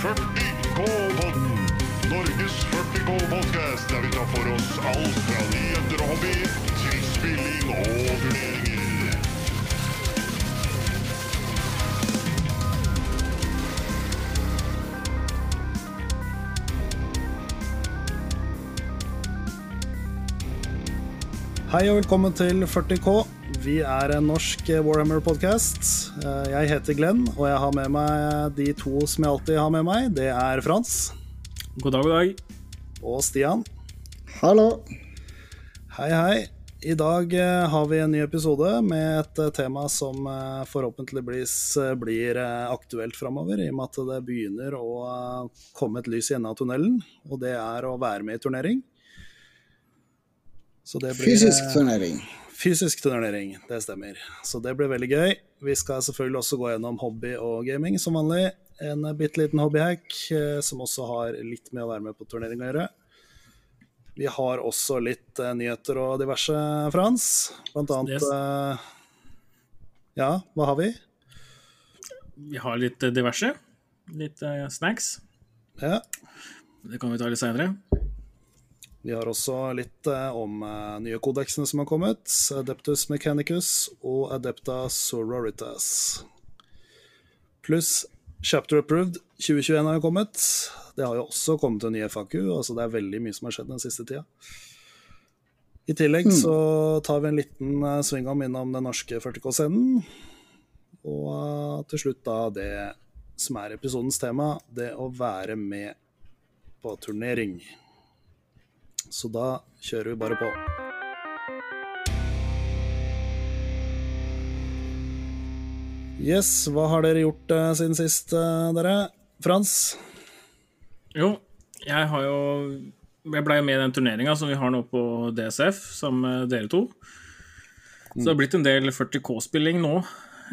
40K-podden. Norges 40K-podkast, der vi tar for oss alt fra nyheter og hobby til spilling og turneringer. Hei og velkommen til 40K. Vi er en norsk Warhammer-podkast. Jeg heter Glenn, og jeg har med meg de to som jeg alltid har med meg. Det er Frans God dag, god dag. og Stian. Hallo. Hei, hei. I dag eh, har vi en ny episode med et eh, tema som eh, forhåpentligvis eh, blir eh, aktuelt framover, i og med at det begynner å eh, komme et lys i enden av tunnelen, og det er å være med i turnering. Så det blir, Fysisk eh, turnering. Fysisk turnering, det stemmer. Så det blir veldig gøy. Vi skal selvfølgelig også gå gjennom hobby og gaming som vanlig. En bitte liten hobbyhack eh, som også har litt med å være med på turnering å gjøre. Vi har også litt eh, nyheter og diverse, Frans. Blant annet eh, Ja, hva har vi? Vi har litt diverse. Litt snacks. Ja. Det kan vi ta litt seinere. Vi har også litt eh, om eh, nye kodeksene som har kommet. Adeptus Mechanicus og Adepta Sororitas. Pluss Chapter Approved 2021 har jo kommet. Det har jo også kommet en ny FAQ, altså det er veldig mye som har skjedd den siste tida. I tillegg så tar vi en liten sving om innom den norske 40K-scenen. Og eh, til slutt da det som er episodens tema, det å være med på turnering. Så da kjører vi bare på. Yes, hva har dere gjort uh, siden sist, uh, dere? Frans? Jo, jeg har jo Jeg blei med i den turneringa som vi har nå på DSF, sammen med dere to. Så det har blitt en del 40K-spilling nå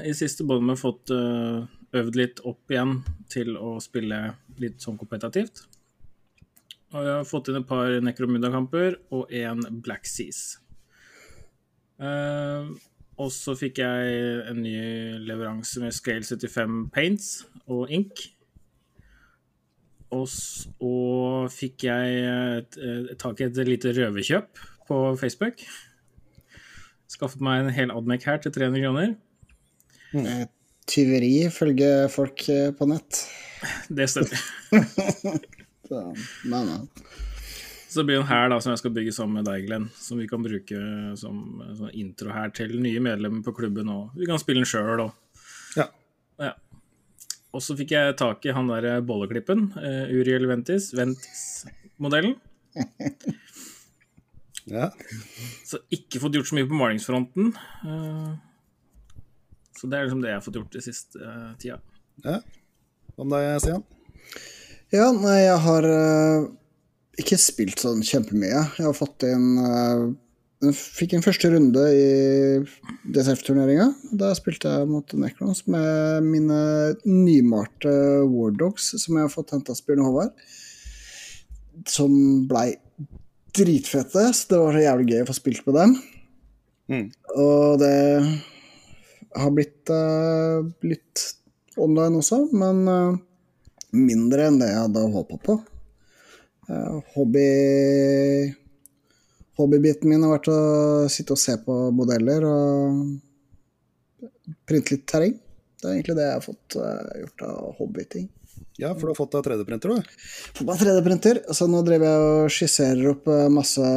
i siste, både med fått uh, øvd litt opp igjen til å spille litt sånn kompetativt. Og jeg har fått inn et par Necromunda-kamper og én Black Seas. Uh, og så fikk jeg en ny leveranse med Scale 75 Paints og ink. Og så fikk jeg tak i et lite røverkjøp på Facebook. Skaffet meg en hel Admec her til 300 kroner. Eh, Tyveri ifølge folk eh, på nett. Det stemmer. Så, nei, men. Så det blir en her da, som jeg skal bygge sammen med deg, Glenn. Som vi kan bruke som som intro her til nye medlemmer på klubben. Og vi kan spille den sjøl òg. Ja. Ja. Og så fikk jeg tak i han der bolleklippen. Uh, Uriel Ventis. Ventis-modellen. ja. Så ikke fått gjort så mye på malingsfronten. Uh, så det er liksom det jeg har fått gjort de siste uh, tida. ja. Hva med deg, Stian? Ja, nei, jeg har uh, ikke spilt sånn kjempemye. Jeg har fått inn uh, fikk en første runde i DSF-turneringa. Da spilte jeg mot Necrons med mine nymalte Wardogs, som jeg har fått henta av Bjørn Håvard. Som blei dritfete, så det var så jævlig gøy å få spilt med dem. Mm. Og det har blitt uh, litt online også, men eh, mindre enn det jeg hadde håpa på. Eh, hobby Hobbybiten min har vært å sitte og se på modeller og printe litt terreng. Det er egentlig det jeg har fått eh, gjort av hobbyting. Ja, for du har fått deg 3D-printer, du. Fått meg 3D-printer, så nå driver jeg og skisserer opp eh, masse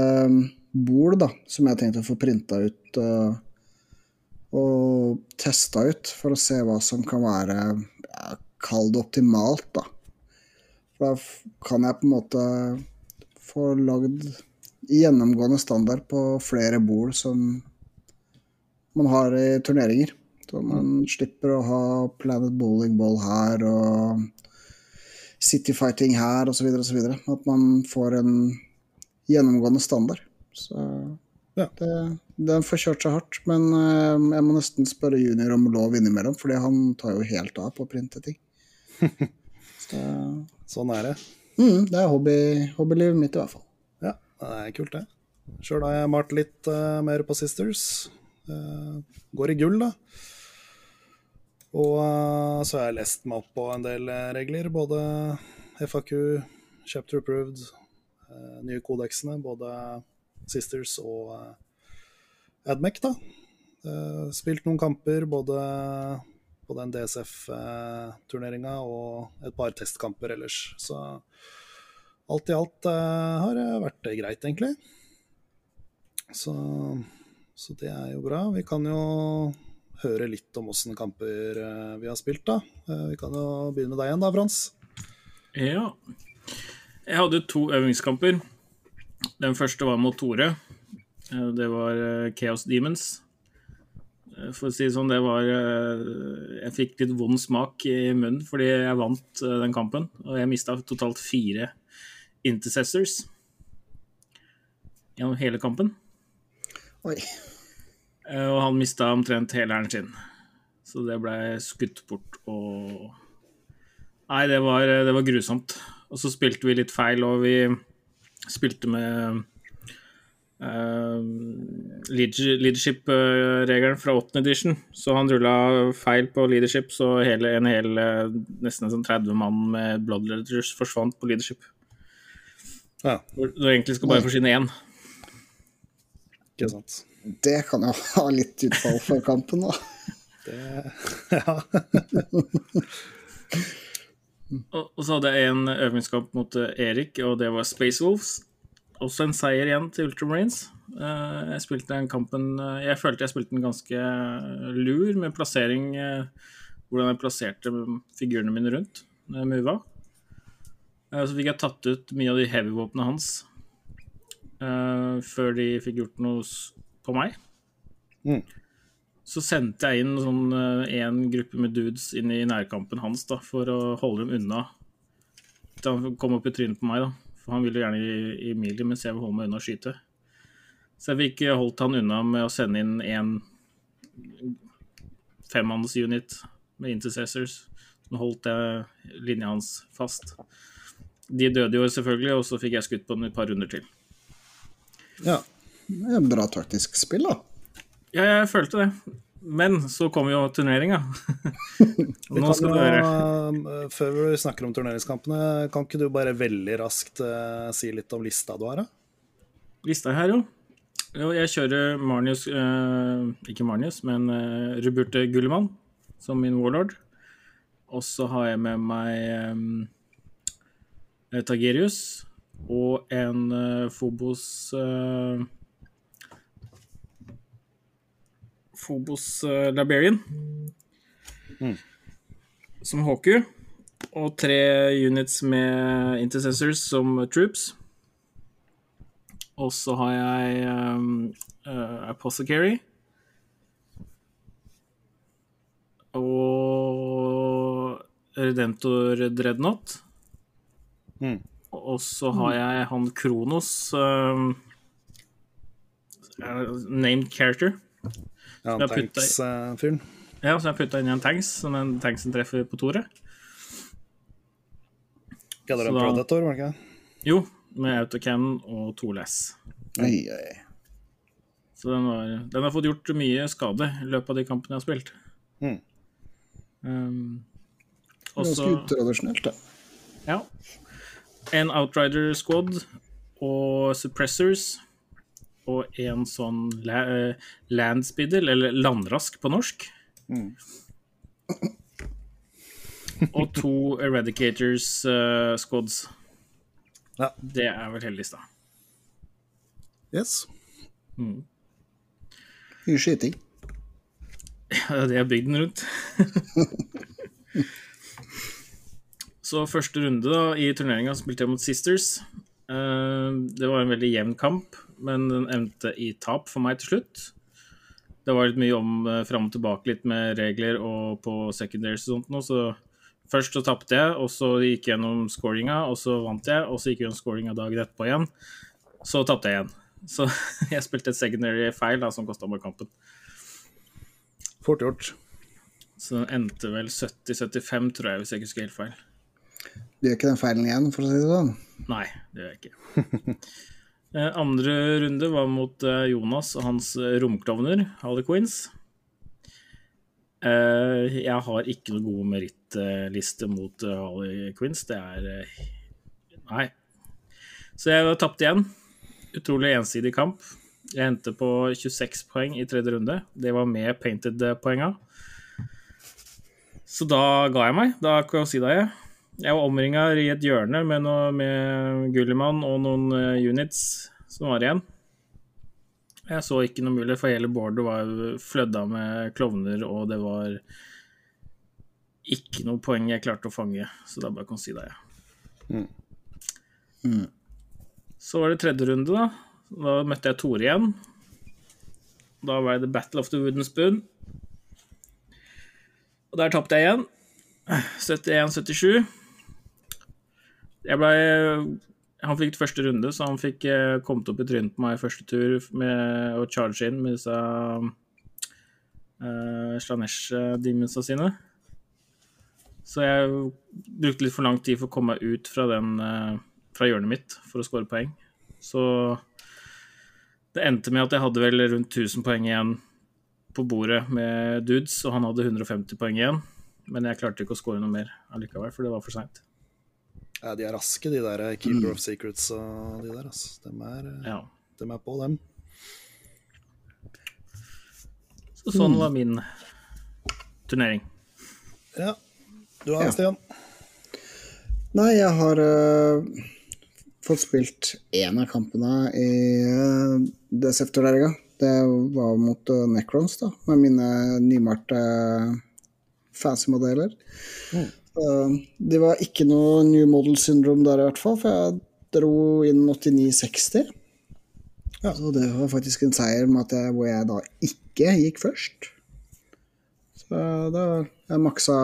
bol da, som jeg har tenkt å få printa ut eh, og testa ut, for å se hva som kan være Kall det optimalt, da. For da kan jeg på en måte få lagd gjennomgående standard på flere bord som man har i turneringer. Så man slipper å ha Planet Bowling Ball her og City Fighting her osv. osv. At man får en gjennomgående standard. Så Ja. det, den får kjørt seg hardt. Men eh, jeg må nesten spørre junior om lov innimellom, fordi han tar jo helt av på å printe ting. Så Sånn er det. mm, det er hobby, hobbylivet mitt i hvert fall. Ja, det er kult, det. Sjøl har jeg malt litt uh, mer på Sisters. Uh, går i gull, da. Og uh, så har jeg lest meg opp på en del regler, både FAQ, Chapter Approved, nye kodeksene, både Sisters og Admec, da. Spilt noen kamper, både på den DSF-turneringa og et par testkamper ellers. Så alt i alt eh, har det vært greit, egentlig. Så, så det er jo bra. Vi kan jo høre litt om åssen kamper eh, vi har spilt, da. Eh, Vi kan jo begynne med deg igjen, da, Frans. Ja. Jeg hadde to øvingskamper. Den første var mot Tore. Eh, Det var eh, Chaos Demons. Eh, For å si det sånn, det var eh, Jeg fikk litt vond smak i munnen fordi jeg vant eh, den kampen. Og jeg mista totalt fire intercessors gjennom hele kampen. Oi. Og han mista omtrent hele hæren sin. Så det ble skutt bort og Nei, det var, det var grusomt. Og så spilte vi litt feil, og vi spilte med leadership-regelen fra 8. edition. Så han rulla feil på leadership, så hele, en hel eh, nesten en sånn 30 mann med blood letters forsvant på leadership. Ja, Hvor du egentlig skal bare forsyne én. ikke sant. Det kan jo ha litt utfall for kampen, da. Det, ja. Og og så hadde jeg en øvingskamp mot eh, Erik, og det var Space Wolves. Også en seier igjen til Ultramarines. Eh, Jeg spilte den kampen eh, Jeg følte jeg spilte den ganske lur med plassering eh, Hvordan jeg plasserte figurene mine rundt når jeg mova. Eh, Så fikk jeg tatt ut mye av de heavy-våpnene hans eh, før de fikk gjort noe på meg. Mm. Så sendte jeg inn sånn én gruppe med dudes inn i nærkampen hans da, for å holde dem unna. Til han kom opp i trynet på meg, da. Han ville gjerne i, i melee, mens jeg vil holde meg unna å skyte. Så jeg fikk holdt han unna med å sende inn én femmanns unit med intercessors. Nå holdt jeg linja hans fast. De døde jo selvfølgelig, og så fikk jeg skutt på dem et par runder til. ja. Det er bra taktisk spill, da. Ja, jeg følte det. Men så kom jo turneringa. Nå skal du høre. eh, Før vi snakker om turneringskampene, kan ikke du bare veldig raskt uh, si litt om lista du har? da? Lista her, jo. jo jeg kjører Marnius uh, Ikke Marnius, men uh, Ruburte Gullemann som min warlord. Og så har jeg med meg um, Tagerius og en eh, Phobos eh, Phobos uh, Liberian. Mm. Som HQ. Og tre units med intercessors som troops. Og så har jeg um, uh, Apothecary. Og Redentor Dreadnought. Mm. Og så har jeg han Kronos um, uh, Named character. Ja, Tanks-fyren. Ja, så jeg putta inn i en tanks, som den tanksen treffer på toret. Kaller det en Predator, var det ikke? Jo, med autocannon og to lass. Oi, oi. Så den, var, den har fått gjort mye skade i løpet av de kampene jeg har spilt. Mm. Um, Ganske utradisjonelt, da. ja. En Outrider Squad og Suppressors. Og en sånn la, landspeedel, eller landrask på norsk. Mm. og to Eradicators uh, Squads. Ja. Det er vel hele lista. Yes. Mye skyting. Ja, det er bygd den rundt. Så første runde da, i turneringa spilte jeg mot Sisters. Eh, Det var en veldig jevn kamp, men den endte i tap for meg til slutt. Det var litt mye om eh, fram og tilbake litt med regler og på secondaries og sånt noe, så først så tapte jeg, og så gikk jeg gjennom scoringa, og så vant jeg, og så gikk jeg gjennom scoringa dagen etterpå igjen. Så tapte jeg igjen. Så jeg spilte et secondary feil da, som kosta meg kampen. Fort gjort. Så den endte vel 70-75, tror jeg, hvis jeg ikke husker helt feil. Du gjør ikke den feilen igjen, for å si det sånn. Nei, det gjør jeg ikke. Eh, Andre runde var mot eh, Jonas og hans eh, romklovner, Harley Queens. Jeg har ikke noe god merittliste mot Harley Quinns. Det er Nei. Så jeg tapte igjen. Utrolig ensidig kamp. Jeg endte på 26 poeng i tredje runde. Det var med painted-poenga. Så da ga jeg meg. Da kan jeg. Jeg var omringa i et hjørne med, noe, med Gulliman og noen eh, units som var igjen. Jeg så ikke noe mulig, for hele boardet var flødda med klovner, og det var ikke noe poeng jeg klarte å fange. Så da bare kan jeg si det, jeg. Mm. Så var det tredje runde, da. Da møtte jeg Tore igjen. Da var det Battle of the Wooden Spoon. Og der tapte jeg igjen. 71-77. Jeg blei Han fikk første runde, så han fikk eh, kommet opp i trynet på meg i første tur med å charge inn med disse uh, Slanesh-demonsa sine. Så jeg brukte litt for lang tid for å komme meg ut fra, den, eh, fra hjørnet mitt for å score poeng. Så det endte med at jeg hadde vel rundt 1000 poeng igjen på bordet med dudes, og han hadde 150 poeng igjen. Men jeg klarte ikke å score noe mer allikevel, for det var for seint. Ja, de er raske, de der Keeper Keeper of Secrets og de der. Altså. De, er, eh, Ja. de er på, dem. Så sånn var min turnering. Ja. Du har Ja. Stian? Nei, jeg har uh, fått spilt én av kampene i uh, DSF-turneringa. Det var mot uh, Necrons, da, med mine nymalte fancy modeller. Uh, det var ikke noe new model syndrome der, i hvert fall, for jeg dro inn 89,60. Ja. Så det var faktisk en seier jeg, hvor jeg da ikke gikk først. Så da jeg maksa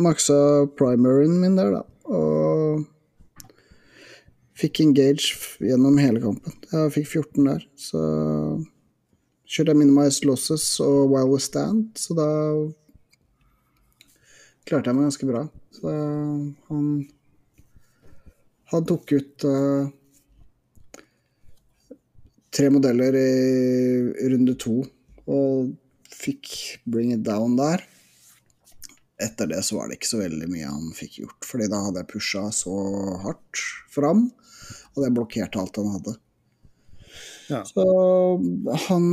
maksa primaryen min der, da. Og fikk engage gjennom hele kampen. Jeg fikk 14 der, så kjørte jeg minimized losses og while we stand, så da klarte jeg meg ganske bra. Så han Han tok ut uh, tre modeller i runde to og fikk bring it down der etter det så var det ikke så veldig mye han fikk gjort, fordi da hadde jeg pusha så hardt fram, og det blokkerte alt han hadde. Ja. Så han,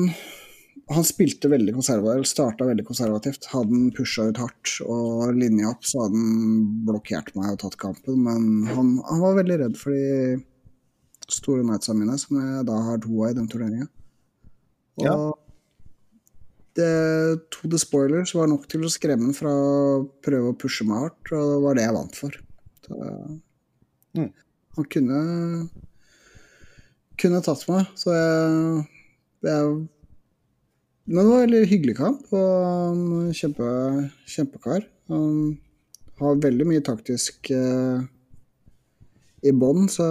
han spilte veldig konservativt, starta veldig konservativt. Hadde han pusha ut hardt og linja opp, så hadde han blokkert meg og tatt kampen, men han, han var veldig redd for de store nightsa mine, som jeg da har to av i den turneringa. Og Ja. det, to the spoilers var nok til å skremme ham fra å prøve å pushe meg hardt, og det var det jeg vant for. Så, Mm. Han kunne kunne tatt meg, så jeg, jeg Men det var en veldig hyggelig kamp, og han kjempe, kjempekar. Um, har veldig mye taktisk uh, i bånn, så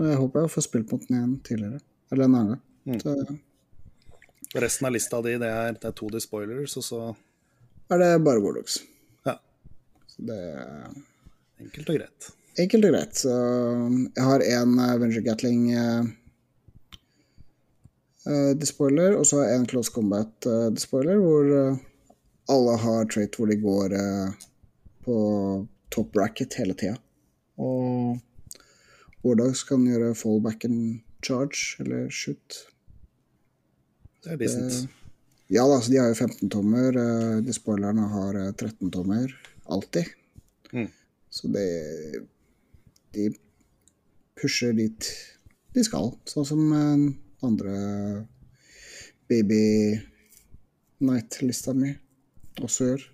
jeg håper jeg får spilt mot den igjen tidligere. Eller en annen gang. Mm. Så Resten av lista di, det er, det er to de spoilers, og så er det bare Warlocks. Ja. Så det er enkelt og greit. enkelt og greit. Så jeg har én Avenger Gatling eh, eh, despoiler, og så en Close Combat eh, despoiler, hvor eh, alle har trait hvor de går på top bracket hele tida. Og Wardogs kan gjøre fallback and charge, eller shoot. Det er decent. Ja da, så de har jo 15 tommer. eh, De spoilerne har eh, 13 tommer. Alltid. Mm. Så det De pusher dit de skal. Sånn som andre Baby Night-lista mi også gjør.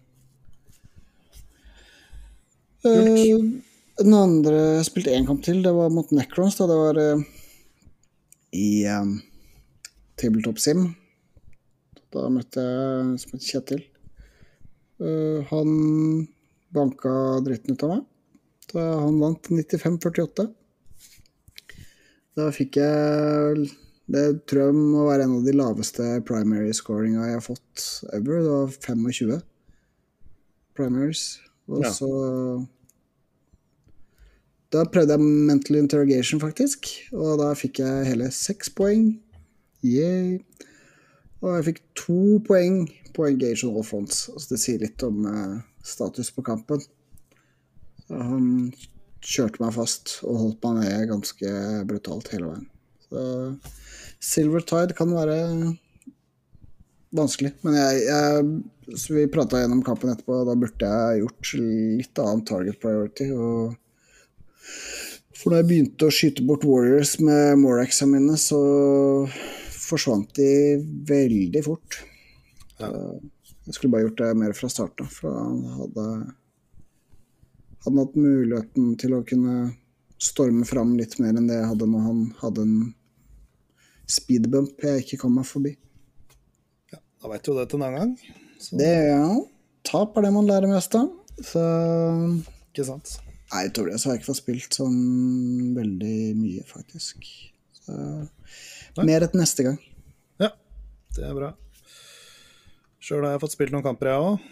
Uh, den andre jeg spilte én kamp til, det var mot Necrons. Da. Det var uh, i um, Tabletop Sim. Da møtte jeg som het Kjetil. Uh, han banka dritten ut av meg. Da han vant 95-48. Da fikk jeg Det tror jeg må være en av de laveste primary scoringa jeg har fått ever. Det var 25 primaries. Og Ja. så Da prøvde jeg mental interrogation, faktisk. Og da fikk jeg hele seks poeng. Yeah. Og jeg fikk to poeng på Engage on all fronts. Så det sier litt om uh, status på kampen. Så han kjørte meg fast og holdt meg nede ganske brutalt hele veien. Så Silver Tide kan være vanskelig. Men jeg, jeg så vi prata gjennom kampen etterpå, og da burde jeg gjort litt annen target priority. Og for når jeg begynte å skyte bort Warriors med Moraxa mine, så forsvant de veldig fort. Ja. Jeg skulle bare gjort det mer fra starten av, for han hadde hadde hatt muligheten til å kunne storme fram litt mer enn det jeg hadde når han hadde en speedbump jeg ikke kom meg forbi. Da veit du det til en annen gang. Så, Det ja, tap er det man lærer mest av. Så Ikke sant? Nei, utover det så har jeg ikke fått spilt sånn veldig mye, faktisk. Så mer et neste gang. Ja, det er bra. Sjøl har jeg fått spilt noen kamper, jeg òg.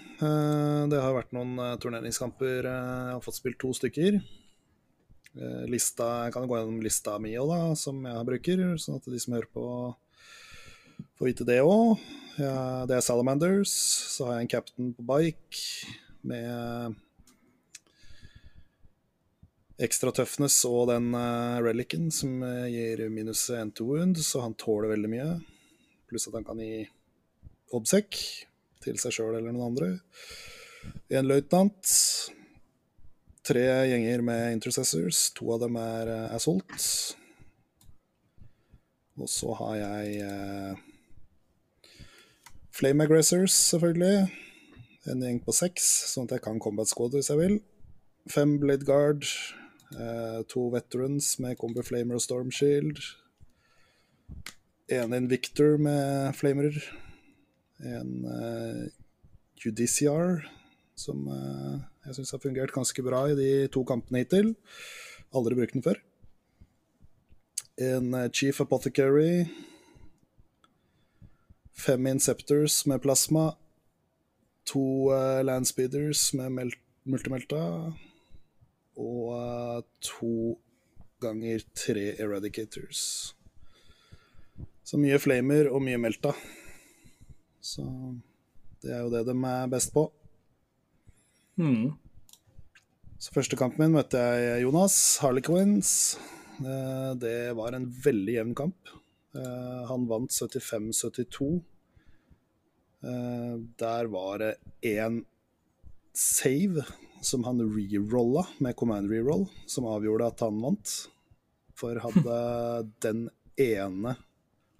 Det har vært noen eh, turneringskamper. eh, Jeg har fått spilt to stykker. Eh, Lista, Jeg kan gå gjennom lista mi òg, som jeg bruker, sånn at de som hører på, får vite det òg. Det er Salamanders. Så har jeg en captain på bike med ekstra tøffnes og den uh, relicen som eh, gir minus 1 to wound, så han tåler veldig mye. Pluss at han kan gi obsec til seg sjøl eller noen andre. En løytnant. Tre gjenger med intercessors. To av dem er uh, assault. Og så har jeg uh, Flame Aggressors, selvfølgelig. En gjeng på seks, sånn at jeg kan combat squad hvis jeg vil. Fem Blade Guard. eh, to Veterans med Combo Flamer og Storm Shield. En Invictor med flamer. En uh, Judiciar, som eh, jeg syns har fungert ganske bra i de to kampene hittil. Aldri brukt den før. En eh, Chief Apothecary. Fem Inceptors med plasma. To uh, Landspeeders med multimelta. Og uh, to ganger tre Eradicators. Så mye flamer og mye melta. Så det er jo det de er best på. Mm. Så første kampen min møtte jeg Jonas, Harlequins. Eh, Det var en veldig jevn kamp. Eh, Han vant 75-72. Eh, Der var det én save som han rerolla med command reroll, som avgjorde at han vant. For hadde den ene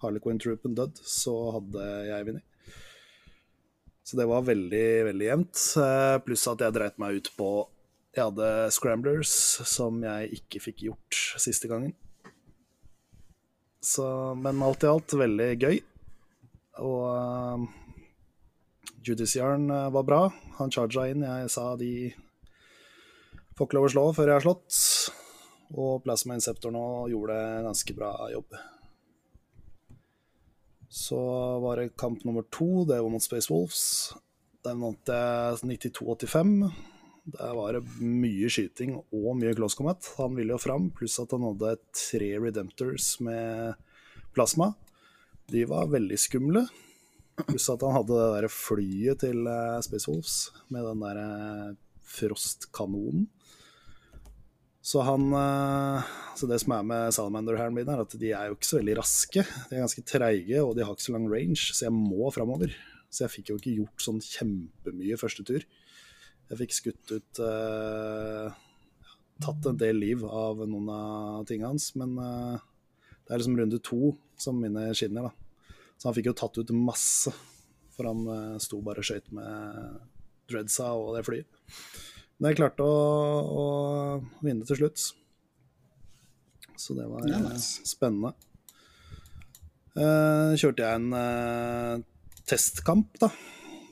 Harlequin-troopen dødd, så hadde jeg vunnet. Så det var veldig, veldig jevnt. Pluss at jeg dreit meg ut på Jeg hadde scramblers som jeg ikke fikk gjort siste gangen. Så, men alt i alt veldig gøy. Og uh, Judiciaren eh, var bra. Han charga inn. Jeg sa de får ikke lov å slå før jeg har slått. Og Plasma Inceptor nå gjorde en ganske bra jobb. Så var det kamp nummer to, det var mot Space Wolves. Den vant jeg 92-85. Der var det mye skyting og mye close combat. Han ville jo fram, pluss at han hadde tre Redemptors med plasma. De var veldig skumle. Pluss at han hadde det der flyet til eh, Space Wolves med den der eh, frostkanonen. Så han eh, Så det som er med Salamander-hæren min, er at de er jo ikke så veldig raske. De er ganske treige, og de har ikke så lang range, så jeg må framover. Så jeg fikk jo ikke gjort sånn kjempemye første tur. Jeg fikk skutt ut eh, Tatt en del liv av noen av tingene hans, men eh, det er liksom runde to som mine skinner, da. Så han fikk jo tatt ut masse, for han eh, sto bare og skøyt med dreadsa og det flyet. Men jeg klarte å, å vinne til slutt. Så det var Ja, eh, nice. spennende. Eh, kjørte jeg en eh, testkamp, da,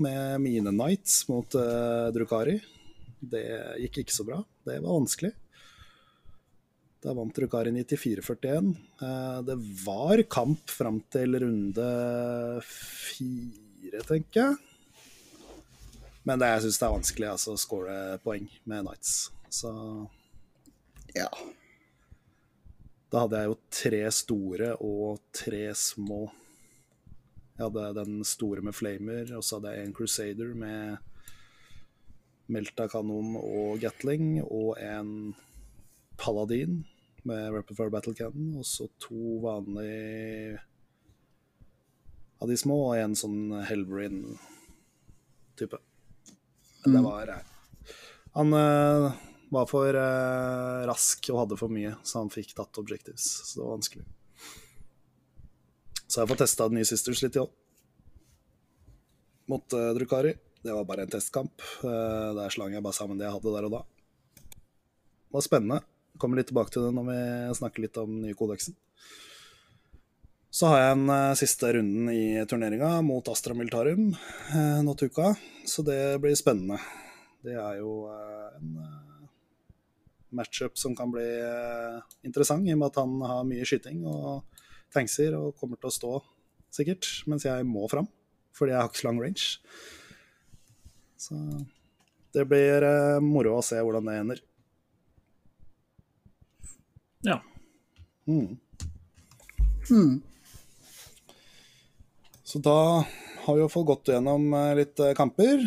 med mine Knights mot uh, Drukari. Det gikk ikke så bra. Det var vanskelig. Da vant Drukari 94-41. Uh, det var kamp fram til runde fire, tenker jeg. Men det, jeg syns det er vanskelig altså, å score poeng med Knights. Så Ja. da hadde jeg jo tre store og tre små Jeg hadde den store med flamer, og så hadde jeg en Crusader med Melta-kanon og Gatling, og en Paladin med Rapid Fire Battle Cannon, og så to vanlige av de små, og en sånn Helverin-type. Men det var eh, Han uh, var for uh, rask og hadde for mye, så han fikk tatt objectives. Så det var vanskelig. Så jeg fått testa den nye Sisters litt i år. Mot uh, Drukari. Det var bare en testkamp. Uh, der slang jeg bare sammen det jeg hadde der og da. Det var spennende. Kommer litt tilbake til det når vi snakker litt om den nye kodeksen. Så har jeg en uh, siste runden i turneringa mot Astra Militarum uh, nå til uka, så det blir spennende. Det er jo en matchup som kan bli interessant, i og med at han har mye skyting og tankser og kommer til å stå sikkert, mens jeg må fram, fordi jeg har ikke så lang range. Så det blir eh, moro å se hvordan det ender. Ja. Mm. Mm. Så da har vi jo fått gått gjennom eh, litt eh, kamper.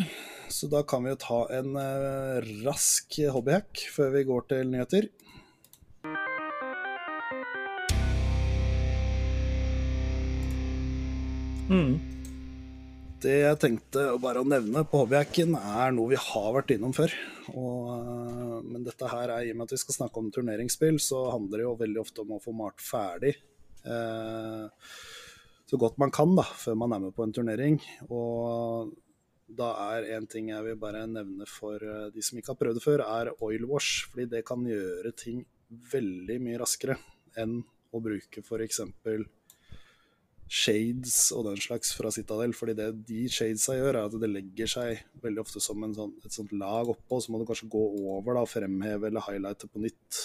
Så da kan vi jo ta en eh, rask hobbyhack før vi går til nyheter. Mm. Det jeg tenkte bare å nevne på hobbyhacken, er noe vi har vært innom før. Og, øh, men dette her er, i og med at vi skal snakke om turneringsspill, så handler det jo veldig ofte om å få malt ferdig eh, så godt man kan da, før man er med på en turnering. Og da er en ting jeg vil bare nevne for øh, de som ikke har prøvd det før, er oil wash. Fordi det kan gjøre ting veldig mye raskere enn å bruke f.eks shades og den slags fra Citadel. fordi det de shadesa gjør, er at det legger seg veldig ofte som sånn, et sånt lag oppå, så må du kanskje gå over da, fremheve eller highlighte på nytt.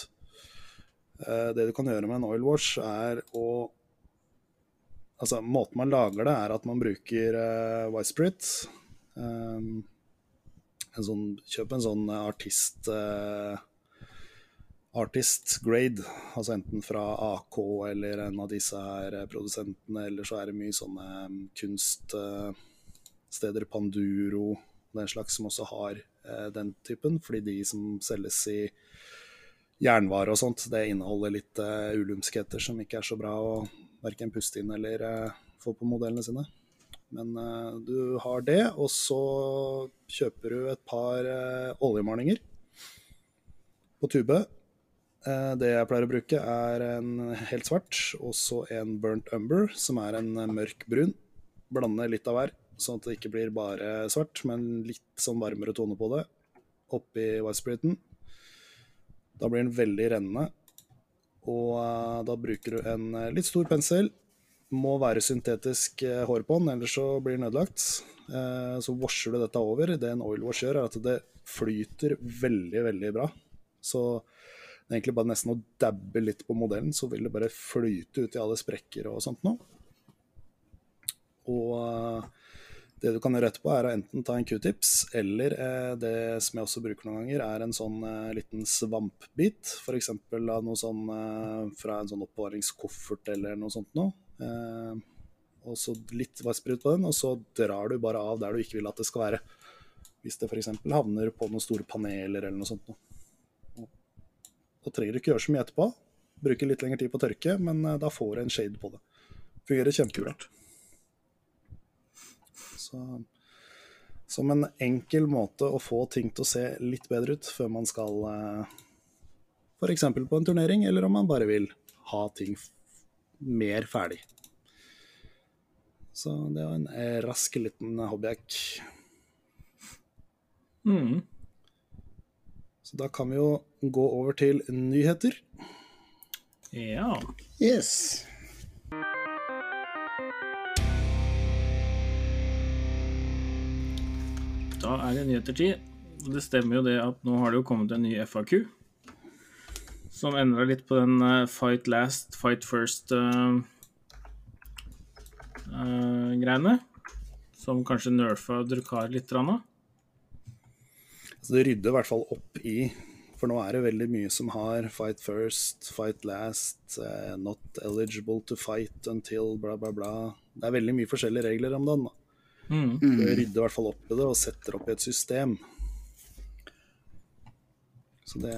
Eh, det du kan gjøre med en oil wash, er å Altså, måten man lager det, er at man bruker uh, White. Um, en sånn, kjøp en sånn artist uh, artist grade, altså enten fra AK eller en av disse her produsentene, eller så er det mye sånne um, kunststeder, Panduro, den slags, som også har uh, den typen, fordi de som selges i jernvare og sånt, det inneholder litt uh, ulumskheter som ikke er så bra å verken puste inn eller uh, få på modellene sine. Men du har det, og så kjøper du et par oljemalninger på tube Det jeg pleier å bruke, er en helt svart, og så en burnt umber, som er en mørk brun. Blande litt av hver, sånn at det ikke blir bare svart, men litt sånn varmere tone på det. Oppi whitespriten. Da blir den veldig rennende. Og eh, da bruker du en eh, litt stor pensel. Må være syntetisk eh, hår på den, ellers så blir den ødelagt. Eh, Så washer du dette over. Det en oil wash gjør, er at det flyter veldig, veldig bra. Så det er egentlig bare nesten å dabbe litt på modellen, så vil det bare flyte ut i alle sprekker og sånt noe. Og eh, det du kan gjøre etterpå, er å enten ta en q-tips, eller eh, det som jeg også bruker noen ganger, er en sånn eh, liten svampbit. F.eks. av noe sånn eh, fra en sånn oppbevaringskoffert eller noe sånt noe. Eh, og så litt vassprut på den, og så drar du bare av der du ikke vil at det skal være. Hvis det f.eks. havner på noen store paneler eller noe sånt noe. Da trenger du ikke gjøre så mye etterpå. Bruke litt lengre tid på å tørke, men eh, da får du en shade på det. Fungerer kjempebra. Så som en enkel måte å få ting til å se litt bedre ut før man skal eh, f.eks. på en turnering, eller om man bare vil ha ting mer ferdig. Så det var en eh, rask liten hobbyhack. Mm. Så da kan vi jo gå over til nyheter. Ja. Yes. Da er det nyhetertid. Og Det stemmer jo det at nå har det jo kommet en ny FAQ. Som endra litt på den eh, fight last, fight first-greiene. som kanskje nerfa Drukar litt. Rann, Så det rydder i hvert fall opp i For nå er det veldig mye som har fight first, fight last, uh, not eligible to fight until bla, bla, bla. Det er veldig mye forskjellige regler om den. da. Mm. Du rydder i hvert fall opp i det og setter opp i et system. Så det,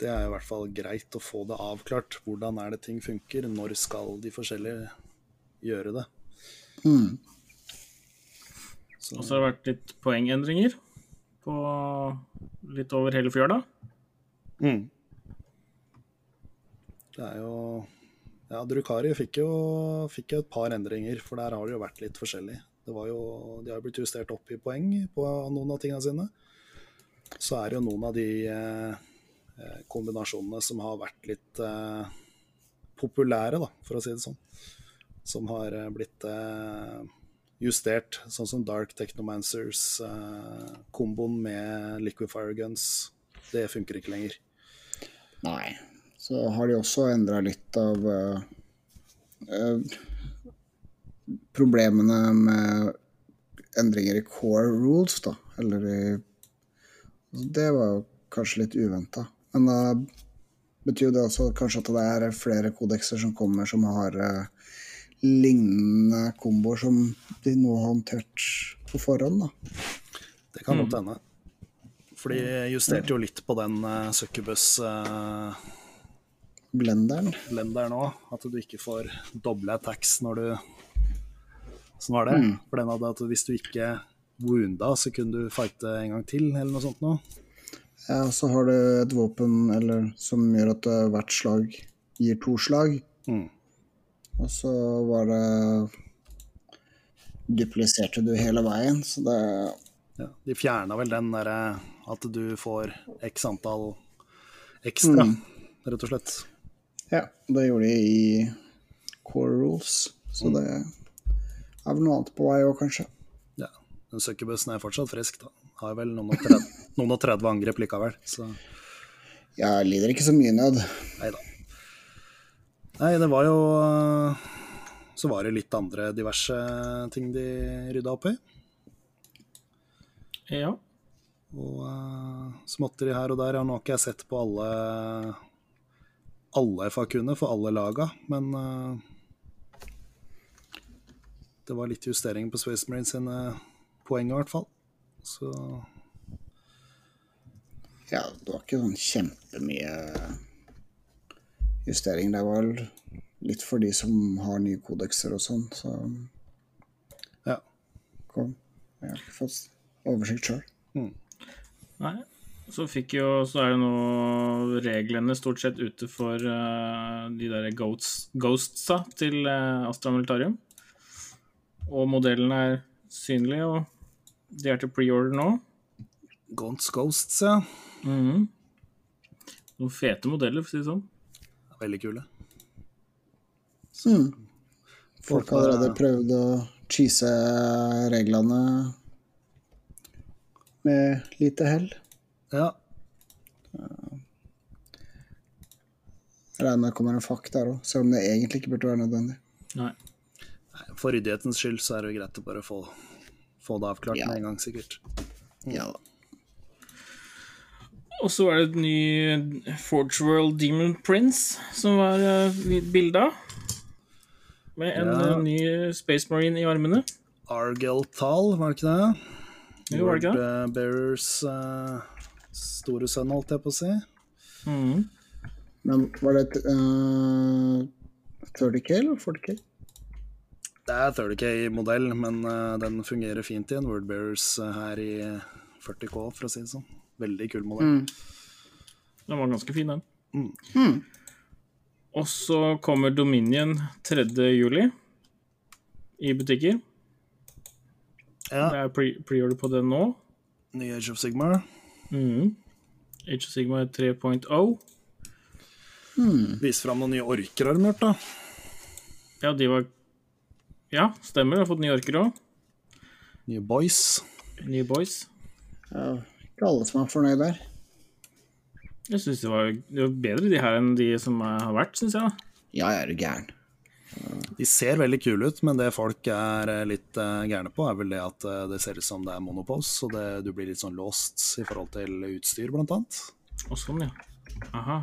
det er i hvert fall greit å få det avklart. Hvordan er det ting funker? Når skal de forskjellige gjøre det? Mm. Så, Og så har det vært litt poengendringer på litt over hele fjøla. Mm. Det er jo Ja, Drukari fikk jo, fikk et par endringer, for der har det jo vært litt forskjellig. Jo, de har jo blitt justert opp i poeng på noen av tingene sine. Så er det jo noen av de eh, kombinasjonene som har vært litt eh, populære, da, for å si det sånn. Som har eh, blitt eh, justert, sånn som Dark Technomancers, eh, komboen med Liquifier Guns. Det funker ikke lenger. Nei. Så har de også endra litt av uh, eh, problemene med endringer i core rules, da. Eller i altså, Det var jo kanskje litt uventa. Men da betyr jo det også kanskje at det er flere kodekser som kommer som har eh, lignende komboer som de nå har håndtert på forhånd, da. Det kan godt hende. For de justerte jo litt på den uh, succubus-blenderen Blenderen. òg. At du ikke får doble attacks når du Sånn var det. For den hadde at hvis du ikke wounda, så kunne du fighte en gang til, eller noe sånt noe. Ja, så har du et våpen eller, som gjør at eh, hvert slag gir to slag. Mm. Og så var det Dupliserte du hele veien, så det Ja, de fjerna vel den derre at du får x antall ekstra, rett og slett. Ja, det gjorde de i Core Rules, så det er vel noe annet på vei òg, kanskje. Ja. Den succubusen er fortsatt frisk, da. Har vel noen og 30, noen og 30 angrep likevel, så Jeg lider ikke så mye nød. Nei da. Nei, det var jo Så var det litt andre diverse ting de rydda opp i. Ja. Og uh, småtteri her og der. Ja, nå har ikke jeg sett på alle alle FAQ-ene for alle laga, men uh, det var litt justering på Space Marine sine poeng, i hvert fall. Så Ja, det var ikke sånn kjempemye justering. Det var litt for de som har nye kodekser og sånn, så ja. kom. Jeg har ikke fått oversikt sjøl. Nei. Så fikk jo Så er jo nå reglene stort sett ute for uh, de der ghosts, ghostsa til uh, Astra Militarium. Og modellen er synlig, og de er til preorder nå. Gaunt's Ghosts, ja. Mhm. Noen fete modeller, for å si det sånn. Veldig kule. Folk har allerede prøvd å cheese reglene med lite hell. Ja. Jeg regner med det kommer en fuck der òg, selv om det egentlig ikke burde være nødvendig. Nei. For ryddighetens skyld så er det greit å bare få, få det avklart Ja. med en gang, sikkert. Ja da. Og så er det et ny Forge World Demon Prince som var uh, bilde av. Med en Ja. eh, ny Space Marine i armene. Argel-Tal, var det ikke det? Det? Lord, eh, Bearers eh, store sønn, holdt jeg på å si. Mm. Men var det et øh, 30K eller 40K? Det er 30K-modell, men uh, den fungerer fint i en Wordbearers uh, her i 40K, for å si det sånn. Veldig kul modell. Den var ganske fin, den. Mm. Og så kommer Dominion 3. juli i butikker. Ja, Det er pre- pre-order på den nå. Ny Age of Sigmar. Mm. Age of Sigma 3.0. Vis fram noen nye orker, har de gjort, da. Ja, de var Ja, stemmer. Har fått nye orker òg. Nye Boys. Nye boys. Ja, ikke alle som er fornøyd der. Jeg syns det, var- det var bedre de her enn de som har vært, syns jeg. da. Ja, jeg er gæren. De ser veldig kule ut, men det folk er eh, litt uh, gærne på, er vel det at uh, det ser ut som det er monopose, og det, du blir litt sånn lost i forhold til utstyr, blant annet. Og sånn, ja. Aha.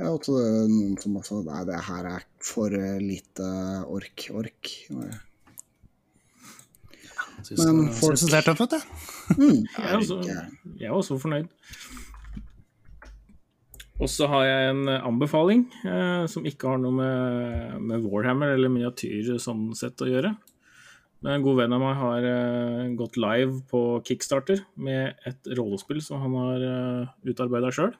Ja, og så det er noen som også Nei, det her er for lite ork. Ork. Syns Men folk- syns det ser tøft ut, jeg. Jeg er også, jeg er også fornøyd. Og så har jeg en anbefaling eh, som ikke har noe med, med Warhammer eller miniatyr sånn sett å gjøre. Men en god venn av meg har eh, gått live på Kickstarter med et rollespill som han har eh, utarbeida sjøl.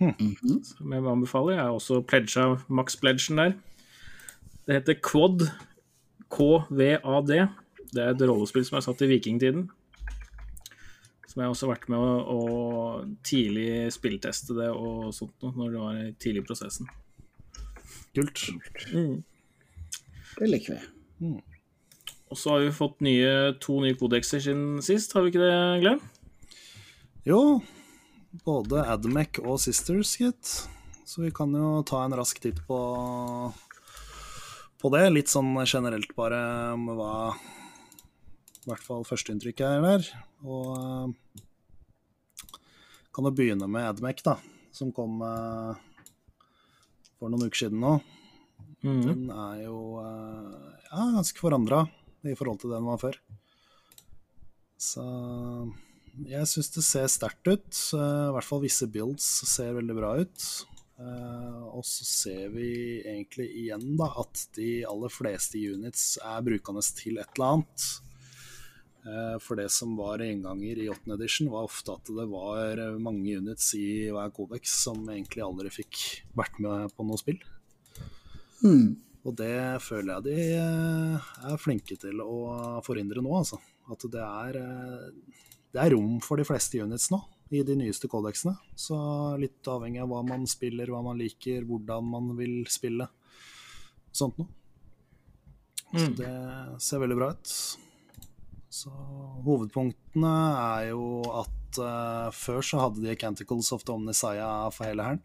Mhm. Som jeg vil anbefale. Jeg har også pledga Max-pledgen der. Det heter Quad. KVAD. Det er et rollespill som er satt i vikingtiden. Som jeg også har vært med å, å tidlig spillteste det og sånt noe, når det var tidlig i prosessen. Kult. Det liker vi. Og så har vi fått nye, to nye kodekser siden sist, har vi ikke det, Glenn? Jo, både Admec og Sisters, gitt. Så vi kan jo ta en rask titt på, på det. Litt sånn generelt bare med hva i hvert fall førsteinntrykket er der. Og eh, kan jo begynne med Admec, da, som kom eh, for noen uker siden nå. Mm. Den er jo eh, ja, ganske forandra i forhold til det den var før. Så jeg syns det ser sterkt ut. I hvert fall visse builds ser veldig bra ut. Og så ser vi egentlig igjen da at de aller fleste units er brukende til et eller annet. Eh, For det som var innganger i 8. edition, var ofte at det var eh, mange units i hver kodex som egentlig aldri fikk vært med på noe spill. Mm. Og det føler jeg de eh, er flinke til å forhindre nå, altså. At det er, det er rom for de fleste units nå i de nyeste kodeksene. Så litt avhengig av hva man spiller, hva man liker, hvordan man vil spille. Sånt noe. Så Mm. det ser veldig bra ut. Så hovedpunktene er jo at uh, før så hadde de Canticles of the Omnisaya for hele hæren.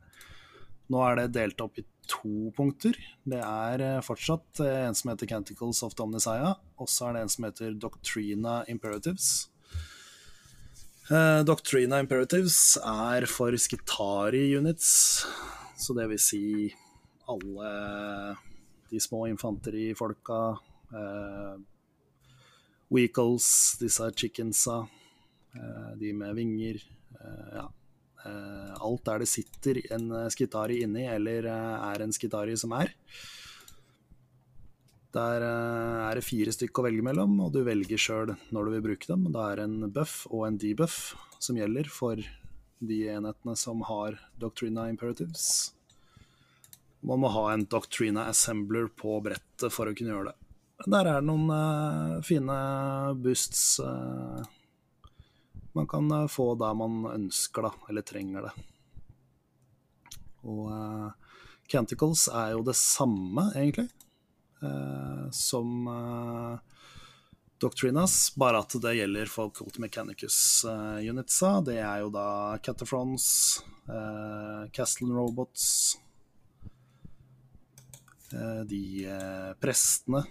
Nå er det delt opp i to punkter. Det er eh, fortsatt eh, en som heter Canticles of the Omnisaya, og så er det en som heter Doctrina Imperatives. Doctrina Imperatives er for Skitari units, så det vil si alle de små infanterifolka, eh, Weakles, disse chickensa, eh, de med vinger, eh, ja. Eh, alt der det sitter en skitari inni, eller er en skitari som er. Der er det fire stykker å velge mellom, og du velger sjøl når du vil bruke dem. Da er det en buff og en debuff som gjelder for de enhetene som har Doctrina Imperatives. Man må ha en Doctrina Assembler på brettet for å kunne gjøre det. Der er det noen eh, fine boosts eh, man kan eh, få der man ønsker, da, eller trenger det. Og Canticles er jo det samme, egentlig, som Doctrinas, bare at det gjelder for Colt Mechanicus-unitsa. det er jo da Catafrons, uh, Castle Robots, uh, de prestene,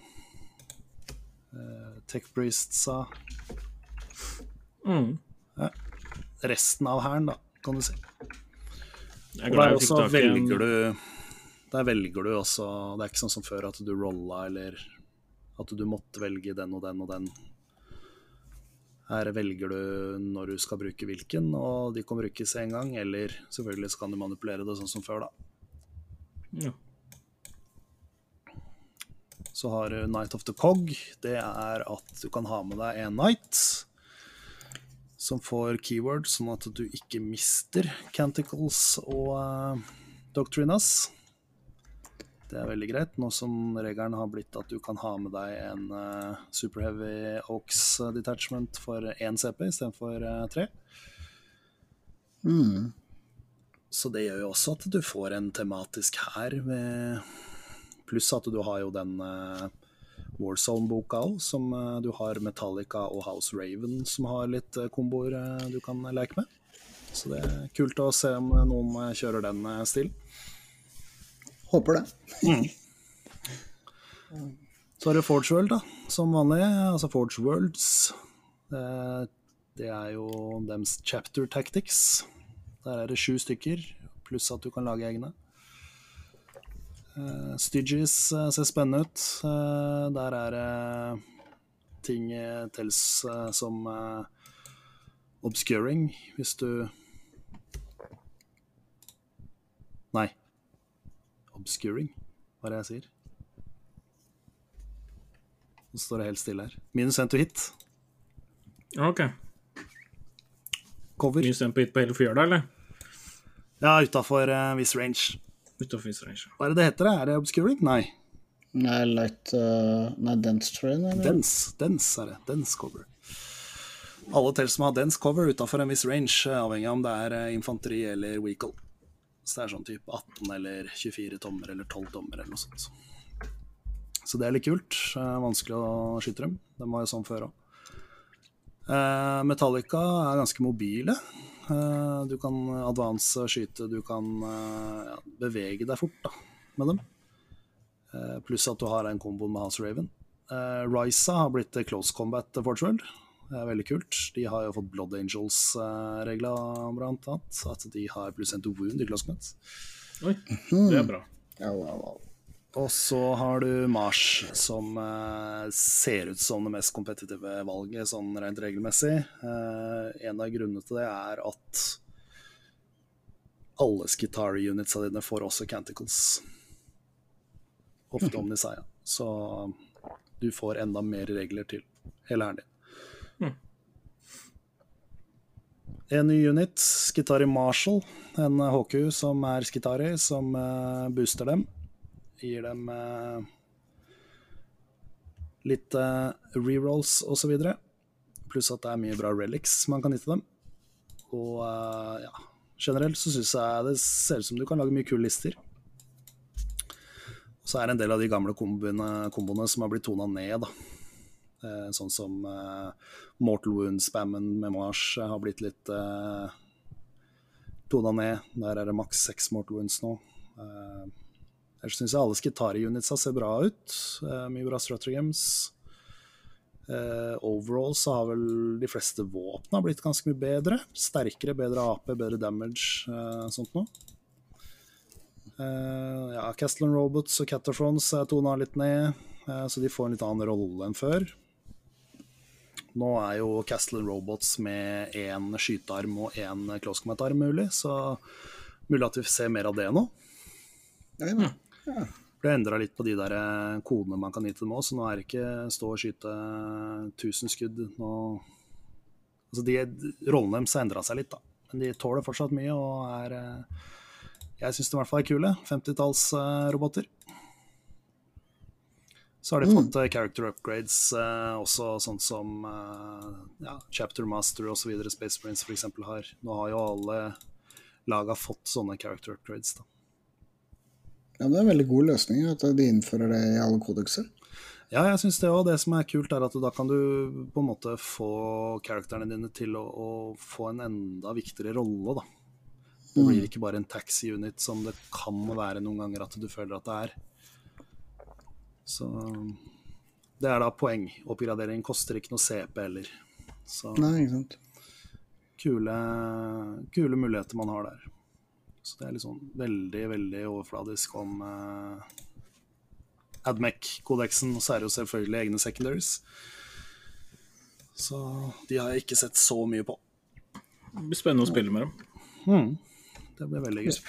uh, sa Priestsa Mm. resten av hæren, da, kan du si. Jeg er glad jeg fikk tak i en velger du Der velger du også Det er ikke sånn som før at du rolla, eller at du måtte velge den og den og den. Her velger du når du skal bruke hvilken, og de kan brukes én gang, eller selvfølgelig så kan du manipulere det sånn som før, da. Ja. Så har du Night of the Cog. Det er at du kan ha med deg en Night som får keyword, sånn at du ikke mister Canticles og uh, Doctrinas. Det er veldig greit, nå som regelen har blitt at du kan ha med deg en uh, Super Heavy Oaks Detachment for én CP istedenfor uh, tre. Mm. Så det gjør jo også at du får en tematisk hær, med- pluss at du har jo den uh, Warzone-boka òg, som eh, du har Metallica og House Raven, som har litt eh, komboer eh, du kan leke med. Så det er kult å se om eh, noen eh, kjører den stilen. Håper det. Så har du Forge World, da, som vanlig. Altså Forge Worlds. Eh, Det er jo dems chapter tactics. Der er det sju stykker, pluss at du kan lage egne. Uh, ser spennende ut. Eh, der er det ting tels som obscuring, hvis du Nei. Obscuring, hva er det jeg sier? Nå står det helt stille her. Minus én to hit. Ok. Cover. Minus én på hit på hele fjøla, eller? Ja, utafor uh, viss range. Utenfor Strange. Hva er det det heter? Er det obscuring? Nei. Nei, light uh, Nei, dense train, eller? Dense. Dense er det. Dense cover. Alle til som har dense cover utafor en viss range, eh, avhengig av om det er eh, infanteri eller vehicle. Så det er sånn type 18 eller 24 tommer eller 12 tommer eller noe sånt. Så det er litt kult. Vanskelig å skyte dem. De var jo sånn før òg. Metallica er ganske mobile. Eh, Du kan advance skyte, du kan eh, ja, bevege deg fort da, med dem. Eh, Pluss at du har en kombo med House Raven. Ryza har blitt close combat fortsatt. Det er veldig kult. De har jo fått Blood Angels-regler, blant annet. At de har pluss en to wound i close combat. Oi, det er bra. Ja, wow, wow. Og så har du Mars, som eh, ser ut som det mest kompetitive valget sånn rent regelmessig. Eh, en av grunnene til det er at alle Skitari-unitsa dine får også Canticles. Ofte om Nisaya. Så du får enda mer regler til hele hæren din. En ny unit, Skitari Marshall, en HQ som er Skitari, som eh, booster dem gir dem eh, litt eh, rerolls osv. Pluss at det er mye bra relics man kan nytte dem. Og eh, ja, generelt så syns jeg det ser ut som du kan lage mye kule lister. Så er det en del av de gamle komboene, komboene som har blitt tona ned, da. Sånn som eh, Mortal Wound-spammen med Mars har blitt litt eh, tona ned. Der er det maks seks Mortal Wounds nå. Eh, Ellers syns jeg alle Skitari-unitsa ser bra ut. Eh, mye bra stratagems. Eh, overall så har vel de fleste våpna blitt ganske mye bedre. Sterkere, bedre AP, bedre damage, eh, sånt noe. Ja, Castellan Robots og Catafrons er tona litt ned, så de får en litt annen rolle enn før. Nå er jo Castellan Robots med én skytearm og én close combat-arm mulig, så mulig at vi ser mer av det nå. Ja, ja. Ble endra litt på de der eh, kodene man kan gi til dem òg, så nå er det ikke stå og skyte 1000 skudd. Nå altså de, Rollene deres har endra seg litt, da. Men de tåler fortsatt mye og er eh, Jeg syns de i hvert fall er kule. 50-tallsroboter. Så har de fått mm. character upgrades, eh, også sånn som eh, ja, Chapter Master osv. Space Marines f.eks. har. Nå har jo alle laga fått sånne character upgrades. da. Ja, det er en veldig god løsning at de innfører det i alle kodekser. Ja, jeg syns det òg. Det som er kult, er at da kan du på en måte få karakterene dine til å, å få en enda viktigere rolle, da. Det blir ikke bare en taxi unit som det kan være noen ganger at du føler at det er. Så det er da poeng. Oppgradering koster ikke noe CP heller. Så Nei, ikke sant. kule, kule muligheter man har der. Så det er liksom veldig, veldig overfladisk om uh, Admec-kodeksen, og så er det jo selvfølgelig egne secondaries. Så de har jeg ikke sett så mye på. Det blir spennende å spille med dem. Det blir veldig gøy. Det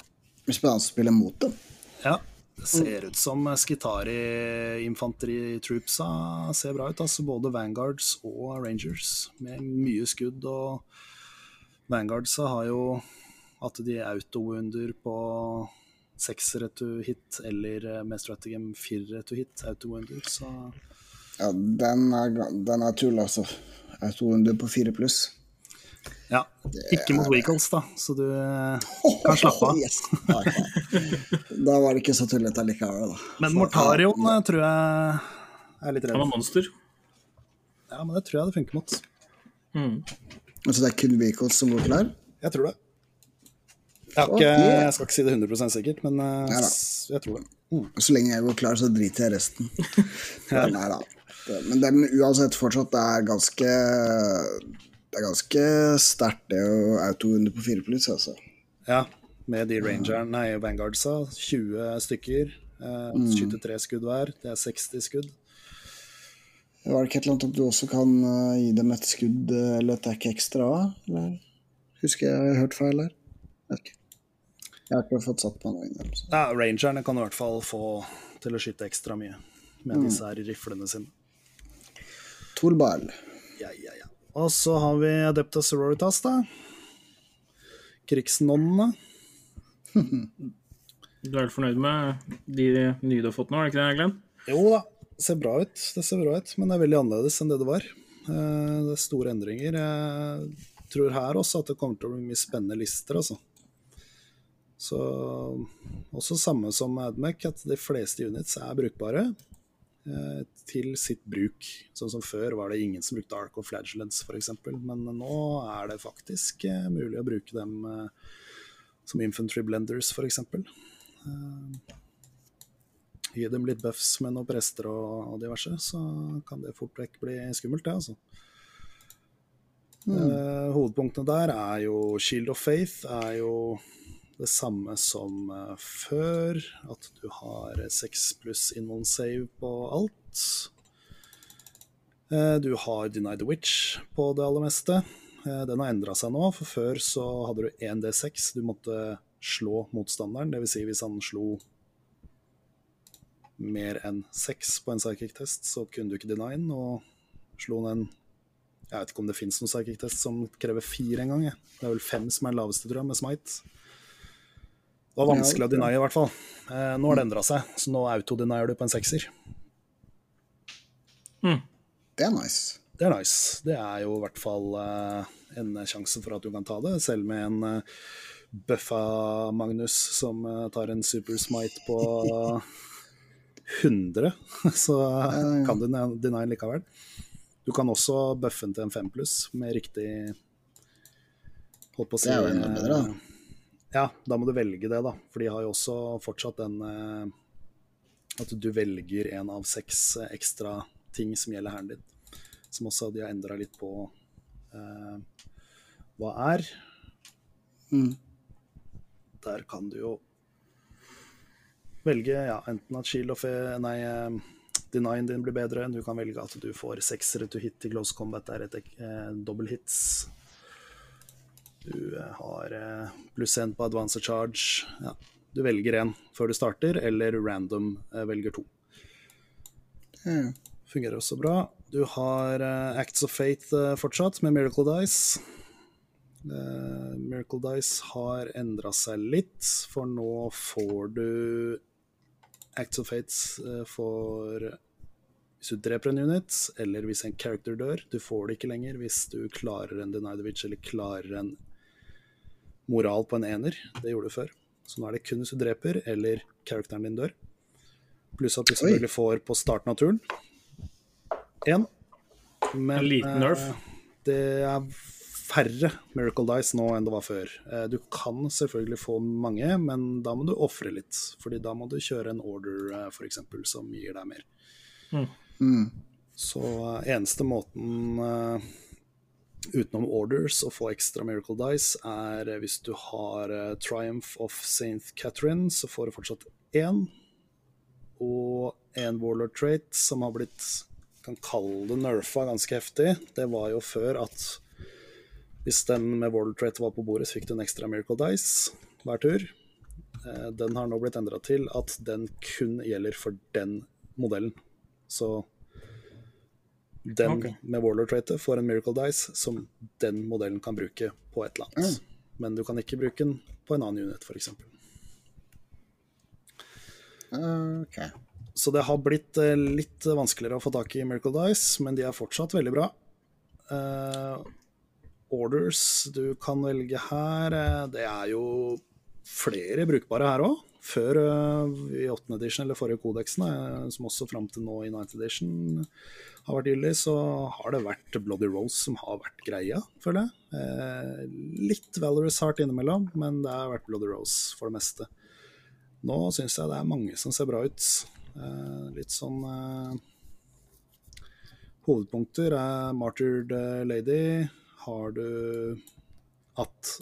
blir spennende å spille mot dem. Ja, det ser ut som Skitari-infanteritroopsa ser bra ut. Altså både Vanguards og Rangers med mye skudd. Og Vanguardsa har jo at de auto-wounder på seksere to hit, eller eh, med stratagem firere to hit, auto-wounder. Så Ja, den er, den er tull, altså. Autowunder på fire pluss. ja, ikke mot vehicles, da, så du kan slappe av. Yes. Da var det ikke så tullete likevel, da. Men Mortarion eh, tror jeg er litt Han er monster. Ja, men det tror jeg det funker mot. Altså det er kun vehicles som går klar? Jeg tror det. Jeg, ikke, jeg skal ikke si det 100 sikkert, men eh, Ja jeg tror det. Mm. Så lenge jeg går klar, så driter jeg resten. Ja, nei da. Det- Men den uansett fortsatt det er ganske Det er ganske sterkt, det å auto under på fire pluss, altså. Ja, med de rangeren, nei, vanguardsa. 20 stykker. Eh, Skyter tre skudd hver. Det er 60 skudd. Var det ikke et eller annet at du også kan uh, gi dem et skudd eh, eller et dekk ekstra? Eller husker jeg jeg har hørt feil der? Ikke. Jeg har ikke fått satt på noe innrømmelse. Ja, rangerne kan i hvert fall få til å skyte ekstra mye med disse her riflene sine. Torball. Ja, ja, ja. Og så har vi Adepta Sororitas, da. Krigsnonnene. Du er vel fornøyd med de nye du har fått nå, er det ikke det, Glenn? Jo da, det ser bra ut. Det ser bra ut, men det er veldig annerledes enn det det var. Eh, Det er store endringer. Jeg tror her også at det kommer til å bli mye spennende lister, altså. Så også samme som Admac, at de fleste units er brukbare eh, til sitt bruk. Sånn som før var det ingen som brukte Ark og Flagellants f.eks., men nå er det faktisk eh, mulig å bruke dem eh, som infantry blenders f.eks. Gi dem litt buffs med noen prester og, og diverse, så kan det fort vekk bli skummelt, det, altså. Mm. hovedpunktene der er jo Shield of Faith er jo det samme som eh, før. At du har seks pluss invuln save på alt. Eh, du har Deny the Witch på det aller meste. Eh, den har endra seg nå, for før så hadde du 1D6 du måtte slå motstanderen. Dvs. Si hvis han slo mer enn seks på en psychic test, så kunne du ikke deny den. Og slo han en Jeg vet ikke om det fins noen psychic test som krever fire engang. jeg. Det er vel fem som er den laveste, tror jeg, med smite. Det var vanskelig å deny, i hvert fall. Eh, nå har det endra seg, så nå autodenier du på en sekser. Det er nice. Det er nice. Det er jo i hvert fall eh, en sjanse for at du kan ta det, selv med en eh, bøffa Magnus som eh, tar en super smite på 100, så kan du deny den likevel. Du kan også bøffe den til en 5 pluss med riktig Holdt på å si Det er jo enda bedre, da. Ja, da må du velge det, da. For de har jo også fortsatt den eh, At du velger en av seks eh, ekstra ting som gjelder hæren din. Som også de har endra litt på eh, hva er. Mm. Der kan du jo velge ja, enten at shield of Nei, eh, denyen din blir bedre. Du kan velge at du får seksere to hit i close combat. Det er et eh, double hits. Du eh, har eh, pluss én på advance charge. Ja, du velger én før du starter, eller random eh, velger to. Ja. Fungerer også bra. Du har Acts of Faith fortsatt, med Miracle Dice. Miracle Dice har endra seg litt, for nå får du Acts of Faith eh, for hvis du dreper en unit, eller hvis en character dør. Du får det ikke lenger hvis du klarer en the Witch, eller klarer en moral på en ener. Det gjorde du før. Så nå er det kun hvis du dreper, eller characteren din dør. Pluss at du selvfølgelig får på starten av turen én. En liten nerf. eh, det er færre Miracle Dice nå enn det var før. Eh, du kan selvfølgelig få mange, men da må du ofre litt. Fordi da må du kjøre en order, eh, for eksempel, som gir deg mer. Mm. Så eh, eneste måten eh, utenom orders og få ekstra Miracle Dice, er eh, hvis du har eh, Triumph of St. Catherine, så får du fortsatt én. Og en Warlord Trait som har blitt kan kalle det nerfa ganske heftig. Det var jo før at hvis den med Warlord Trait var på bordet, så fikk du en ekstra Miracle Dice hver tur. Eh, Den har nå blitt endra til at den kun gjelder for den modellen. Så den okay. med Warlord Traitet får en Miracle Dice som den modellen kan bruke på et eller annet. Men du kan ikke bruke den på en annen unit, f.eks. Okay. Så det har blitt eh, litt vanskeligere å få tak i Miracle Dice, men de er fortsatt veldig bra. Eh, orders du kan velge her, eh, det er jo flere brukbare her òg. Før eh, i 8. edition, eller forrige kodeksen, eh, som også fram til nå i 9th edition har vært gyldig, så har det vært Bloody Rose som har vært greia, føler jeg. Eh, litt Valorous Heart innimellom, men det har vært Bloody Rose for det meste. Nå syns jeg det er mange som ser bra ut. Litt sånn Hovedpunkter er Martyred Lady. Har du at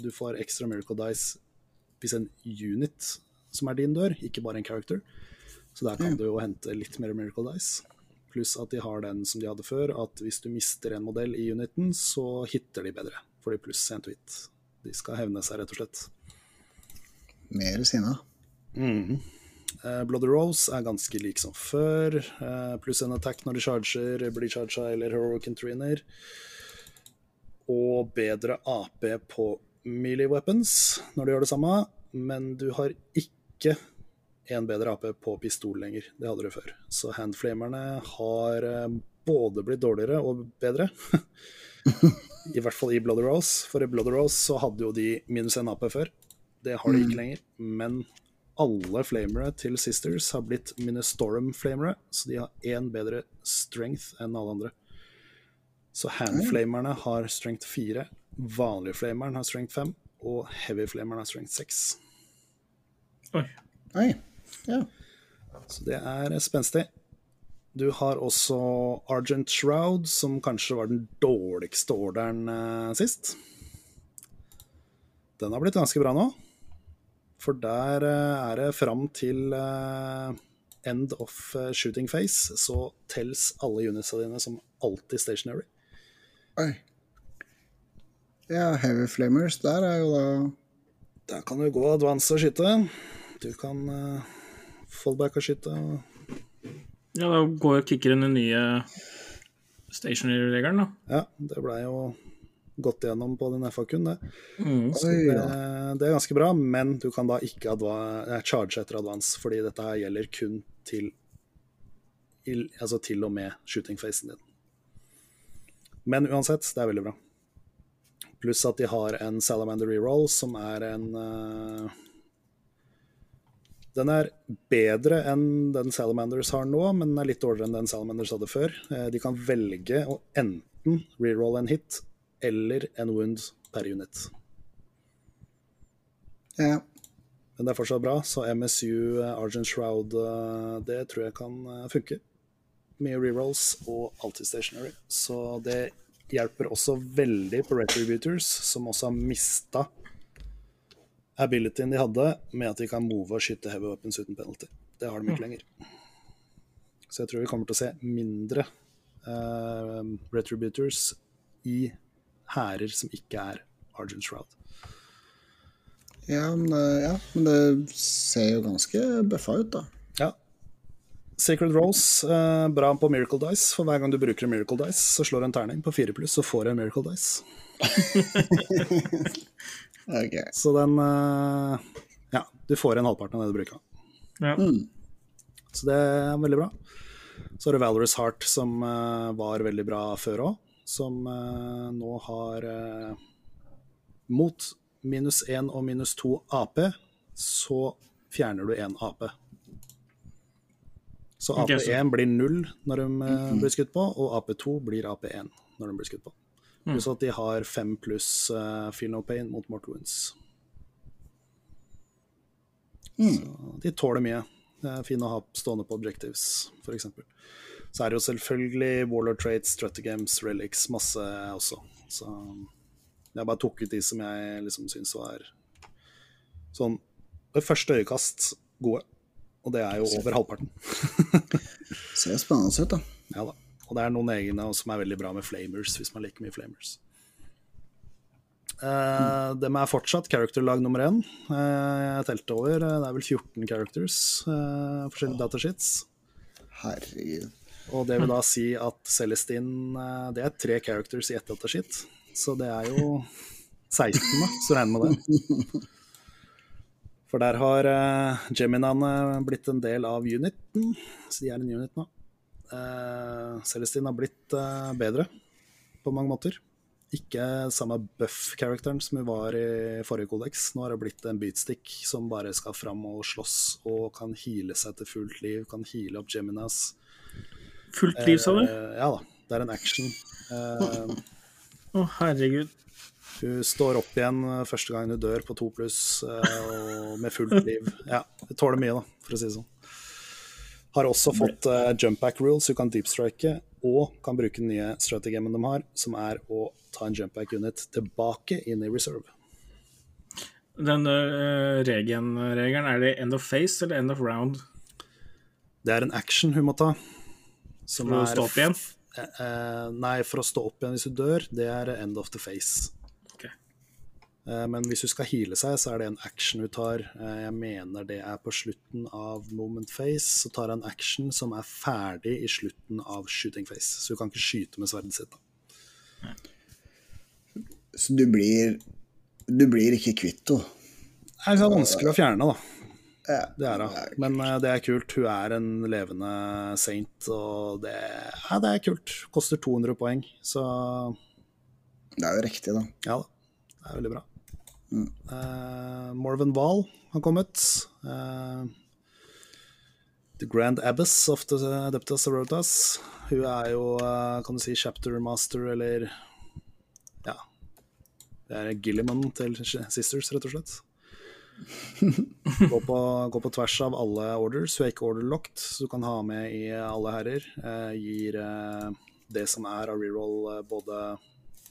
Du får ekstra Miracle Dice hvis en unit som er din dør, ikke bare en character. Så der kan du jo hente litt mer Miracle Dice. Pluss at de har den som de hadde før, at hvis du mister en modell i uniten, så hitter de bedre. Fordi de pluss sent hit. De skal hevne seg, rett og slett. Mer sinna. Eh, Bloody Rose er ganske lik som før. eh, pluss en attack når de charger, blir charga eller heroic entriner. Og bedre AP på melee weapons når du gjør det samme, men du har ikke en bedre AP på pistol lenger. Det hadde du før. Så handflamerne har eh, både blitt dårligere og bedre. I hvert fall i Bloody Rose. For i Bloody Rose så hadde jo de minus en AP før. Det har de ikke lenger. Men alle flamere til Sisters har blitt minus Storm-flamere, så de har én bedre strength enn alle andre. Så handflamerne har strength 4, vanlig flameren har strength 5, og heavy flameren har strength 6. Oi. Oi. Ja. Så det er spenstig. Du har også Argent Shroud, som kanskje var den dårligste orderen eh, sist. Den har blitt ganske bra nå. For der eh, er det fram til eh, end of eh, shooting phase, så tells alle unitsa dine som alltid stationary. Oi. Ja, Heavy Flamers, der er jo da Der kan du gå advance og skyte. Du kan uh, fallback og skyte. Ja, da går kicker inn den nye stationary-regelen, da. Ja, det blei jo gått gjennom på den FAQ-en, det. Mm. Så det, det er ganske bra, men du kan da ikke eh, charge etter advance, fordi dette her gjelder kun til il- altså til og med shooting-facen din. Men uansett, det er veldig bra. Pluss at de har en Salamander reroll, som er en uh, Den er bedre enn den Salamanders har nå, men den er litt dårligere enn den Salamanders hadde før. Uh, de kan velge å enten reroll en hit eller en wound per unit. Ja. Men det er fortsatt bra, så MSU, eh, Argent Shroud, det tror jeg kan funke. Mye rerolls og alltid stationary. Så det hjelper også veldig på Retributors, som også har mista abilityen de hadde med at de kan move og skyte heavy weapons uten penalty. Det har de ikke lenger. Så jeg tror vi kommer til å se mindre uh, Retributors i hærer som ikke er Argent Shroud. Ja, det- ja, men det ser jo ganske bøffa ut, da. Ja. Sacred Rose, eh, bra på Miracle Dice. For hver gang du bruker en Miracle Dice, så slår du en terning på fire pluss, så får du en Miracle Dice. okay. Så den eh, Ja, du får igjen halvparten av det du bruker. Ja. Så det er veldig bra. Så har du Valorous Heart, som eh, var veldig bra før òg. Som eh, nå har eh, Mot minus 1 og minus 2 AP, så fjerner du én AP. Så Ok, så- AP1 blir 0 når de eh, blir skutt på, og AP2 blir AP1 når de blir skutt på. Pluss at de har 5 pluss uh, Feel No Pain mot Mortal Wounds. Så de tåler mye. Det er fine å ha stående på objectives, f.eks. Så er det jo selvfølgelig Warlord Traits, Strutagames, Relics, masse også. Så jeg bare tok ut de som jeg liksom syns var sånn ved første øyekast gode. Og det er jo over halvparten. Ser spennende ut, da. Ja da. Og det er noen egne som er veldig bra med flamers, hvis man liker mye flamers. Uh, dem er fortsatt character-lag nummer én. Uh, jeg telte over. eh, Det er vel 14 characters, uh, forskjellige datasheets. Herregud. Og det vil da si at Celestine eh, Det er tre characters i ett datasheet. Så det er jo 16, da, så regner med det. For der har uh, Geminaene blitt en del av uniten, så de er en unit nå. Uh, Celestine har blitt uh, bedre på mange måter. Ikke samme buff-characteren som hun var i forrige kodeks. Nå har det blitt en beatstick som bare skal fram og slåss og kan heale seg til fullt liv, kan heale opp Geminas. Fullt liv, sa du? Uh, ja da, det er en action. Eh, Å, herregud. Hun står opp igjen eh, første gang hun dør på to pluss, eh, og med fullt liv. Ja, hun tåler mye, da, for å si det sånn. Har også fått uh, jump back rules, hun kan deepstrike, og kan bruke den nye strategien de har, som er å ta en jump back unit tilbake inn i reserve. Den uh, regen-regelen, er det end of face eller end of round? Det er en action hun må ta. Som For å stå opp igjen? eh, nei, for å stå opp igjen hvis hun dør, det er end of the face. Eh, men hvis hun skal heale seg, så er det en action hun tar. Eh, jeg mener det er på slutten av moment face. Så tar hun en action som er ferdig i slutten av shooting face. Så hun kan ikke skyte med sverdet sitt. da. Så du blir Du blir ikke kvitt henne. Det er vanskelig å fjerne, da. Ja. Det er hun. Men eh, det er kult. Hun er en levende saint, og det, ja, det er kult. Koster 200 poeng, så Det er jo riktig, da. ja da. Det er veldig bra. Eh, Morven Wahl har kommet. Uh, the Grand Abbess of the Adeptus Arotas. Hun er jo, eh, kan du si, chapter master, eller Ja. Det er Gilliman til Sisters, rett og slett. Gå på, gå på tvers av alle orders. Hun er ikke order locked, så du kan ha med i alle herrer. Eh, gir eh, det som er av reroll både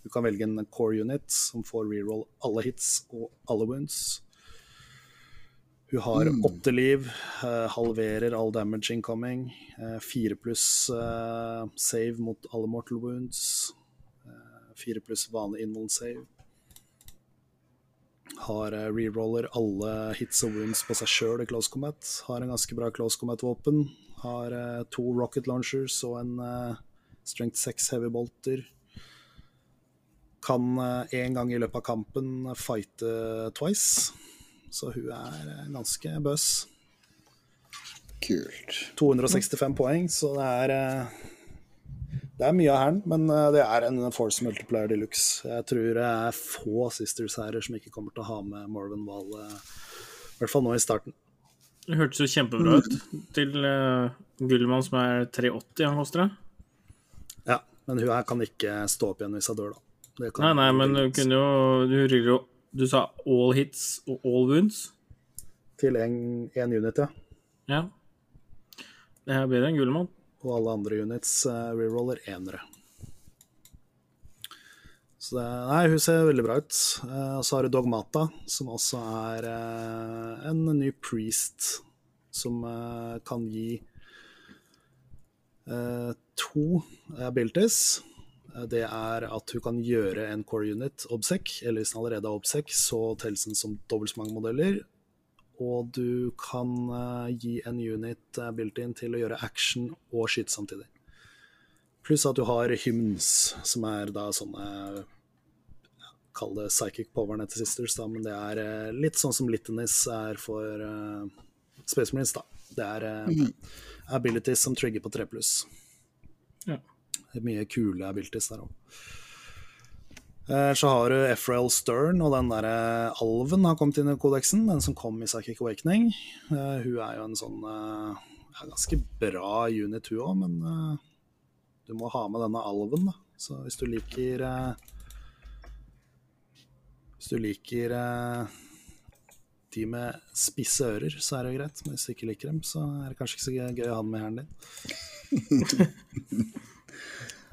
Du kan velge en core unit som får reroll alle hits og alle wounds. Hun har åtte liv, uh, halverer all damage incoming. Uh, Fire pluss uh, save mot alle mortal wounds. Fire pluss vanlig invuln save. Har reroller alle hits og wounds på seg sjøl i close combat. Har en ganske bra close combat-våpen. Har to rocket launchers og en strength 6 heavy bolter. Kan en gang i løpet av kampen fighte twice. Så hun er eh, ganske bøs. Kult. 265 poeng, så det er eh, Det er mye av hæren, men eh, det er en force multiplier de luxe. Jeg tror det er få sisters-hærer som ikke kommer til å ha med Morven Wall, eh, i hvert fall nå i starten. Det hørtes jo kjempebra ut. Til uh, Gullmann som er 380 han koster. Ja, men hun her kan ikke stå opp igjen hvis hun dør, da. Nei, nei, men du kunne jo Du ruller jo Du sa all hits og all wounds. Til én unit, ja. Ja. Det her blir en Gullmann. Og alle andre units uh, reroller enere. Så det, nei, hun ser veldig bra ut. Eh, og så har du Dogmata, som også er eh, en ny priest som eh, kan gi eh, to abilities. Eh, Det er at hun kan gjøre en core unit obsec, eller hvis den allerede er obsec, så telles den som dobbelt så mange modeller. Og du kan eh, gi en unit built-in til å gjøre action og skyte samtidig. Pluss at du har hymns, som er da sånne Kall det psychic powerne til Sisters, da, men det er eh, litt sånn som Litanies er for uh, Space Marines, da. Det er uh, abilities som trigger på 3 pluss. Mye kule abilities der òg. Så har du Efrael Stern, og den derre alven har kommet inn i kodeksen. Den som kom i Psychic Awakening. Eh, hun er jo en sånn eh, ganske bra unit, hun òg, men eh, du må ha med denne alven, da. Så hvis du liker eh, Hvis du liker eh, de med spisse ører, så er det jo greit. Men hvis du ikke liker dem, så er det kanskje ikke så gøy å ha den med hæren din.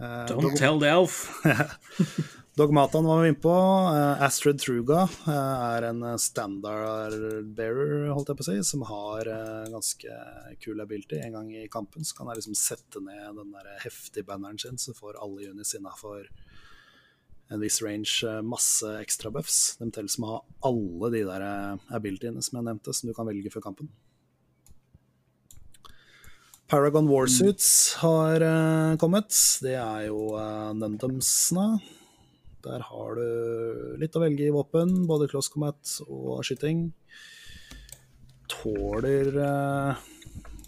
Eh, Don't tell the elf. Dogmataen var vi inne på. Uh, Astrid Truga uh, er en eh, standard bearer, holdt jeg på å si, som har ganske kul ability. En gang i kampen så kan jeg liksom sette ned den der heftige banneren sin, så får alle units innafor en viss range masse ekstra buffs. De teller som å ha alle de der abilityene som jeg nevnte, som du kan velge før kampen. Paragon Warsuits har uh, kommet. Det er jo uh, Nundumsene. Der har du litt å velge i våpen, både close combat og skyting. Tåler uh,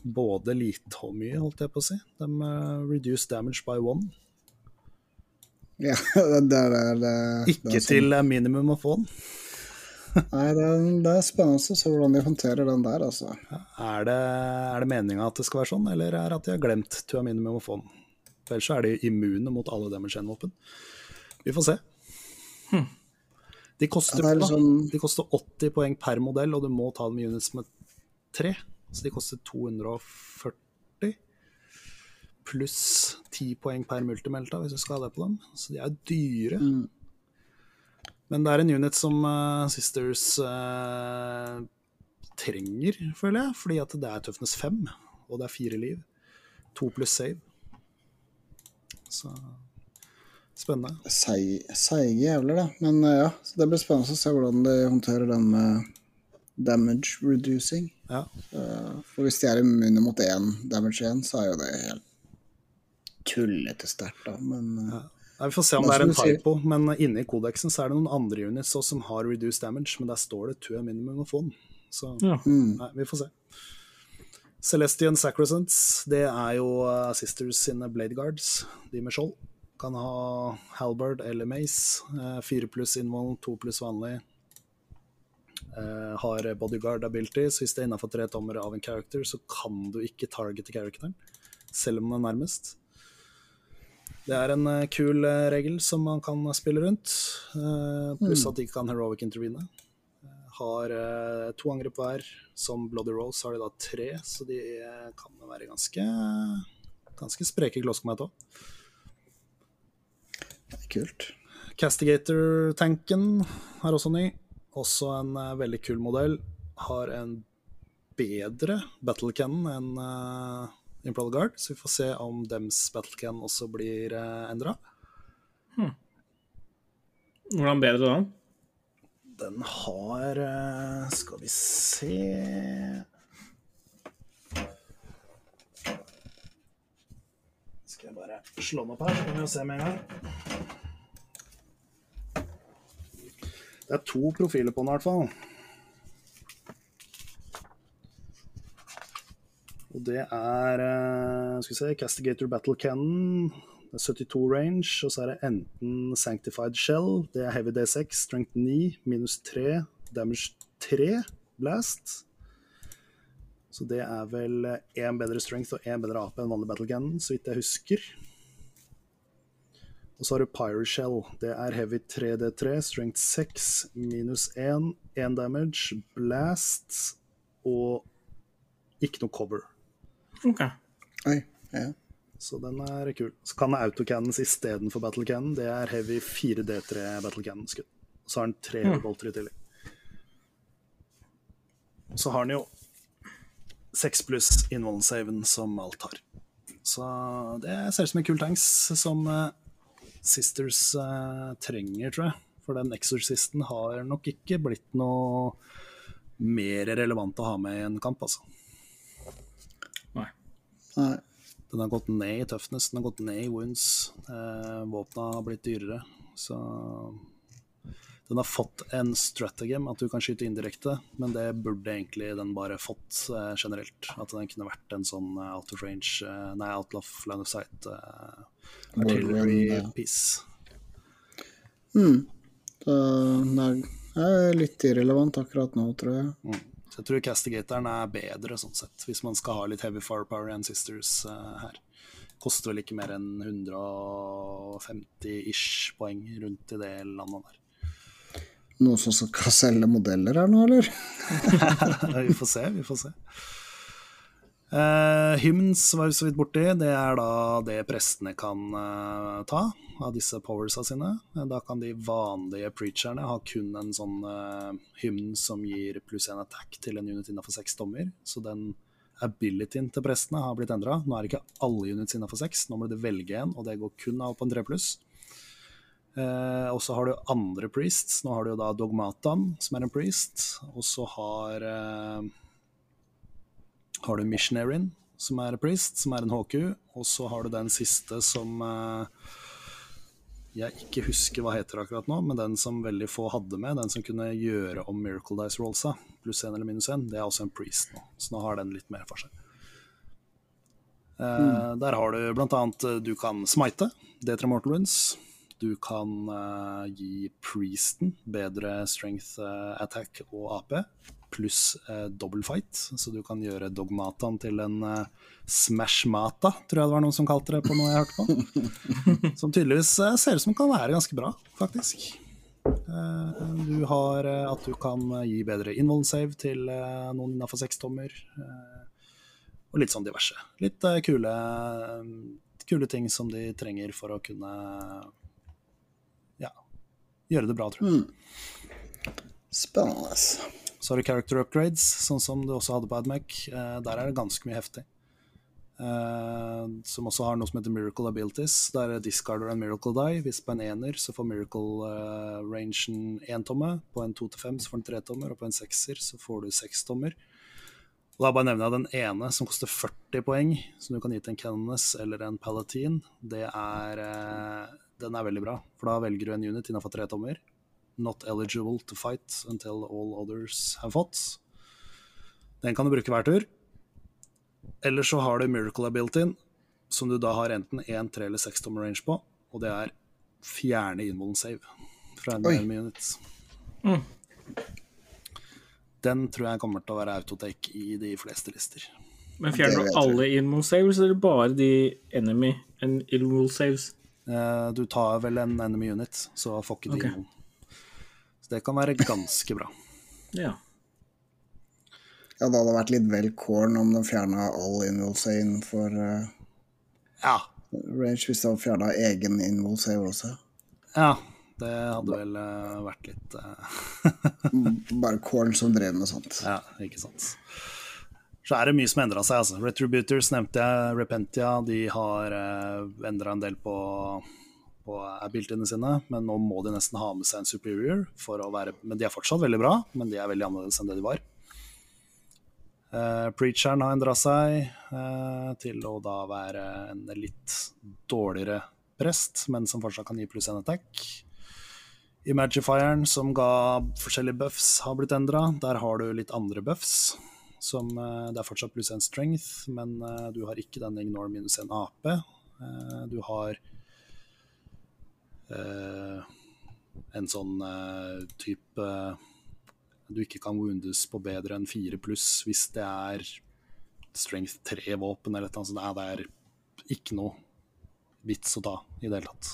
både lite og mye, holdt jeg på å si. De uh, reduce damage by one. Ja, det er det, det, Ikke det sånn. til minimum å få one. Nei, det er, det er spennende å se hvordan de håndterer den der, altså. Er det, er det meninga at det skal være sånn, eller er det at de har glemt to med? For ellers er de immune mot alle damage våpen Vi får se. De koster, Ja, liksom- de koster 80 poeng per modell, og du må ta dem i units med tre. Så de koster 240 pluss 10 poeng per multimelta hvis du skal ha det på dem. Så de er dyre. Men det er en unit som uh, Sisters uh, trenger, føler jeg. Fordi at det er tøffnes fem, og det er fire liv. To pluss save. Så spennende. Seig- Seige jævler, da. Men uh, ja, så det blir spennende å se hvordan de håndterer den med damage reducing. Ja. For hvis de er immune mot én damage igjen, så er jo det helt tullete sterkt, da. Men eh, Nei, vi får se om det er en typo, men inne i kodeksen så er det noen andre units også som har reduced damage, men der står det to a minimum of one. Så Ja. nei, vi får se. Celestian Sacrosants, det er jo eh, Sisters sine Blade Guards, de med skjold. Kan ha halberd eller mace. eh, Fire pluss innvoll, to pluss vanlig. Eh, har bodyguard ability, så hvis det er innafor tre tommer av en character, så kan du ikke targete characteren, selv om den er nærmest. Det er en eh, kul eh, regel som man kan spille rundt, eh, pluss at de kan heroic intervene. Eh, har eh, to angrep hver. Som Bloody Rose har de da tre, så de eh, kan være ganske ganske spreke kloskmet òg. kult. Castigator-tanken er også ny. Også en eh, veldig kul modell. Har en bedre battle cannon enn Imperial Guard, så vi får se om dems battle cannon også blir uh, endra. Hvordan bedre da? Den har eh, Skal vi se Skal jeg bare slå den opp her, så kan vi se med en gang. Det er to profiler på den, i hvert fall. Og det er eh, Skal vi se Castigator Battle Cannon. Det er 72 range, og så er det enten Sanctified Shell, det er Heavy D6, Strength 9, minus 3, Damage 3, Blast. Så det er vel én bedre strength og én bedre AP enn vanlig Battle Cannon, så vidt jeg husker. Og så har du Pyre Shell. Det er Heavy 3D3, Strength 6, minus 1, 1 damage, Blast og ikke noe cover. Ok. Oi, ja. Så den er kul. Så kan det autocannons istedenfor battle cannon. Det er heavy 4D3 battle cannon-skudd. Så har den tre mm. bolter i tillegg. Så har den jo 6 pluss innvollen-saven som alt har. Så det ser ut som en kul tanks som uh, Sisters uh, trenger, tror jeg. For den Exorcisten har nok ikke blitt noe mer relevant å ha med i en kamp, altså. Nei. Den har gått ned i tøffness, den har gått ned i wounds. Eh, Våpna har blitt dyrere. Så den har fått en stratagem, at du kan skyte indirekte, men det burde egentlig den bare fått eh, generelt. At den kunne vært en sånn eh, out of range, eh, nei, out of line of sight eh, artillery piece. Mm. det er litt irrelevant akkurat nå, tror jeg. Mm. Så jeg tror Castigatoren er bedre, sånn sett, hvis man skal ha litt heavy firepower and sisters eh, her. Koster vel ikke mer enn 150-ish poeng rundt i det landet der. Noen som skal selge modeller her nå, eller? vi får se, vi får se. Uh, hymns var vi så vidt borti. Det er da det prestene kan uh, ta av disse powersa sine. Da kan de vanlige preacherne ha kun en sånn uh, hymn som gir pluss én attack til en unit innafor seks dommer. Så den abilityen til prestene har blitt endra. Nå er det ikke alle units innafor seks, nå må du velge en, og det går kun av på en tre pluss. Uh, og så har du andre priests. Nå har du da Dogmatan, som er en priest. Og så har eh, har du Missionaryen, som er priest, som er en HQ. Og så har du den siste som eh, jeg ikke husker hva heter akkurat nå, men den som veldig få hadde med, den som kunne gjøre om Miracle Dice Rollsa, pluss én eller minus én, det er også en priest nå. Så nå har den litt mer for seg. Mm. Der har du blant annet eh, Du kan smite, D3 Mortal Runes. Du kan uh, gi priesten bedre strength uh, attack og AP, pluss eh, double fight. Så du kan gjøre dogmataen til en eh, smashmata, tror jeg det var noen som kalte det på noe jeg hørte på. som tydeligvis eh, ser ut som kan være ganske bra, faktisk. Eh, du har eh, at du kan eh, gi bedre involve save til eh, noen innafor sekstommer. Uh, og litt sånn diverse. Litt eh, kule, kule ting som de trenger for å kunne ja, gjøre det bra, tror jeg. Spennende. Så har du character upgrades, sånn som du også hadde på AdMac. Uh, der er det ganske mye heftig. Uh, som også har noe som heter Miracle Abilities. Der discarder en Miracle Die. Hvis på en ener så får Miracle-rangen én tomme. På en to til fem så får den tre tommer, og på en sekser så får du seks tommer. Og da bare nevner jeg den ene som koster 40 poeng, som du kan gi til en Canoness eller en Palatine. Det er, uh, den er veldig bra, for da velger du en unit innenfor tre tommer. Not eligible to fight until all others have fought. Den kan du bruke hver tur. Eller så har du Miracle Abilityen, som du da har enten 1, 3 eller 6 tommer range på, og det er fjerne innvollen save fra en enemy unit. Den tror jeg kommer til å være autotake i de fleste lister. Men fjerner du alle Inmol saves, eller bare de enemy and Inmol saves? Eh, Du tar vel en enemy unit, så får ikke de Ok. noen. Så det kan være ganske bra. Ja. Ja, det hadde vært litt vel corn om de fjerna all invol-save innenfor uh, Ja, range, hvis de hadde fjerna egen invol-save også. ja det hadde vel uh, vært litt uh... Bare corn som drev med sånt. Ja, ikke sant. Så er det mye som endra seg. altså. Retributors nevnte jeg, Repentia de har uh, endra en del på, på abilityene sine, men nå må de nesten ha med seg en superior. For å være, men de er fortsatt veldig bra, men de er veldig annerledes enn det de var. Uh, Preacheren har endra seg uh, til å da være en litt dårligere prest, men som fortsatt kan gi pluss en attack. Imagifieren, som ga forskjellige buffs, har blitt endra. Der har du litt andre buffs. Som, uh, det er fortsatt pluss en strength, men du har ikke den ignore minus en AP. Du har en sånn eh, type Du ikke kan woundes på bedre enn fire pluss hvis det er strength 3-våpen eller et eller annet sånt. Nei, det er ikke noe vits å ta i det hele tatt.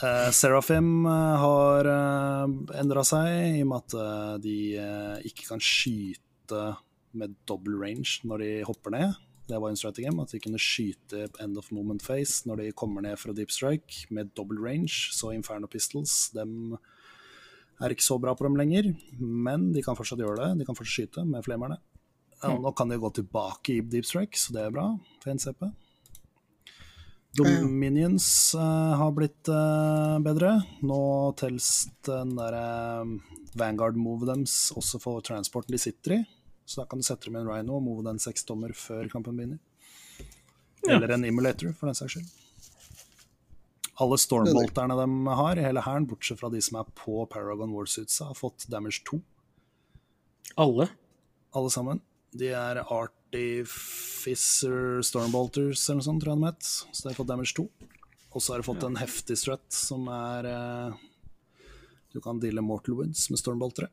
Uh, Seraphim eh, har uh, endra seg, i og med at eh, de eh, ikke kan skyte med double range når de hopper ned. Det var en game, at de kunne skyte end of moment face når de kommer ned fra deep strike med double range. Så Inferno Pistols dem er ikke så bra på dem lenger, men de kan fortsatt gjøre det. De kan fortsatt skyte med flamerne. Ja, nå kan de gå tilbake i deep strike, så det er bra for NCP. Dominions uh, har blitt uh, bedre. Nå telles den derre uh, Vanguard-move deres også for transporten de sitter i. Så da kan du sette dem i en Rhino og move den seks tommer før kampen begynner. Ja. Eller en Immolator, for den saks skyld. Alle stormbolterne de har i hele hæren, bortsett fra de som er på Paragon Warsuitsa, har fått damage 2 Alle? alle sammen. De er Artificer Stormbolters eller noe sånt, tror jeg de het. Så de har fått damage 2. Og så har de fått en heftig strut som er eh, Du kan deale mortal Woods med stormboltere.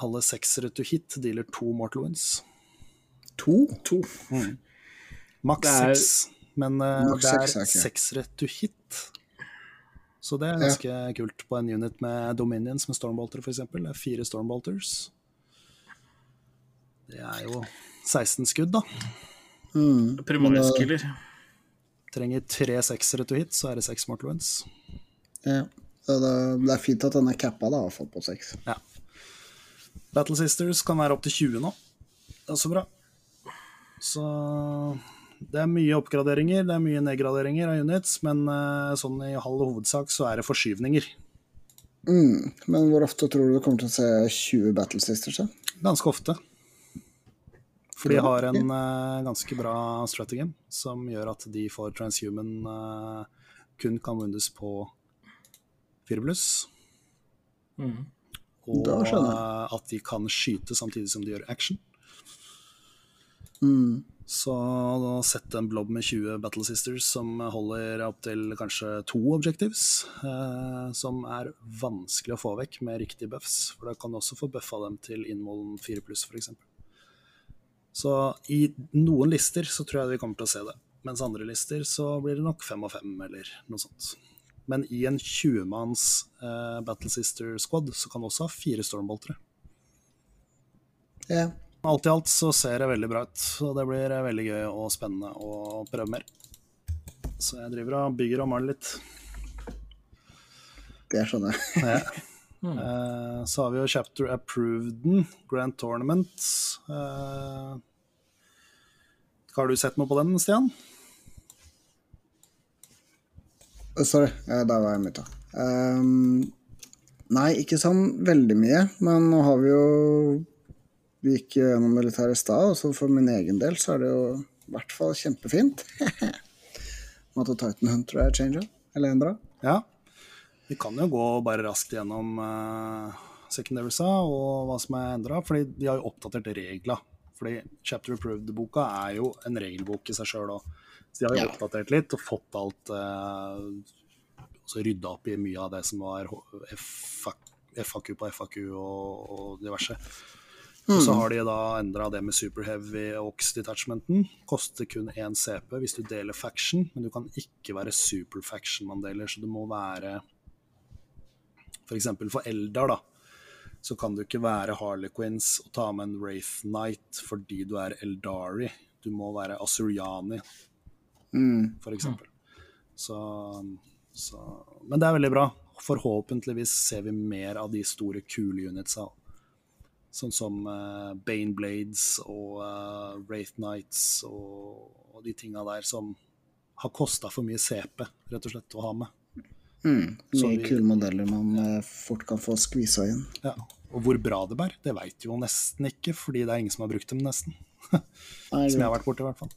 Alle seksere to hit dealer to mortal wounds. To? To. Maks Det er- seks, men uh, det er seksere to hit. Så det er ganske kult på en unit med Dominions med Stormbolter, f.eks. Det er fire stormbolters. Det er jo 16 skudd, da. Mm. Primarskiller. Trenger tre seksere to hit, så er det seks mortal wounds. Ja. Det, det er fint at den er cappa, da, har fått på seks. Ja. Battle Sisters kan være opptil 20 nå. Det er også bra. Så det er mye oppgraderinger, det er mye nedgraderinger av units, men eh, sånn i halv hovedsak så er det forskyvninger. Mm. Men hvor ofte tror du du kommer til å se 20 Battle Sisters? Da? Ganske ofte. For de har en uh, ganske bra stratagem som gjør at de får transhuman uh, kun kan vundes på 4 pluss. Mhm. Og eh, at de kan skyte samtidig som de gjør action. Mm. Så da sette en blob med 20 Battle Sisters som holder opp til kanskje to objectives, eh, som er vanskelig å få vekk med riktige buffs. For da kan du også få buffa dem til innmålen 4 pluss, f.eks. Så i noen lister så tror jeg vi kommer til å se det. Mens andre lister så blir det nok fem og fem, eller noe sånt. Men i en 20-manns uh, Battle Sister Squad så kan du også ha fire stormboltere. Ja. Alt i alt så ser det veldig bra ut, og det blir eh, veldig gøy og spennende å prøve mer. Så jeg driver og bygger og maler litt. det skjønner jeg. Eh, så har vi jo chapter approveden, Grand Tournament. Eh, har du sett noe på den, Stian? Eh, Sorry, eh, der var jeg mye Um, nei, ikke sånn veldig mye, men nå har vi jo Vi gikk gjennom det litt i stad, og så for min egen del så er det jo i hvert fall kjempefint. Måtte Titan Hunter er changer, eller endra. Ja. Vi kan jo gå bare raskt gjennom uh, secondarysa og hva som er endra, fordi de har jo oppdatert regla. Fordi Chapter Approved-boka er jo en regelbok i seg sjøl òg. Så de har jo Ja. oppdatert litt og fått alt eh, Så rydda opp i mye av det som var FAQ, på FAQ og, og diverse. Og så har de da endra det med super heavy ox detachmenten. Koster kun én CP hvis du deler faction, men du kan ikke være super faction man deler, så du må være F.eks. For, for Eldar, da, så kan du ikke være Harlequins og ta med en Wraith Knight fordi du er Eldari. Du må være Asuriani, Mm. eksempel. Så, så Men det er veldig bra. Forhåpentligvis ser vi mer av de store, kule unitsa. Sånn som uh, Bane Blades og uh, Wraith Knights og, og de tinga der som har kosta for mye CP, rett og slett, å ha med. Mm. Mye vi- kule modeller man eh, fort kan få skvisa inn. Ja. Og hvor bra det bærer, det veit jo nesten ikke, fordi det er ingen som har brukt dem, nesten. Som jeg har vært borti, i hvert fall.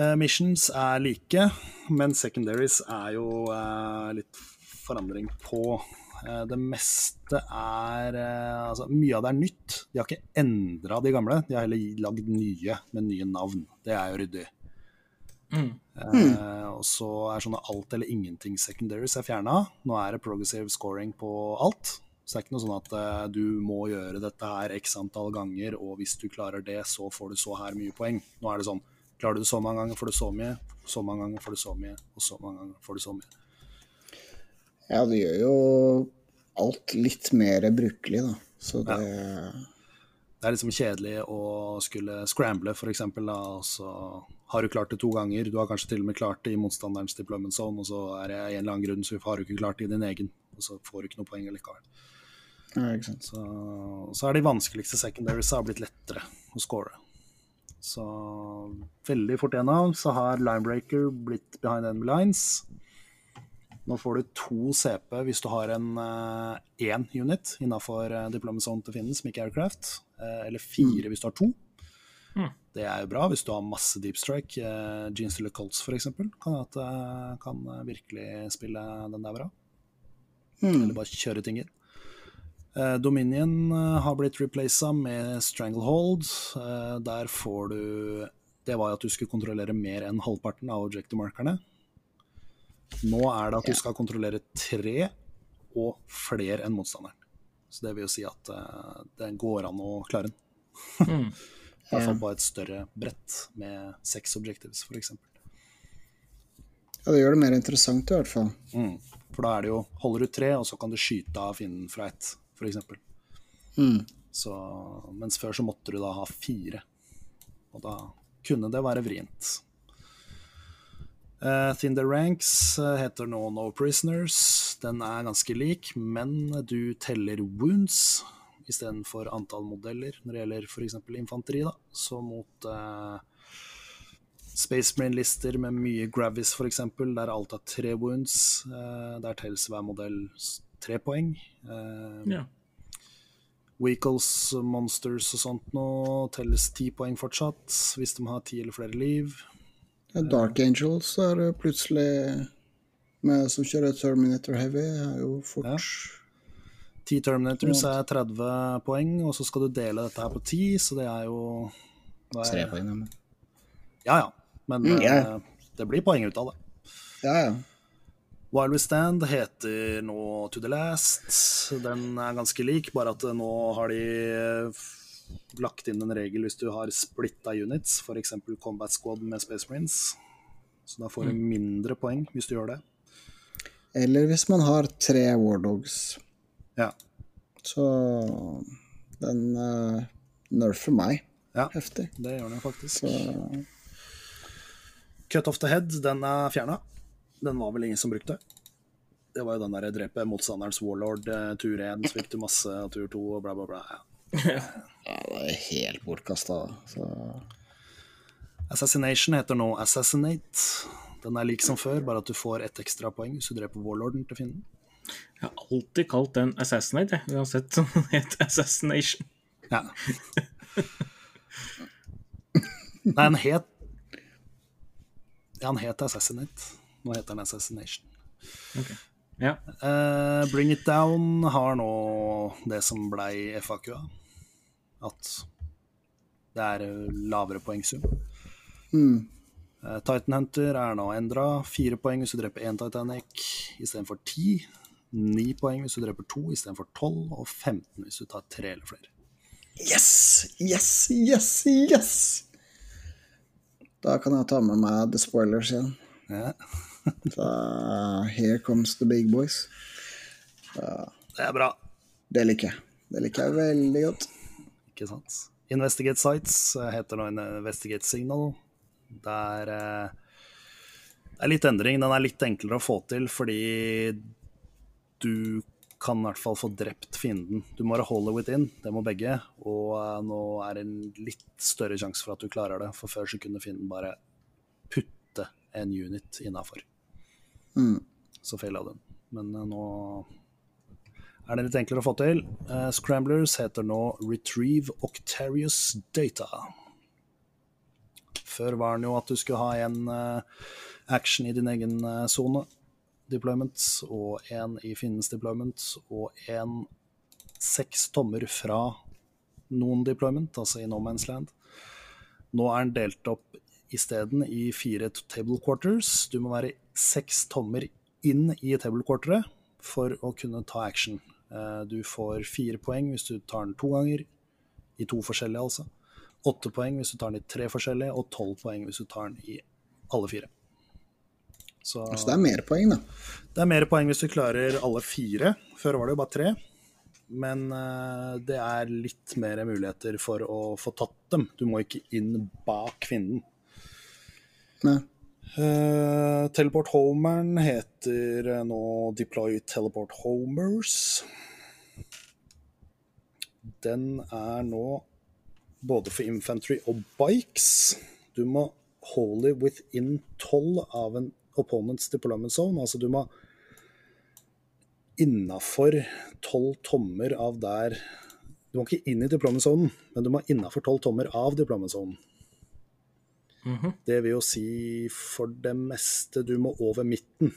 Eh, missions er like, men secondaries er jo eh, litt forandring på. Eh, det meste er Altså, mye av det er nytt. De har ikke endra de gamle, de har heller lagd nye med nye navn. Det er jo ryddig. Mm. Eh, og så er sånne alt eller ingenting secondaries er fjerna. Nå er det progressive scoring på alt. Så det er ikke noe sånn at eh, du må gjøre dette her x antall ganger, og hvis du klarer det, så får du så her mye poeng. Nå er det sånn Klarer du det så mange ganger, får du så mye. Så mange ganger får du så mye, og så mange ganger får du så mye. Ja, det gjør jo alt litt mer brukelig, da. Så det Det er liksom kjedelig å skulle scramble, da, og så har du klart det to ganger. Du har kanskje til og med klart det i motstanderens deployment zone, og så er det en eller annen grunn så har du ikke klart det i din egen, og så får du ikke noe poeng likevel. ja. Så, så er de vanskeligste secondaries har blitt lettere å score. Så veldig fort igjennom så har Linebreaker blitt behind enemy lines. Nå får du to CP hvis du har en én unit innafor uh, deployment zone til fienden, som ikke er aircraft, Uh, eller fire hvis du har to. Mm. Det er jo bra hvis du har masse deep strike. Uh, Jeans Stiller Colts f.eks. kan, at, eh, kan eh, virkelig spille den der bra. Mm. Eller bare kjøre ting inn. Eh, Dominion eh, har blitt replaced med Stranglehold. Eh, der får du Det var jo at du skulle kontrollere mer enn halvparten av objective-markerne. Nå er det at du skal kontrollere tre og flere enn motstanderen. Så det vil jo si at det går an å klare den. Mm. I hvert fall på et større brett med seks objectives, f.eks. Ja, det gjør det mer interessant i hvert fall. Mm. For da er det jo Holder du tre, og så kan du skyte av fienden fra ett, f.eks. Mm. Så, mens før så måtte du da ha fire. Og da kunne det være vrient. Uh, Thinder Ranks eh, heter nå No Prisoners. Den er ganske lik, men du teller wounds istedenfor antall modeller når det gjelder f.eks. infanteri. da, Så mot uh, Space Marine-lister med mye Gravis f.eks., der alt er tre wounds, uh, der telles hver modell tre poeng. Uh, Ja. Weakles, monsters og sånt nå telles ti poeng fortsatt, hvis de har ti eller flere liv. Dark Angels er plutselig med, som kjører Terminator Heavy, er jo fort Ja. Ti Terminators er 30 poeng, og så skal du dele dette her på ti, så det er jo det er- Tre poeng, ja, men- Ja ja, men Mm, yeah. eh, det blir poeng ut av det. Ja, ja. While We Stand heter nå To The Last. Den er ganske lik, bare at nå har de lagt inn en regel hvis du har splitta units, f.eks. Combat Squad med Space Marines. Så da får du mindre poeng hvis du gjør det. Eller hvis man har tre Wardogs. Ja. Så den uh, nerfer meg Ja. heftig. Det gjør den faktisk. Så Cut off the head, den er fjerna. Den var vel ingen som brukte. Det var jo den der drepe motstanderens warlord eh, tur én, så fikk du masse av tur to og bla, bla, bla. Ja. Ja, det er helt bortkasta. Så Assassination heter nå Assassinate. Den er lik som før, bare at du får ett ekstra poeng hvis du dreper warlorden til fienden. Jeg har alltid kalt den Assassinate, jeg, uansett om den het Assassination. Ja. Nei, den het Ja, den het Assassinate. Nå heter den Assassination. Ja. Uh, Bring It Down har nå det som blei FAQ-a. At det er lavere poengsum. Eh, Titan Hunter er nå endra. Fire poeng hvis du dreper én Titanic istedenfor ti. Ni poeng hvis du dreper to istedenfor tolv, og 15 hvis du tar tre eller flere. Yes! Yes, yes, yes! Da kan jeg ta med meg the spoilers igjen. Ja, Så here comes the big boys. det er bra. Det liker jeg. Det liker jeg veldig godt. Ikke sant? Investigate Sites eh, heter nå Investigate Signal. Det er, eh, det er litt endring. Den er litt enklere å få til fordi du kan i hvert fall få drept fienden. Du må holde within, det må begge. Og eh, nå er det en litt større sjanse for at du klarer det, for før så kunne fienden bare putte en unit innafor. Så feila den. Men uh, nå er det litt enklere å få til. Uh, Scramblers heter nå Retrieve Octarius Data. Før var den jo at du skulle ha en eh, action i din egen sone, deployment, og en i fiendens deployment, og en seks tommer fra noen deployment, altså i No Man's Land. Nå er den delt opp isteden i fire table quarters. Du må være seks tommer inn i tablequarteret for å kunne ta action. Eh, Du får fire poeng hvis du tar den to ganger, i to forskjellige altså. Åtte poeng hvis du tar den i tre forskjellige, og tolv poeng hvis du tar den i alle fire. Så Så det er mer poeng, da. det er mer poeng hvis du klarer alle fire. Før var det jo bare tre. Men eh, det er litt mer muligheter for å få tatt dem. Du må ikke inn bak fienden. Nei. Eh, teleport Homeren heter eh, nå Deploy Teleport Homers. Den er nå både for infantry og bikes. Du må holy within 12 av en opponents deployment zone. Altså du må innafor 12 tommer av der Du må ikke inn i deployment zonen, men du må innafor 12 tommer av deployment zonen. Det vil jo si for det meste du må over midten.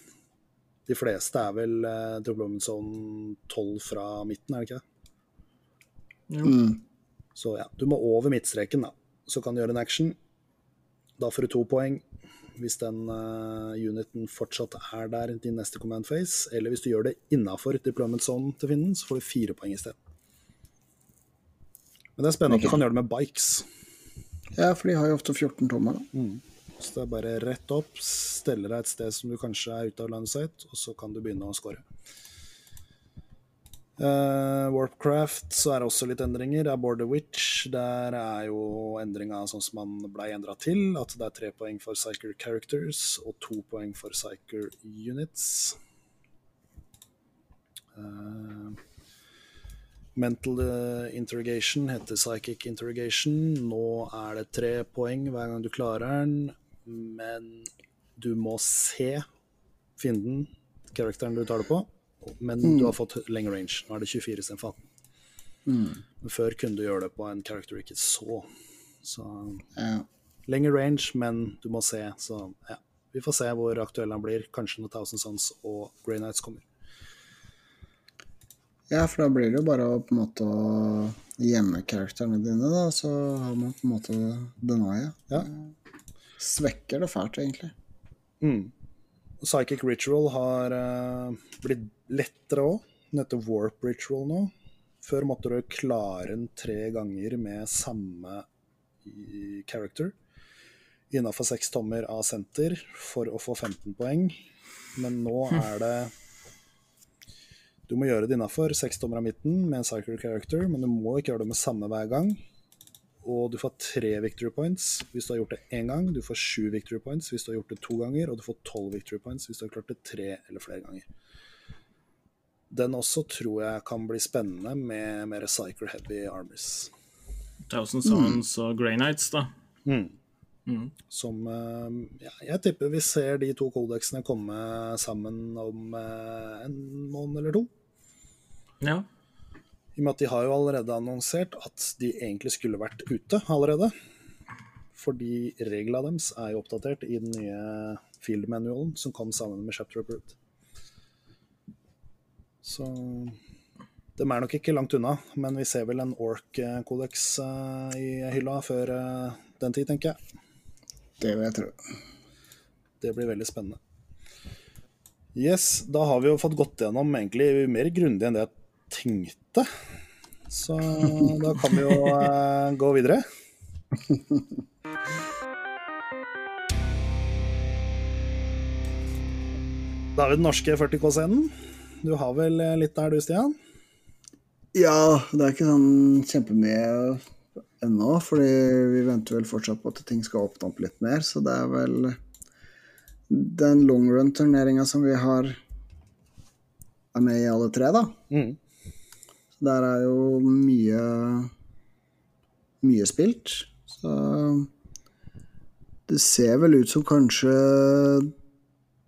De fleste er vel eh, deployment zone 12 fra midten, er det ikke det? Så ja, du må over midtstreken, da. Så kan du gjøre en action. Da får du to poeng hvis den uh, uniten fortsatt er der i din neste command phase. Eller hvis du gjør det innafor deployment zone til fienden, så får du fire poeng i sted. Men det er spennende at du kan gjøre det med bikes. Ja, for de har jo ofte 14 tommer, da. Så det er bare rett opp, stelle deg et sted som du kanskje er ute av landsight, og så kan du begynne å score. Uh, Warpcraft så er det også litt endringer. Det er Border Witch. Der er jo endringa sånn som man blei endra til. At det er tre poeng for Psycher Characters og to poeng for Psycher Units. Eh, mental eh, interrogation heter psychic interrogation. Nå er det tre poeng hver gang du klarer den, men du må se fienden, karakteren du tar det på, men du har fått lengre range. Nå er det 24 istedenfor 18. Men før kunne du gjøre det på en character du ikke så. Så Ja. lengre range, men du må se. Så ja, vi får se hvor aktuell han blir. Kanskje når Thousand Sons og Grey Nights kommer. Ja, for da blir det jo bare å på en måte gjemme karakterene dine, da, så har man på en måte denia. Ja. Svekker det fælt, egentlig. Psychic Ritual har uh, blitt lettere òg. Den heter Warp Ritual nå. Før måtte du klare den tre ganger med samme i- character. Innafor seks tommer av senter for å få 15 poeng. Men nå er det Du må gjøre det innafor av midten med en cycle character, men du må ikke gjøre det med samme hver gang. Og du får tre victory points hvis du har gjort det én gang. Du får sju victory points hvis du har gjort det to ganger, og du får tolv victory points hvis du har klart det tre eller flere ganger. Den også tror jeg kan bli spennende med mer Cycle Heavy Armies. Thousand Sons og Grey Nights, da. Som eh, ja, Jeg tipper vi ser de to kodeksene komme sammen om eh, en måned eller to. Ja. I og med at de har jo allerede annonsert at de egentlig skulle vært ute allerede. Fordi reglene deres er jo oppdatert i den nye field manualen som kom sammen med Chapter Approved. Så de er nok ikke langt unna, men vi ser vel en Orc-kodeks eh, i hylla før den tid, tenker jeg. Det vil jeg tro. Det blir veldig spennende. Yes, da har vi jo fått gått gjennom egentlig mer grundig enn det jeg tenkte. Så da kan vi jo eh, gå videre. Da har vi den norske 40K-scenen. Du har vel eh, litt der du, Stian? Ja, det er ikke sånn kjempemye ennå, fordi vi venter vel fortsatt på at ting skal åpne opp litt mer, så det er vel den long run-turneringa som vi har er med i alle tre, da. Mm. Der er jo mye mye spilt, så det ser vel ut som kanskje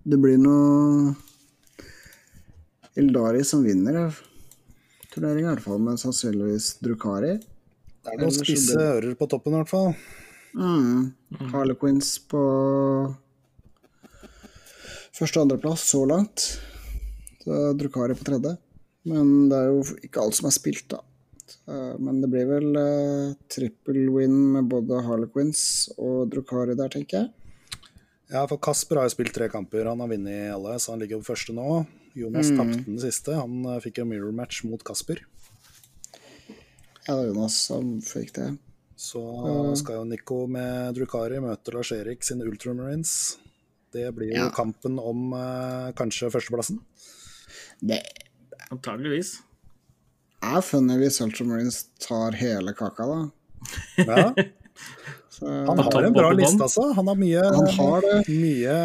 det blir noe Eldari som vinner turneringa, i hvert fall, men sannsynligvis Drukari. Det er noen spisse ører på toppen, i hvert fall. Mm. Harlequins på første- og andreplass så langt. Så Drukari på tredje. Men det er jo ikke alt som er spilt, da. Men det blir vel uh, trippel win med både Harlequins og Drukari der, tenker jeg. Ja, for Kasper har jo spilt tre kamper. Han har vunnet alle, så han ligger på første nå. Jonas tapte den siste. Han eh, fikk jo mirror match mot Kasper. Ja, det er Jonas som fikk det. Så skal jo Nico med Drukari møte Lars Erik sine Ultramarines. Det blir jo Ja. kampen om eh, kanskje førsteplassen. Det Antageligvis. Jeg funner hvis Ultramarines tar hele kaka, da. Ja, Så, han har en bra liste, altså. Han har mye, Han har det. mye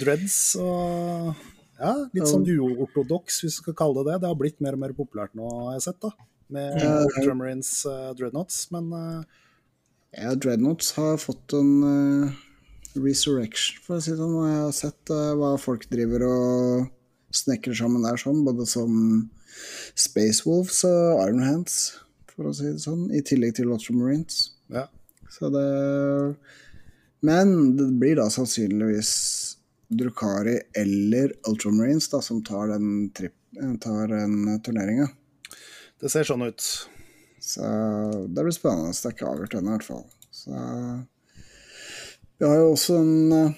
dreads og ja, litt sånn uortodoks, hvis vi skal kalle det det. Det har blitt mer og mer populært nå, har jeg sett, da. Med Ja. Ultramarines uh, dreadnoughts, men eh, Ja, Dreadnoughts har fått en eh, resurrection, for å si det sånn. Jeg har sett eh, hva folk driver og snekrer sammen der sånn, både som Space Wolves og Iron Hands, for å si det sånn, i tillegg til Ultramarines. ja. Så det Men det blir da sannsynligvis Drukari eller Ultramarines da, som tar den, trip, tar den turneringa. Det ser sånn ut. Så det blir spennende. Det er ikke avgjort ennå, i hvert fall. Så Vi har jo også en Eastfold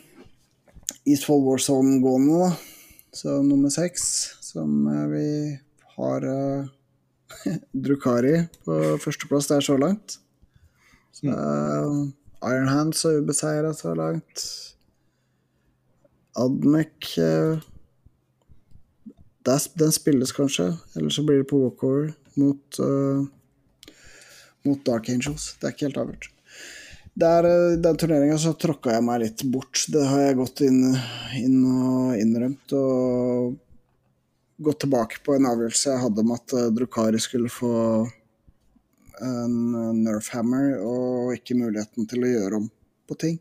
Eastfold Warzone gående, da. Så nummer seks, som eh, vi har uh, Drukari på førsteplass der så langt. Så eh, Iron Hands er ubeseira så langt. Admec uh, Den spilles kanskje, eller så blir det på walkover mot, uh, mot Dark Angels. Det er ikke helt avgjort. Der, eh, den turneringa så tråkka jeg meg litt bort. Det har jeg gått inn, inn og innrømt. Og gått tilbake på en avgjørelse jeg hadde om at eh, Drukari skulle få en Nerf Hammer og ikke muligheten til å gjøre om på ting.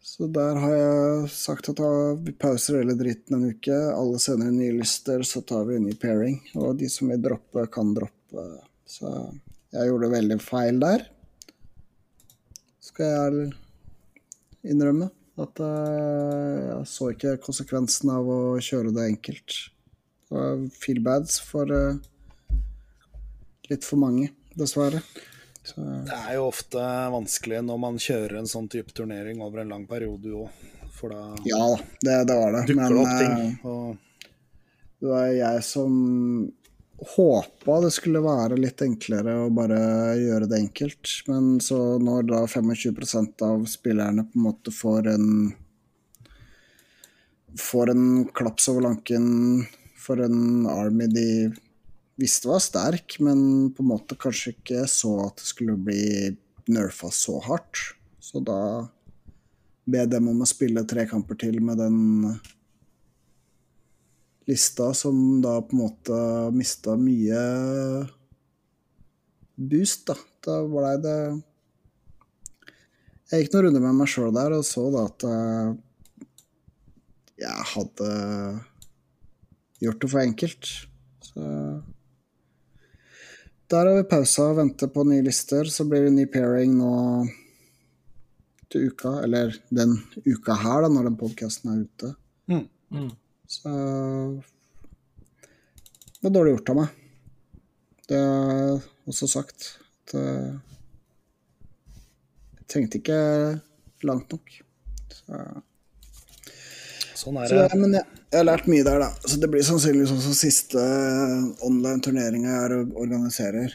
Så der har jeg sagt at vi pauser hele dritten en uke. Alle sender inn nye lister, så tar vi en ny pairing. Og de som vil droppe, kan droppe. Så jeg gjorde veldig feil der. Skal jeg innrømme at eh, jeg så ikke konsekvensen av å kjøre det enkelt. Det var feel bads for eh, litt for mange, dessverre. Så, Det er jo ofte vanskelig når man kjører en sånn type turnering over en lang periode òg, for da ja det, det var det. dukker det opp eh, ting. Og Det var jeg som håpa det skulle være litt enklere å bare gjøre det enkelt. Men så når da 25 av spillerne på en måte får en Får en klaps over lanken for en Army de visste var sterk, men på en måte kanskje ikke så at det skulle bli nerfa så hardt. Så da be dem om å spille tre kamper til med den lista som da på en måte mista mye boost, da. Da blei det Jeg gikk noen runder med meg sjøl der og så da at eh, jeg hadde gjort det for enkelt. Så der har vi pausa og venter på nye lister. Så blir det ny pairing nå til uka, eller den uka her, da, når den podkasten er ute. Mm. Så det var dårlig gjort av meg. Det har jeg også sagt. At eh, jeg tenkte ikke langt nok. Så, Sånn er det. Så, men jeg, jeg har lært mye der, da. Så det blir sannsynligvis også siste online turneringa jeg or- organiserer.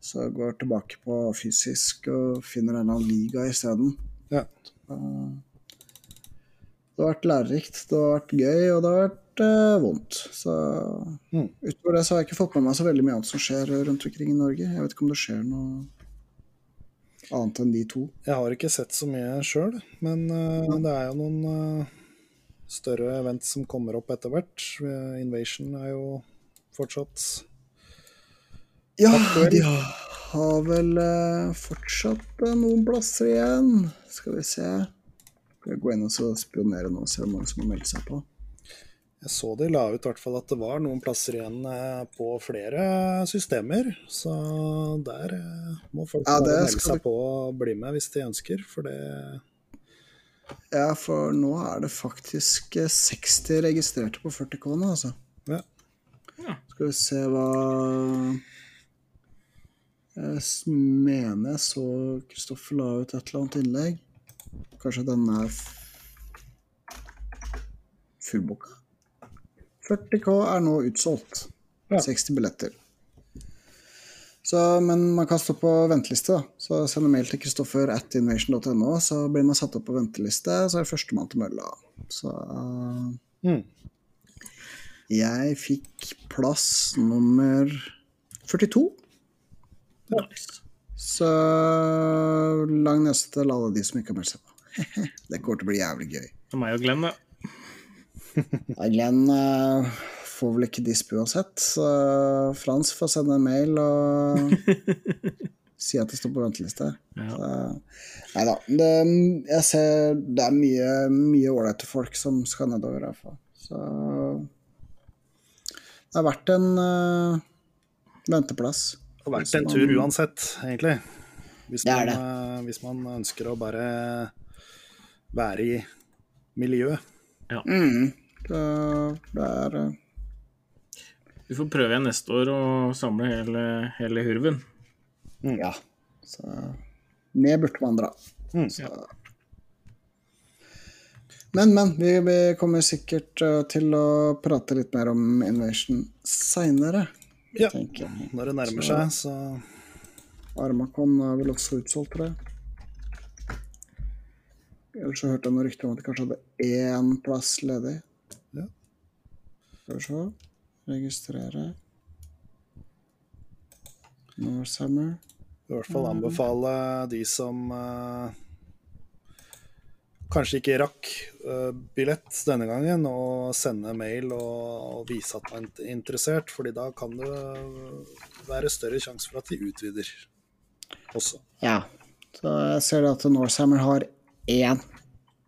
Så jeg går tilbake på fysisk og finner en annen liga isteden. Ja. Det har vært lærerikt, det har vært gøy, og det har vært eh, vondt. Så Mm. utover det så har jeg ikke fått med meg så veldig mye annet som skjer rundt omkring i Norge. Jeg vet ikke om det skjer noe annet enn de to. Jeg har ikke sett så mye sjøl, men uh, det er jo noen eh, større event som kommer opp etter hvert. Eh, Invasion er jo fortsatt Ja, Aktuell. de har, har vel eh, fortsatt eh, noen plasser igjen. Skal vi se. Skal jeg gå inn og spionere nå og se hvor mange som har meldt seg på. Jeg så de la ut i hvert fall at det var noen plasser igjen på flere systemer. Så der må folk Ja, melde seg vi- på og bli med hvis de ønsker, for det Ja, for nå er det faktisk eh, 60 registrerte på 40K nå, altså. Ja. Skal vi se hva Jeg mener jeg så Kristoffer la ut et eller annet innlegg. Kanskje den er fullbooka? 40K er nå utsolgt. Ja. 60 billetter. Så, men man kan stå på venteliste. da. Så send en mail til kristoffer at invasion.no, så blir man satt opp på venteliste, så er det førstemann til mølla. Så uh, Mm. jeg fikk plass nummer 42. Ja. Så lang neste til alle de som ikke har meldt seg på. det kommer til å bli jævlig gøy. Det er meg og Glenn, da. Ja, Glenn eh, får vel ikke disp uansett, så Frans får sende en mail og si at det står på venteliste. Ja. Nei da. Det, jeg ser det er mye mye ålreite folk som skal nedover, i. Så det er verdt en uh, venteplass. Det har vært en tur uansett, egentlig. Hvis man, det. eh, hvis man ønsker å bare være i miljøet. Mm. Det, det er Vi får prøve igjen neste år å samle hele, hele hurven. Ja. Så ned burde man dra. Mm. Så. Men, men. Vi, vi kommer sikkert eh, til å prate litt mer om Invasion seinere, Ja. Når det nærmer Så- seg, så Armacon er vel også utsolgt, tror jeg. Ellers så hørte jeg noen rykter om at de kanskje hadde én plass ledig. Ja. Skal vi se Registrere. Northammer. i hvert fall anbefale de som uh, kanskje ikke rakk uh, billett denne gangen, å sende mail og, og vise at man er interessert, fordi da kan det være større sjanse for at de utvider også. Ja. Så jeg ser at Northammer har én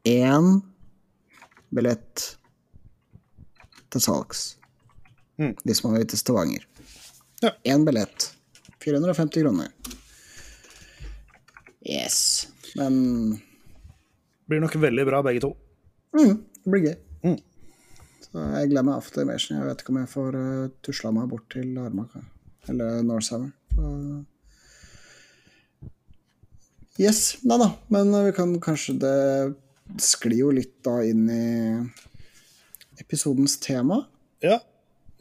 én billett til salgs. Mm. Hvis man vil til Stavanger. Ja. Én billett. 450 kroner. Yes. Men Blir nok veldig bra, begge to. mm, det blir gøy. Mm. Så jeg glemmer after Immersion. Jeg vet ikke om jeg får uh, tusla meg bort til Armaka. Eller Northammer. Så- Yes. Nei da. Men uh, vi kan kanskje Det sklir jo litt da inn i episodens tema. Ja,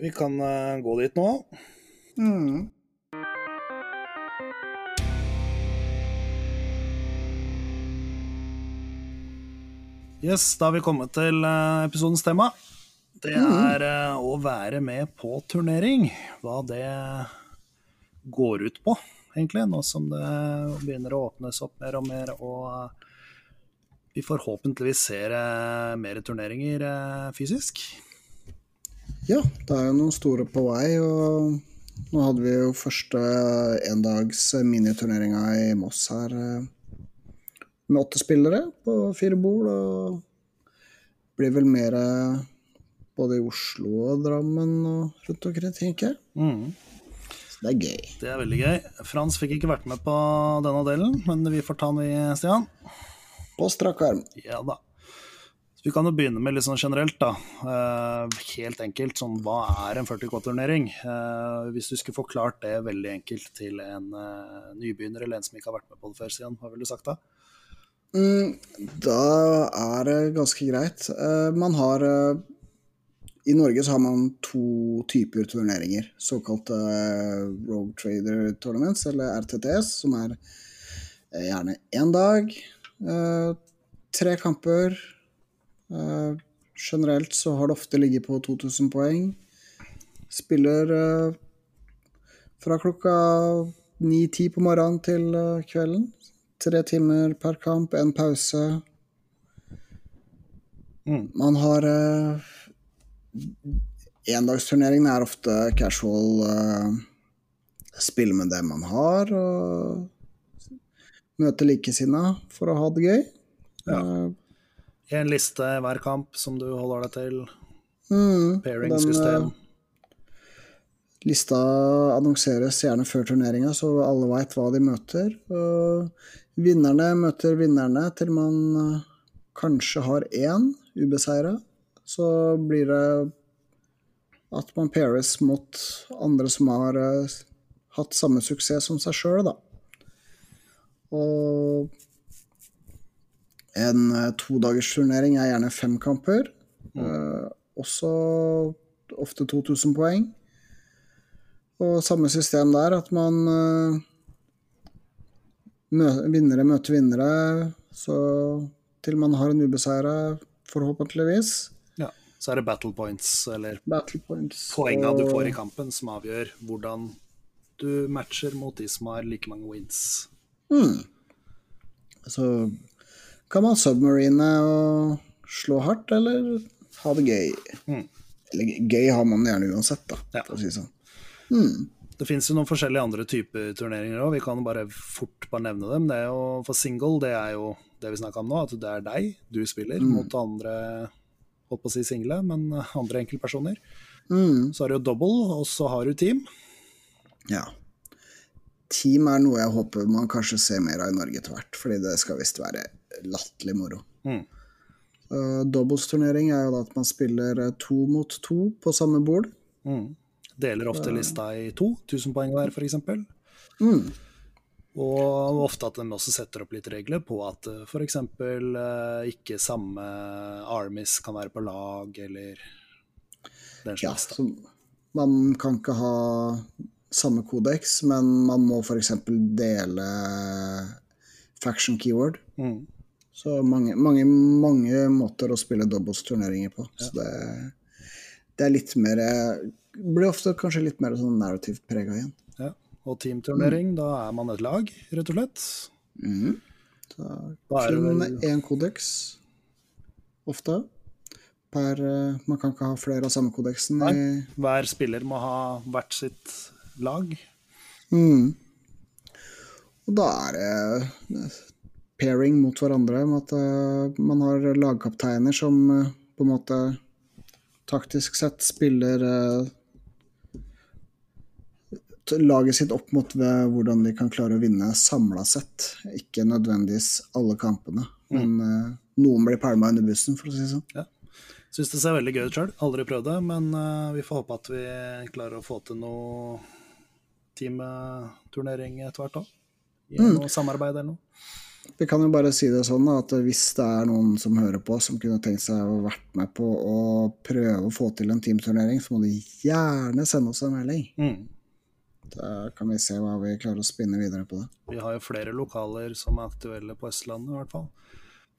vi kan eh, gå dit nå. Mm. Yes, da har vi kommet til eh, episodens tema. Det er eh, å være med på turnering. Hva det går ut på, egentlig, nå som det begynner å åpnes opp mer og mer. Og vi forhåpentligvis ser mer turneringer fysisk. Ja, det er jo noen store på vei, og nå hadde vi jo første endags miniturneringa i Moss her eh, med åtte spillere på fire bord, og blir vel mer eh, både i Oslo og Drammen og rundt omkring, tenker jeg. Mm. Så det er gøy. Det er veldig gøy. Frans fikk ikke vært med på denne delen, men vi får ta den, vi, Stian. På strak arm. Ja da. Så vi kan jo begynne med litt sånn generelt, da. Eh, helt enkelt, sånn hva er en 40K-turnering? Eh, hvis du skulle forklart det veldig enkelt til en eh, nybegynner eller en som ikke har vært med på det før, siden, hva ville du sagt da? Mm, da er det ganske greit. Man har I Norge så har man to typer turneringer. Såkalte Rogue Trader Tournaments, eller RTTS, som er gjerne én dag. tre kamper. Eh, generelt så har det ofte ligget på 2000 poeng. Spiller eh, fra klokka 9-10 på morgenen til eh, kvelden. Tre timer per kamp, en pause. Mm. Man har uh, Endagsturneringen er ofte casual spille med det man har, og møte likesinnede for å ha det gøy. Ja. En liste hver kamp som du holder deg til. mm, Pairing-system. Eh, lista annonseres gjerne før turneringa, så alle veit hva de møter. Og vinnerne møter vinnerne til man eh, kanskje har én ubeseira. Så blir det at man paires mot andre som har eh, hatt samme suksess som seg sjøl, da. Og en uh, todagersturnering er gjerne fem kamper. Eh, også ofte 2000 poeng. Og samme system der, at man eh, Vinnere møter vinnere så til man har en ubeseira, forhåpentligvis. Ja. Så er det battle points, eller Battle points. poenga du får i kampen, som avgjør hvordan du matcher mot de som har like mange wins. Mm. Så kan man submarine og slå hardt, eller ha det gøy. Mm. Eller gøy har man gjerne uansett, da, Ja. for å si sånn. Mm. Det finnes jo noen forskjellige andre typer turneringer òg, vi kan bare fort bare nevne dem. Det er jo, for single, det er jo det vi snakka om nå, at det er deg, du spiller, mot andre holdt på å si single, men andre enkeltpersoner. Mm. Så har du jo double, og så har du team. Ja. Team er noe jeg håper man kanskje ser mer av i Norge etter hvert, fordi det skal visst være latterlig moro. Mm. Uh, Doubles-turnering er jo da at man spiller eh, to mot to på samme bord. Mm. Deler ofte lista i to, 1000 poeng hver f.eks. Mm. Og ofte at de også setter opp litt regler på at f.eks. ikke samme armies kan være på lag, eller den slags. Ja, så man kan ikke ha samme kodeks, men man må f.eks. dele faction keyword. Mm. Så mange, mange, mange måter å spille doubles-turneringer på. Så det, det er litt mer Blir ofte kanskje litt mer sånn narrativt prega igjen. Ja. Og teamturnering, da er man et lag, rett og slett. Mm. Da er det kun vel- én kodeks, ofte. Per, eh, man kan ikke ha flere av samme kodeksen. Nei. Hver spiller må ha hvert sitt lag. mm. Og da er det eh, pairing mot hverandre, med at eh, man har lagkapteiner som eh, på en måte taktisk sett spiller eh, laget sitt opp mot ved hvordan de kan klare å vinne samla sett. Ikke nødvendigvis alle kampene, men mm. noen blir pælma under bussen, for å si det sånn. Syns det ser veldig gøy ut sjøl. Aldri prøvd det, men vi får håpe at vi klarer å få til noe teamturnering etter hvert òg. I noe samarbeid eller noe. Vi kan jo bare si det sånn at hvis det er noen som hører på, som kunne tenkt seg å vært med på å prøve å få til en teamturnering, så må de gjerne sende oss en melding. Mm. Da kan vi se hva vi klarer å spinne videre på det. Vi har jo flere lokaler som er aktuelle på Østlandet, i hvert fall.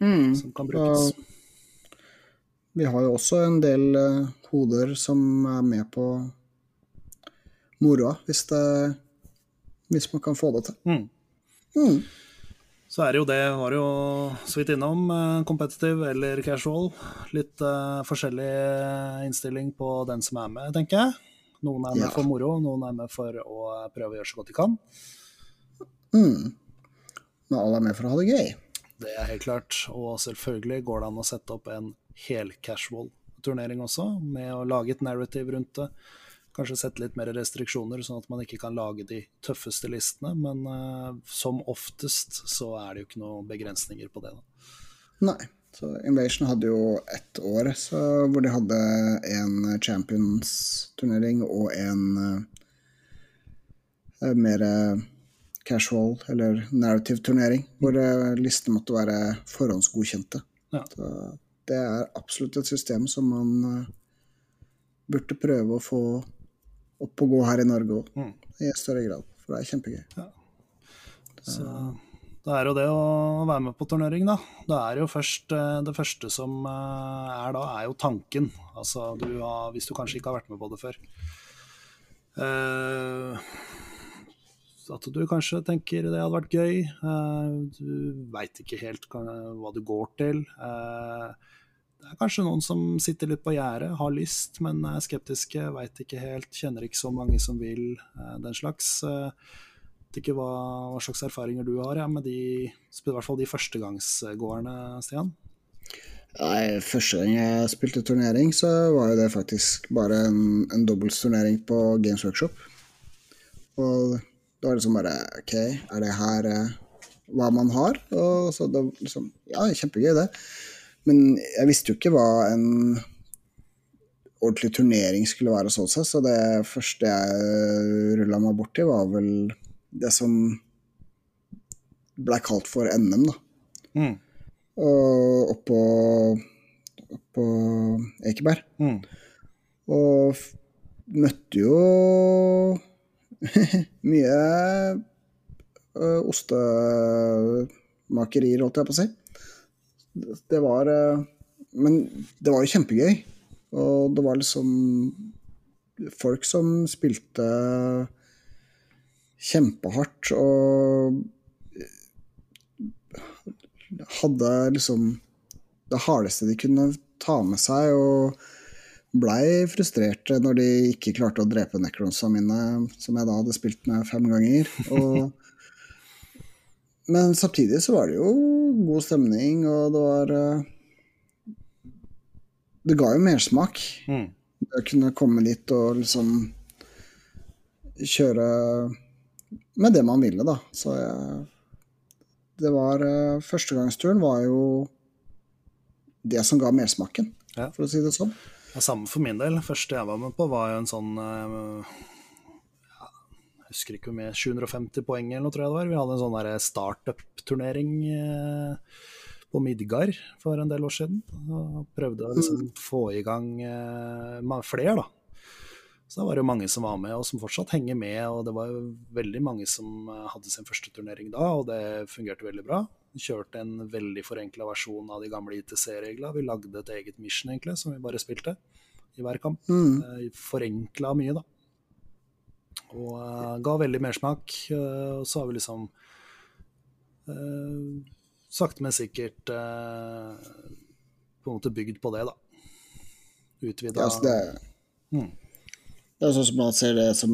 Mm. Som kan brukes. Vi har jo også en del uh, hoder som er med på moroa, hvis, hvis man kan få det til. Mm. Så er det jo det, var jo så vidt innom, eh, competitive eller casual. Litt uh, forskjellig innstilling på den som er med, tenker jeg. Noen er med Ja. for moro, noen er med for å prøve å gjøre så godt de kan. Mm. Men alle er med for å ha det gøy. Det er helt klart. Og selvfølgelig går det an å sette opp en helcasual turnering også, med å lage et narrative rundt det. Kanskje sette litt mer restriksjoner, sånn at man ikke kan lage de tøffeste listene. Men uh, som oftest så er det jo ikke noen begrensninger på det. Da. Nei. Så Invasion hadde jo ett år så, hvor de hadde en Champions-turnering og en uh, mer casual, eller narrative-turnering, hvor uh, listene måtte være forhåndsgodkjente. Ja. Så det er absolutt et system som man burde prøve å få opp og gå her i Norge òg, Mm. i større grad. For det er kjempegøy. Så det er jo det å være med på turnering, da. Det er jo først eh, Det første som eh, er da, er jo tanken. Altså du har, hvis du kanskje ikke har vært med på det før. Uh, at du kanskje tenker det hadde vært gøy. Uh, du veit ikke helt hva, du går til. Eh, det er kanskje noen som sitter litt på gjerdet, har lyst, men er skeptiske, veit ikke helt, kjenner ikke så mange som vil, eh, den slags. Eh, vet ikke hva, hva slags erfaringer du har ja, med de, i hvert fall de førstegangsgårdene, Stian? Nei, Første gang jeg spilte turnering, så var jo det faktisk bare en, en dobbeltsturnering på Games Workshop. Og det var liksom bare OK, er det her eh, hva man har? Og så det liksom Ja, kjempegøy, det. Men jeg visste jo ikke hva en ordentlig turnering skulle være sånn sett, så det første jeg rulla meg borti, var vel det som blei kalt for NM, da. Mm. Og oppå på Ekeberg. Mm. Og møtte jo mye ostemakerier, holdt jeg på å si. Det, var eh, Men det var jo kjempegøy. Og det var liksom folk som spilte kjempehardt og hadde liksom det hardeste de kunne ta med seg, og blei frustrerte når de ikke klarte å drepe necronsa mine, som jeg da hadde spilt med fem ganger. Og, men samtidig så var det jo god stemning, og det var eh, Det ga jo mersmak. Mm. Det å kunne komme dit og liksom kjøre med det man ville, da. Så jeg Det var eh, Førstegangsturen var jo det som ga mersmaken, Ja. for å si det sånn. Ja, samme for min del. første jeg var med på, var jo en sånn eh, Jeg husker ikke hvor mye, 750 poeng eller noe, tror jeg det var. Vi hadde en sånn startup-turnering eh, på Midgard for en del år siden. Og prøvde å liksom få i gang eh, flere, da. Så da var det jo mange som var med, og som fortsatt henger med. Og det var jo veldig mange som eh, hadde sin første turnering da, og det fungerte veldig bra. Vi kjørte en veldig forenkla versjon av de gamle ITC-reglene. Vi lagde et eget mission, egentlig, som vi bare spilte i hver kamp. Mm. Forenkla mye, da. Og uh, ga veldig mersmak. Uh, og så har vi liksom uh, sakte, men sikkert uh, på en måte bygd på det, da. Utvida Ja, altså det, Mm. det er sånn som man ser det som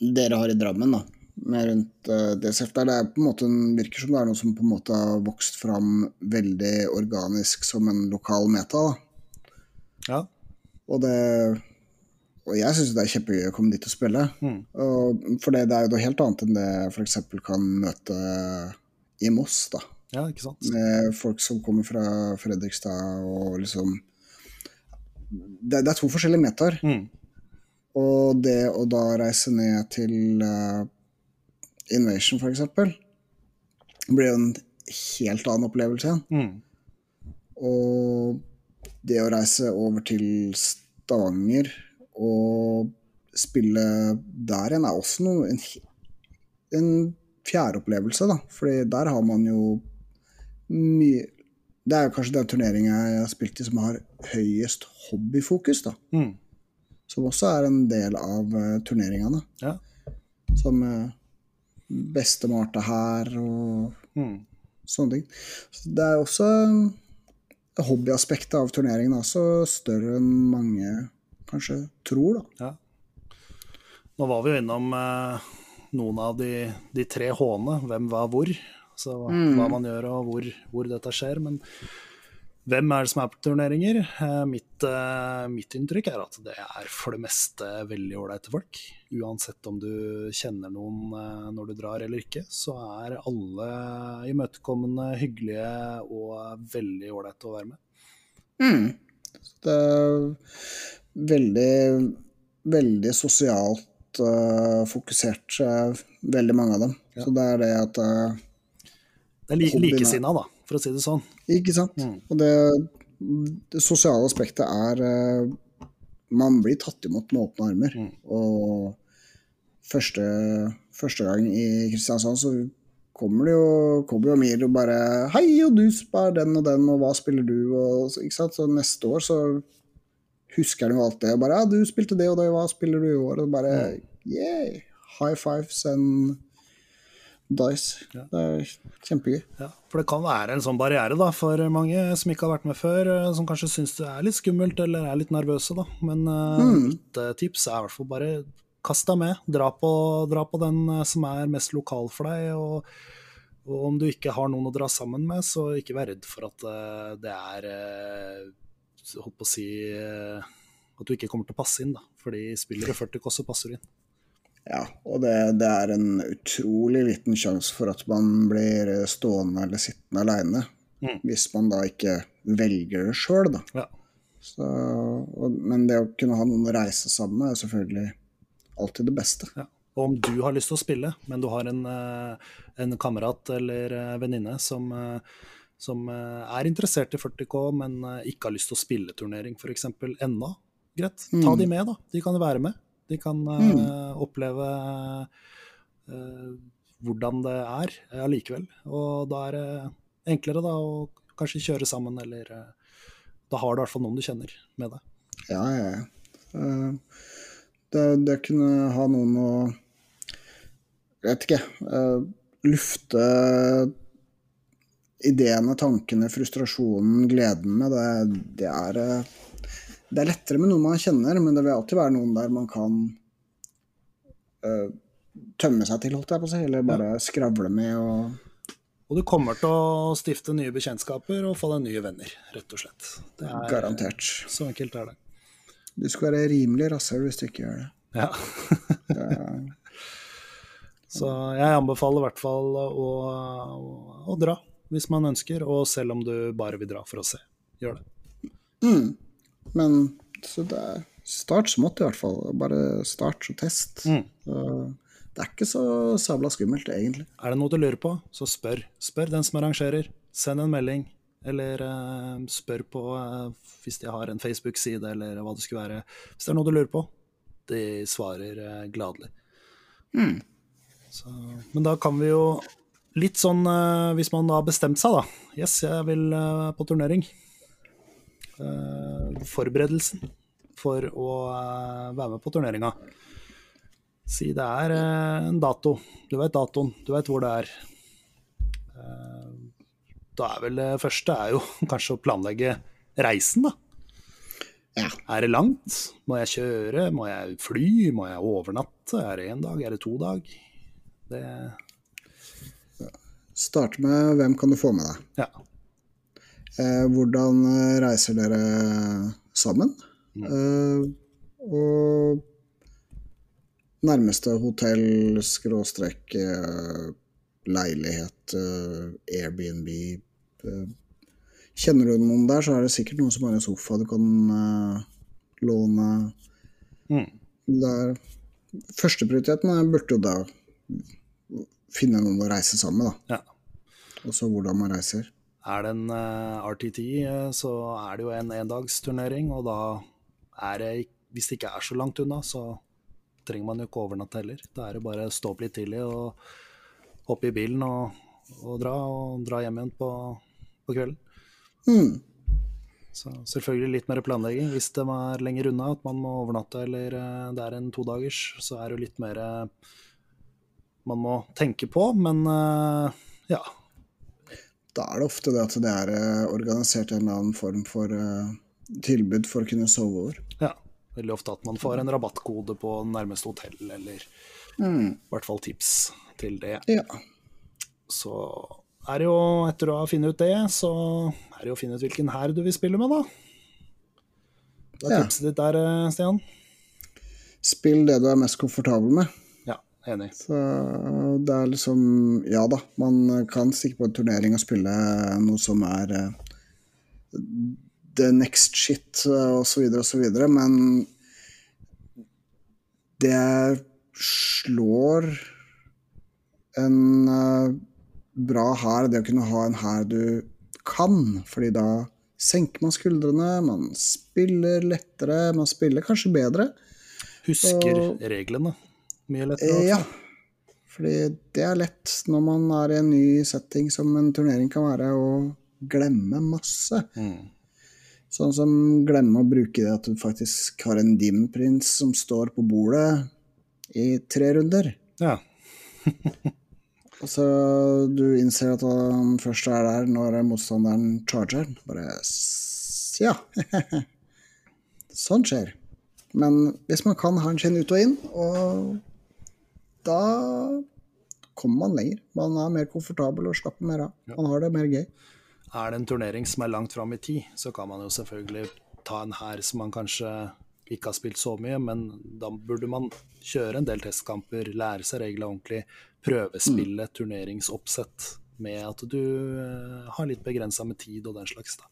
dere har i Drammen, da. Med rundt uh, det Der det er på en måte en, virker som det er noe som på en måte har vokst fram veldig organisk som en lokal meta. da. Ja. Og det Og jeg syns det er kjempegøy å komme dit og spille. Mm. Og, for det, det er jo noe helt annet enn det jeg f.eks. kan møte i Moss, da. ja, ikke sant. Med folk som kommer fra Fredrikstad og liksom Det, det er to forskjellige metaer. Mm. Og det å da reise ned til uh, Invasion, eksempel, blir jo en helt annen opplevelse igjen. Mm. Og det å reise over til Stavanger og spille der igjen er også noe, en, en fjerde opplevelse, da. Fordi der har man jo mye Det er jo kanskje den turneringa jeg har spilt i som har høyest hobbyfokus, da. Mm. Som også er en del av uh, turneringene. Ja. Som uh, beste Marta her og Mm. sånne ting. Så det er også Hobbyaspektet av turneringen er også større enn mange kanskje tror, da. Ja. Nå var vi jo innom eh, noen av de, de tre H-ene, hvem, hva, hvor. Så hva man gjør og hvor, hvor dette skjer. Men hvem er det som er på turneringer? Eh, mitt, eh, mitt inntrykk er at det er for det meste veldig ålreite folk. Uansett om du kjenner noen eh, når du drar eller ikke, så er alle imøtekommende, hyggelige og veldig ålreite å være med. Det er veldig, veldig sosialt uh, fokusert, uh, veldig mange av dem. Så det er det at uh, Det er li likesinna, da, for å si det sånn. Ikke sant? Og det, det sosiale aspektet er eh, Man blir tatt imot med åpne armer. Og første, første gang i Kristiansand så kommer det jo kommer jo Amir og bare 'Hei, og du spør den og den, og hva spiller du?' Og, ikke sant? Så neste år så husker han jo alt det. Bare 'Ja, du spilte det og det, hva spiller du i år?' Og bare yeah! High fives and dice. Det er kjempegøy. Ja, for det kan være en sånn barriere da, for mange som ikke har vært med før, eh, som kanskje syns det er litt skummelt eller er litt nervøse. da. Men eh, mitt eh, tips er i hvert fall bare kast deg med. Dra på, dra på den som er mest lokal for deg. Og, og om du ikke har noen å dra sammen med, så ikke vær redd for at det er Holdt på å si eh, at du ikke kommer til å passe inn, da. Fordi spiller du 40 også passer du inn. Ja, og det, det er en utrolig liten sjanse for at man blir stående eller sittende aleine. Hvis man da ikke velger det sjøl, da. Ja. Så, og, men det å kunne ha noen å reise sammen med er selvfølgelig alltid det beste. Ja. Og om du har lyst til å spille, men du har en, eh, en kamerat eller eh, venninne som, som eh, er interessert i 40K, men eh, ikke har lyst til å spille turnering f.eks. ennå, greit, ta de med, da. De kan være med. De kan mm. oppleve eh, hvordan det er allikevel. Og da er det enklere da å kanskje kjøre sammen, eller eh, da har du i hvert fall noen du kjenner med deg. Ja, ja, ja. Eh, Det, det kunne ha noen å Jeg vet ikke. eh, lufte ideene, tankene, frustrasjonen, gleden med, det, det er eh, Det er lettere med noen man kjenner, men det vil alltid være noen der man kan uh, tømme seg til, holdt jeg på å si, eller bare skravle med og Og du kommer til å stifte nye bekjentskaper og få deg nye venner, rett og slett. Det er, Garantert. Så enkelt er det. Du skal være rimelig rasshøl hvis du ikke gjør det. Ja. så jeg anbefaler i hvert fall å, å, å dra, hvis man ønsker, og selv om du bare vil dra for å se. Gjør det. Men så det er start smått i hvert fall. Bare start og test. Mm. det er ikke så sabla skummelt, egentlig. Er det noe du lurer på, så spør. Spør den som arrangerer. Send en melding, eller uh, spør på uh, hvis de har en Facebook-side, eller hva det skulle være. Hvis det er noe du lurer på. De svarer uh, gladelig. Så, men da kan vi jo Litt sånn eh, hvis man har bestemt seg, da. Yes, jeg vil eh, på turnering. Eh, forberedelsen for å være med på turneringa. Si det er en dato. Du vet datoen, du vet hvor det er. Da er vel det første er jo kanskje å planlegge reisen, da. Ja. Er det langt? Må jeg kjøre? Må jeg fly? Må jeg overnatte? Er det én dag? Er det to dag? Det Starte med hvem kan du få med deg. Ja. Eh, hvordan eh, reiser dere sammen? Eh, og nærmeste hotell, skråstrek, eh, leilighet, eh, Airbnb Kjenner du noen der, så er det sikkert noen som har en sofa du kan låne. Mm. Der, er Førsteprioriteten burde jo da finne noen å reise sammen med, da. ja. Og så hvordan man reiser. Er det en uh, RTT, eh, så er det jo en endagsturnering, og da er det Hvis det ikke er så langt unna, så trenger man jo ikke overnatte heller. Da er det bare å stå opp litt tidlig og hoppe i bilen og, og dra, og dra hjem igjen på, på kvelden. Mm. Så selvfølgelig litt mer planlegging. Hvis det er lenger unna, at man må overnatte eller eh, det er en todagers, så er det jo litt mer eh, man må tenke på. Men eh, ja, da er det ofte det at det er eh, organisert en eller annen form for eh, tilbud for å kunne sove over. Ja. Veldig ofte at man får en rabattkode på nærmeste hotell, eller Mm. i hvert fall tips til det. Ja. Så er det jo, etter å ha funnet ut det, så er det jo å finne ut hvilken hær du vil spille med, da. Hva er Ja. tipset ditt der, eh, Stian? Spill det du er mest komfortabel med. Enig. Så det er liksom Ja da, man kan stikke på en turnering og spille noe som er eh, the next shit osv., så videre, men det slår en eh, bra hær, det å kunne ha en hær du kan, fordi da senker man skuldrene, man spiller lettere, man spiller kanskje bedre. Husker Og- reglene mye lettere. Også. Ja, fordi det er lett når man er i en ny setting som en turnering kan være, å glemme masse. Mm. Sånn som glemme å bruke det at du faktisk har en Demon Prince som står på bordet i tre runder. Ja. Altså, du innser at han først er der når motstanderen charger. Bare s- Ja. sånn skjer. Men hvis man kan ha en skinn ut og inn, og da kommer man lenger. Man er mer komfortabel og slapper mer av. Man har det mer gøy. Er det en turnering som er langt fram i tid, så kan man jo selvfølgelig ta en hær som man kanskje ikke har spilt så mye, men da burde man kjøre en del testkamper, lære seg reglene ordentlig, prøvespille turneringsoppsett med at du eh, har litt begrensa med tid og den slags. da.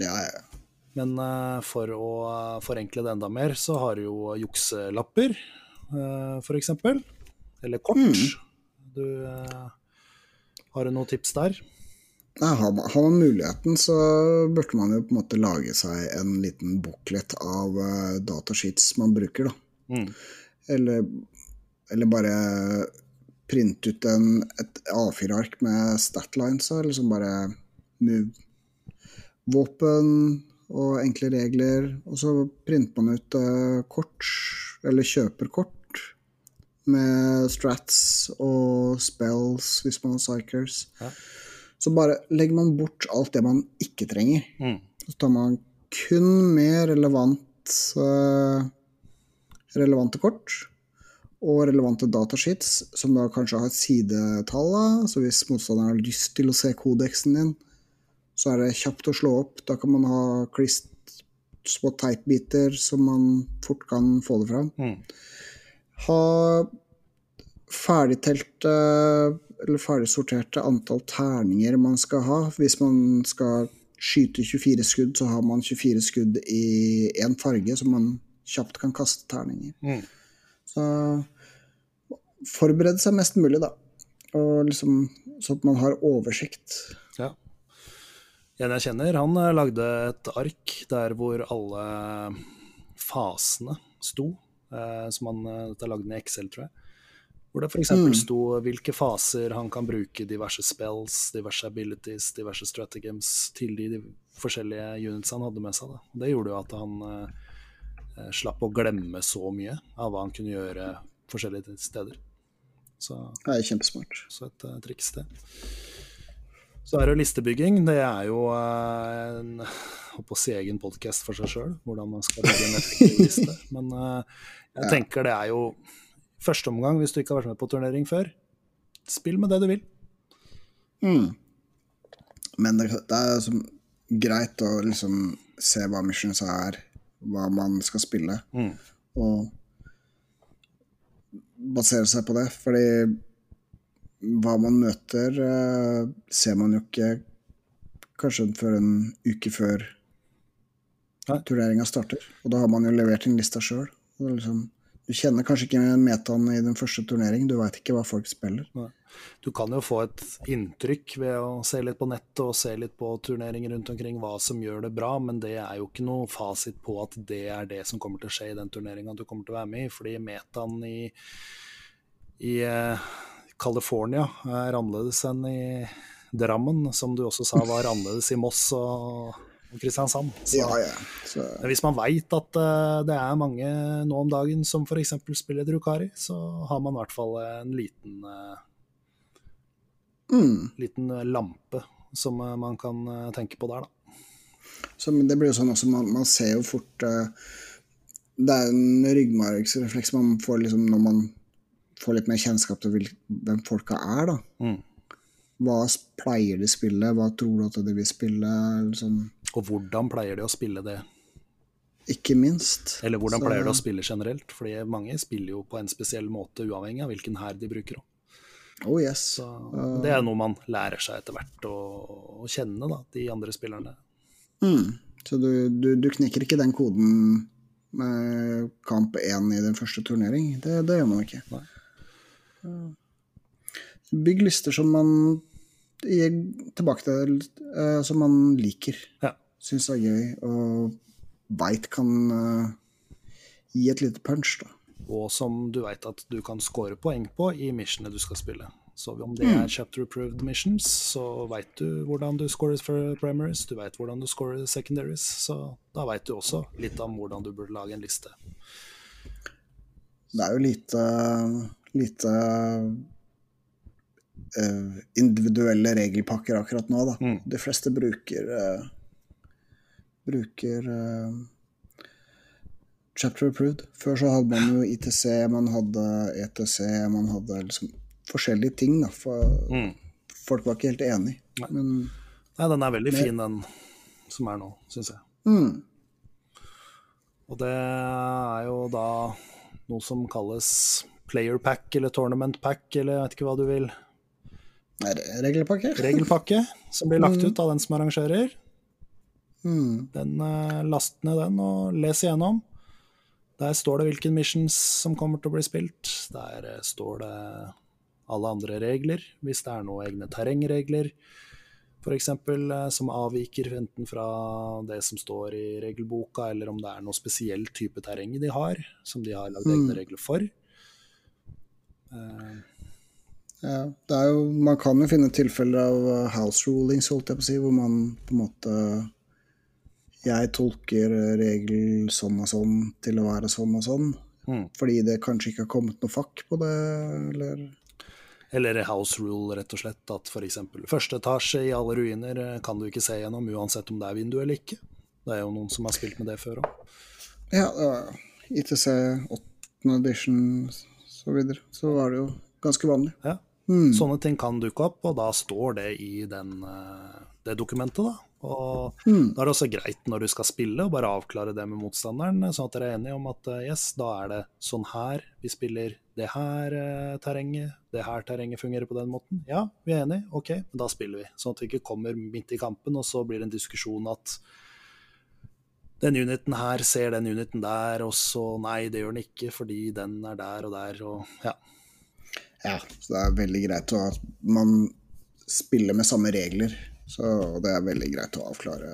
Ja, ja. Men uh, for å forenkle det enda mer, så har du jo jukselapper, uh, f.eks. Eller kort. Du eh, Har du noen tips der? Nei, har, man, har man muligheten, så burde man jo på en måte lage seg en liten booklet av uh, datasheets man bruker, da. Mm. Eller, eller bare printe ut en, et A4-ark med statlines, og liksom bare move våpen og enkle regler. Og så printer man ut uh, kort, eller kjøper kort, med strats og spells hvis man har psychers. Ja. Så bare legger man bort alt det man ikke trenger. Mm. Så tar man kun med relevant, uh, relevante kort og relevante datasheets, som da kanskje har et sidetall. Så hvis motstanderen har lyst til å se kodeksen din, så er det kjapt å slå opp. Da kan man ha crisp spot type-biter, som man fort kan få det fram. Mm. Ha ferdigtelte eller ferdigsorterte antall terninger man skal ha. Hvis man skal skyte 24 skudd, så har man 24 skudd i én farge, så man kjapt kan kaste terninger. Mm. Så forbered seg mest mulig, da. Og liksom, så at man har oversikt. Ja. En jeg kjenner, han eh, lagde et ark der hvor alle fasene sto. Eh, som han eh, dette lagde den i Excel, tror jeg. Hvor det f.eks. Mm. sto hvilke faser han kan bruke diverse spells, diverse abilities, diverse strategems til de, de forskjellige units han hadde med seg. Da. Det gjorde jo at han eh, eh, slapp å glemme så mye av hva han kunne gjøre forskjellige steder. Så Det er kjempesmart. så et uh, triks, det. Så er det listebygging. Det er jo uh, en holdt på å si egen podkast for seg sjøl, hvordan man skal bygge en effektiv liste. Men eh, jeg tenker det er jo første omgang, hvis du ikke har vært med på turnering før, spill med det du vil. Mm. Men det, det er som greit å liksom se hva missions er, hva man skal spille, Mm. og basere seg på det. Fordi hva man møter, eh, ser man jo ikke kanskje før en uke før turneringa starter. Og da har man jo levert inn lista sjøl. Liksom, du kjenner kanskje ikke metaen i den første turneringen, du veit ikke hva folk spiller. Du kan jo få et inntrykk ved å se litt på nettet og se litt på turneringer rundt omkring hva som gjør det bra, men det er jo ikke noe fasit på at det er det som kommer til å skje i den turneringa du kommer til å være med i, fordi metaen i, i eh, California er annerledes enn i Drammen, som du også sa var annerledes i Moss og Kristiansand. Så, Ja, ja. Så, men Hvis man veit at uh, det er mange nå om dagen som f.eks. spiller Drukari, så har man i hvert fall en liten, uh, mm, liten lampe som eh, man kan tenke på der, da. Så, det blir jo sånn også, man, man ser jo fort Det er en ryggmargsrefleks man får liksom når man får litt mer kjennskap til hvem folka er, da. Mm. Hva pleier de spille, hva tror du at de vil spille, liksom, Og hvordan pleier de å spille det? ikke minst. Eller hvordan Så- pleier de å spille generelt? Fordi mange spiller jo på en spesiell måte, uavhengig av hvilken hær de bruker. Oh yes. Så det er noe man lærer seg etter hvert å, å kjenne, da, de andre spillerne. Mm. Så du, du, du knekker ikke den koden med kamp 1 i den første turnering. Det, det gjør man ikke. Nei. Bygg lister som man tilbake til, uh, som man liker. Ja. Syns er gøy, og veit kan uh, gi et lite punch, da. Og som du veit at du kan score poeng på i missionene du skal spille. Så om det Mm. er chapter approved missions, så veit du hvordan du scorer for primaries, du veit hvordan du scorer secondaries, så da veit du også litt om hvordan du burde lage en liste. Det er jo lite, lite individuelle regelpakker akkurat nå, da. Mm. De fleste bruker uh, bruker uh, chapter approved. Før så hadde man jo ITC, man hadde ETC, man hadde liksom forskjellige ting, da. For Mm. folk var ikke helt enig. Nei. Men Nei, den er veldig fin, den som er nå, syns jeg. mm, Og det er jo da noe som kalles player pack eller tournament pack, eller jeg vet ikke hva du vil. Regelpakke? Regelpakke som blir lagt ut av den som arrangerer. Mm, Den, eh, Last ned den og les igjennom. Der står det hvilke missions som kommer til å bli spilt. Der eh, står det alle andre regler, hvis det er noen egne terrengregler f.eks. som avviker enten fra det som står i regelboka, eller om det er noe spesiell type terreng de har, som de har lagd egne regler for. Eh, ja, det er jo, man kan jo finne tilfeller av uh, house rulings, holdt jeg på å si, hvor man på en måte Jeg tolker uh, regel sånn og sånn til å være sånn og sånn. Mm. Fordi det kanskje ikke har kommet noe fakk på det, eller Eller house rule, rett og slett. At f.eks. første etasje i alle ruiner eh, kan du ikke se gjennom, uansett om det er vindu eller ikke. Det er jo noen som har spilt med det før òg. Ja, uh, ITC 8. edition så videre. Så var det jo ganske vanlig. Ja. Mm. Sånne ting kan dukke opp, og da står det i den, eh, det dokumentet. da. Og Mm. Da er det også greit når du skal spille, å bare avklare det med motstanderen, sånn at dere er enige om at eh, yes, da er det sånn her vi spiller det her eh, terrenget, det her terrenget fungerer på den måten. Ja, vi er enige, ok, men da spiller vi. Sånn at vi ikke kommer midt i kampen, og så blir det en diskusjon at den uniten her ser den uniten der, og så nei, det gjør den ikke fordi den er der og der, og ja. Ja, så det er veldig greit å, at man spiller med samme regler. Så det er veldig greit å avklare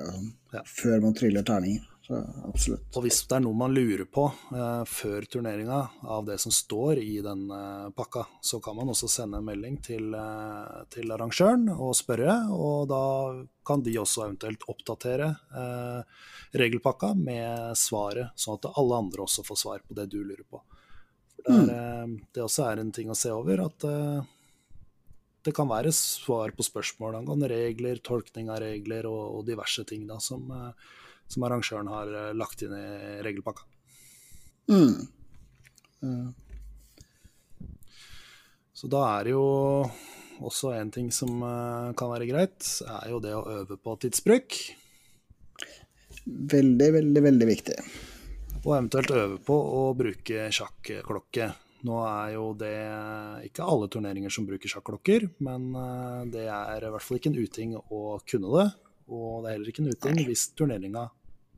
Ja. før man triller terninger. Så absolutt. Og hvis det er noe man lurer på eh, før turneringa av det som står i den eh, pakka, så kan man også sende en melding til, eh, til arrangøren og spørre, og da kan de også eventuelt oppdatere eh, regelpakka med svaret, sånn at alle andre også får svar på det du lurer på. For det, er, eh, det også er en ting å se over, at eh, det kan være svar på spørsmål angående regler, tolkning av regler og, og diverse ting da, som, eh, som arrangøren har lagt inn i regelpakka. Mm. Så da er det jo også en ting som kan være greit, er jo det å øve på tidsbruk. Veldig, veldig, veldig viktig. Og eventuelt øve på å bruke sjakklokke. Nå er jo det ikke alle turneringer som bruker sjakklokker, men eh, det er i hvert fall ikke en uting å kunne det. Og det er heller ikke en uting hvis turneringa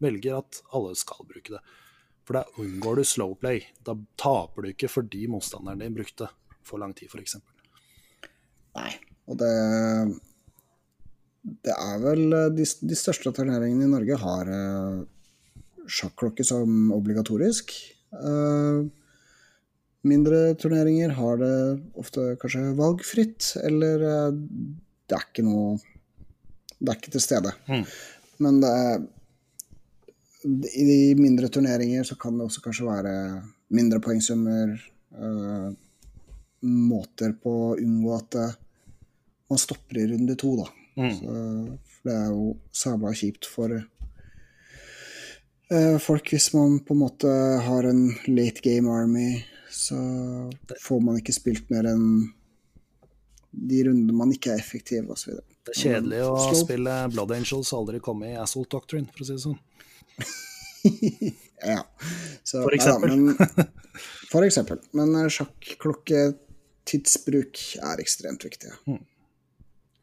velger at alle skal bruke det. For da unngår du slow play. Da taper du ikke fordi motstanderen din brukte for lang tid, f.eks. Nei. Og det Det er vel eh, De, de største turneringene i Norge har uh, sjakklokke som obligatorisk. Eh, mindre turneringer har det ofte kanskje valgfritt, eller eh, det er ikke noe Det er ikke til stede. Mm. Men det er i de mindre turneringer så kan det også kanskje være mindre poengsummer, eh, måter på å unngå at man stopper i runde to, da. Så, for det er jo sabla kjipt for folk hvis man på en måte har en late game army, så får man ikke spilt mer enn de rundene man ikke er effektiv, osv. Det er kjedelig å Slow. spille Blood Angels og aldri komme i Assault Doctrine, for å si det sånn. Ja. Så, For eksempel. men, for eksempel. Men eh, sjakkklokketidsbruk er ekstremt viktig.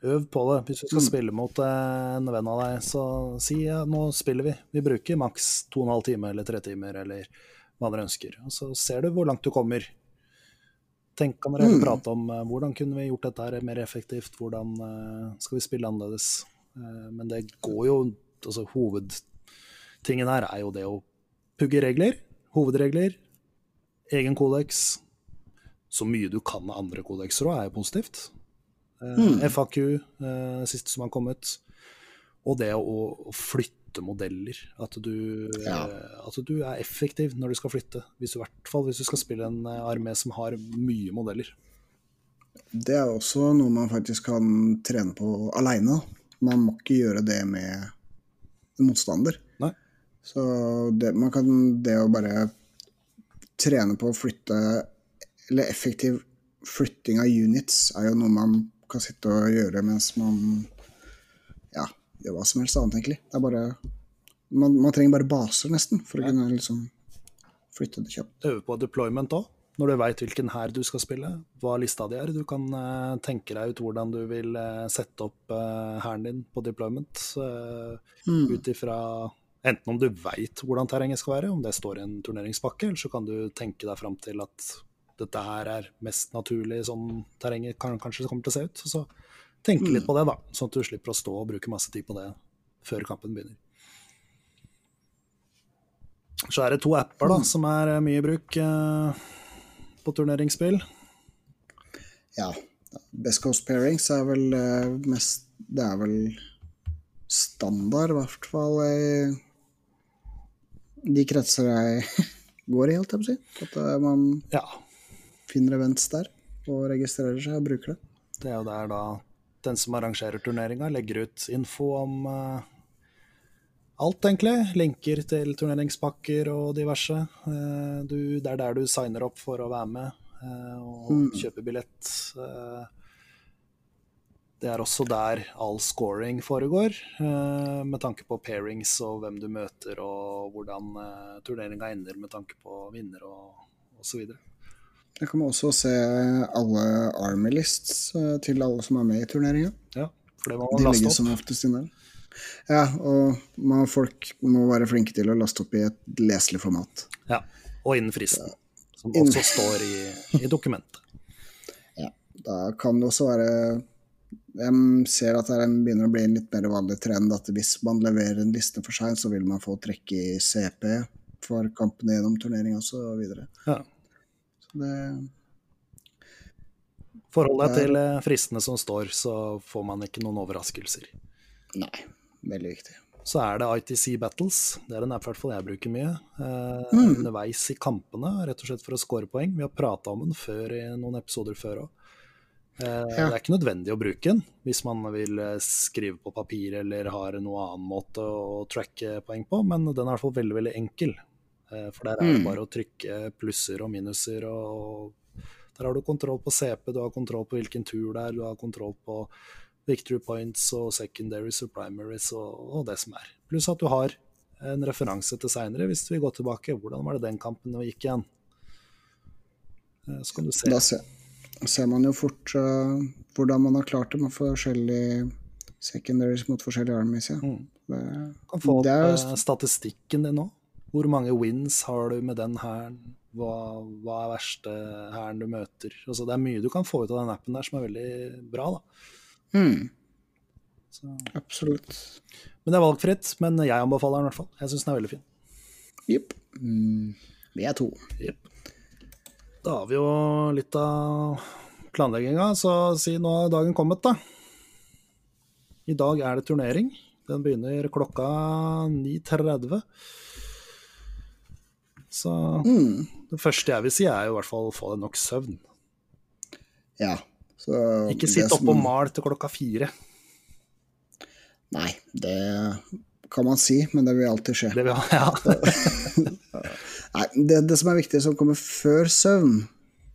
Øv på det. Hvis du Mm. skal spille mot eh, en venn av deg, så si ja, nå spiller vi. Vi bruker maks to og en halv time eller tre timer, eller hva dere ønsker. Og så ser du hvor langt du kommer. Tenk kan dere Mm. prate om uh, hvordan kunne vi gjort dette her mer effektivt, hvordan uh, skal vi spille annerledes. Uh, men det går jo altså Hovedtingen her er jo det å pugge regler, hovedregler, egen kodeks. Så mye du kan av andre kodekser òg, er jo positivt. Eh, FAQ, eh, siste som har kommet. Og det å, flytte modeller. At du, Ja. eh, at du er effektiv når du skal flytte. I hvert fall hvis du skal spille en armé som har mye modeller. Det er også noe man faktisk kan trene på aleine. Man må ikke gjøre det med motstander. Nei. Så det, man kan det å bare trene på å flytte Eller effektiv flytting av units er jo noe man kan sitte og gjøre mens man ja, gjør hva som helst annet, egentlig. Det er bare Man, man trenger bare baser, nesten, for å kunne liksom flytte det kjapt. Øve på deployment òg, når du veit hvilken hær du skal spille, hva lista di er. Du kan uh, tenke deg ut hvordan du vil uh, sette opp hæren uh, din på deployment. Uh, Ut ifra enten om du veit hvordan terrenget skal være, om det står i en turneringspakke, eller så kan du tenke deg fram til at dette her er mest naturlig sånn terrenget kan, kanskje kommer til å se ut. Så tenke litt på det, da, sånn at du slipper å stå og bruke masse tid på det før kampen begynner. Så er det to apper da, som er eh, mye i bruk eh, på turneringsspill. Ja. Best Coast Pairings er vel eh, mest Det er vel standard, i hvert fall i de kretser jeg går i, holdt jeg på å si. At eh, man Ja, finner events der og registrerer seg og bruker det. det er jo der da den som arrangerer turneringa, legger ut info om uh, alt, egentlig. Linker til turneringspakker og diverse. Uh, du, det er der du signer opp for å være med uh, og kjøpe billett. Det er også der all scoring foregår, med tanke på pairings og hvem du møter og hvordan turneringa ender med tanke på vinner og osv. Der kan man også se alle army lists eh, til alle som er med i turneringa. Ja, for det var De legges opp. som oftest inn der. Ja, og man, folk må være flinke til å laste opp i et leselig format. Ja, og innen fristen, som Innen- også står i, i dokumentet. Ja, da kan det også være Jeg ser at det er begynner å bli en litt mer vanlig trend at hvis man leverer en liste for seg, så vil man få trekk i CP for kampene gjennom turnering osv. Ja. Det Forhold deg til eh, fristene som står, så får man ikke noen overraskelser. Nei, veldig viktig. Så er det ITC Battles. Det er en app i hvert fall jeg bruker mye. Eh, Mm. Underveis i kampene, rett og slett for å score poeng. Vi har prata om den før i noen episoder før òg. Eh, Det er ikke nødvendig å bruke den hvis man vil skrive på papir eller har noen annen måte å tracke poeng på, men den er i hvert fall veldig, veldig enkel. Eh, For der er det Mm. bare å trykke plusser og minuser, og der har du kontroll på CP, du har kontroll på hvilken tur det er, du har kontroll på victory points og secondaries og primaries og, og det som er. Pluss at du har en referanse til seinere, hvis vi går tilbake. Hvordan var det den kampen vi gikk igjen? Eh, Så kan du se. Da ser, ser man jo fort uh, hvordan man har klart det med forskjellige secondaries mot forskjellige armies. Ja. Mm. Det, kan få opp er statistikken din nå. Hvor mange wins har du med den hæren? Hva, hva er verste hæren du møter? Altså, det er mye du kan få ut av den appen der som er veldig bra. Da. mm, Så, absolutt. men det er valgfritt. Men jeg anbefaler den i hvert fall. Jeg syns den er veldig fin. Jepp. Mm, vi er to. Jepp. Da har vi jo litt av planlegginga, så si nå er dagen kommet, da. I dag er det turnering. Den begynner klokka 9.30. Så Mm, det første jeg vil si, er jo i hvert fall å få deg nok søvn. ja. Så Ikke sitt som- oppe og mal til klokka fire. Nei, det kan man si, men det vil alltid skje. Det vil, ja. Nei, det, det som er viktig, som kommer før søvn,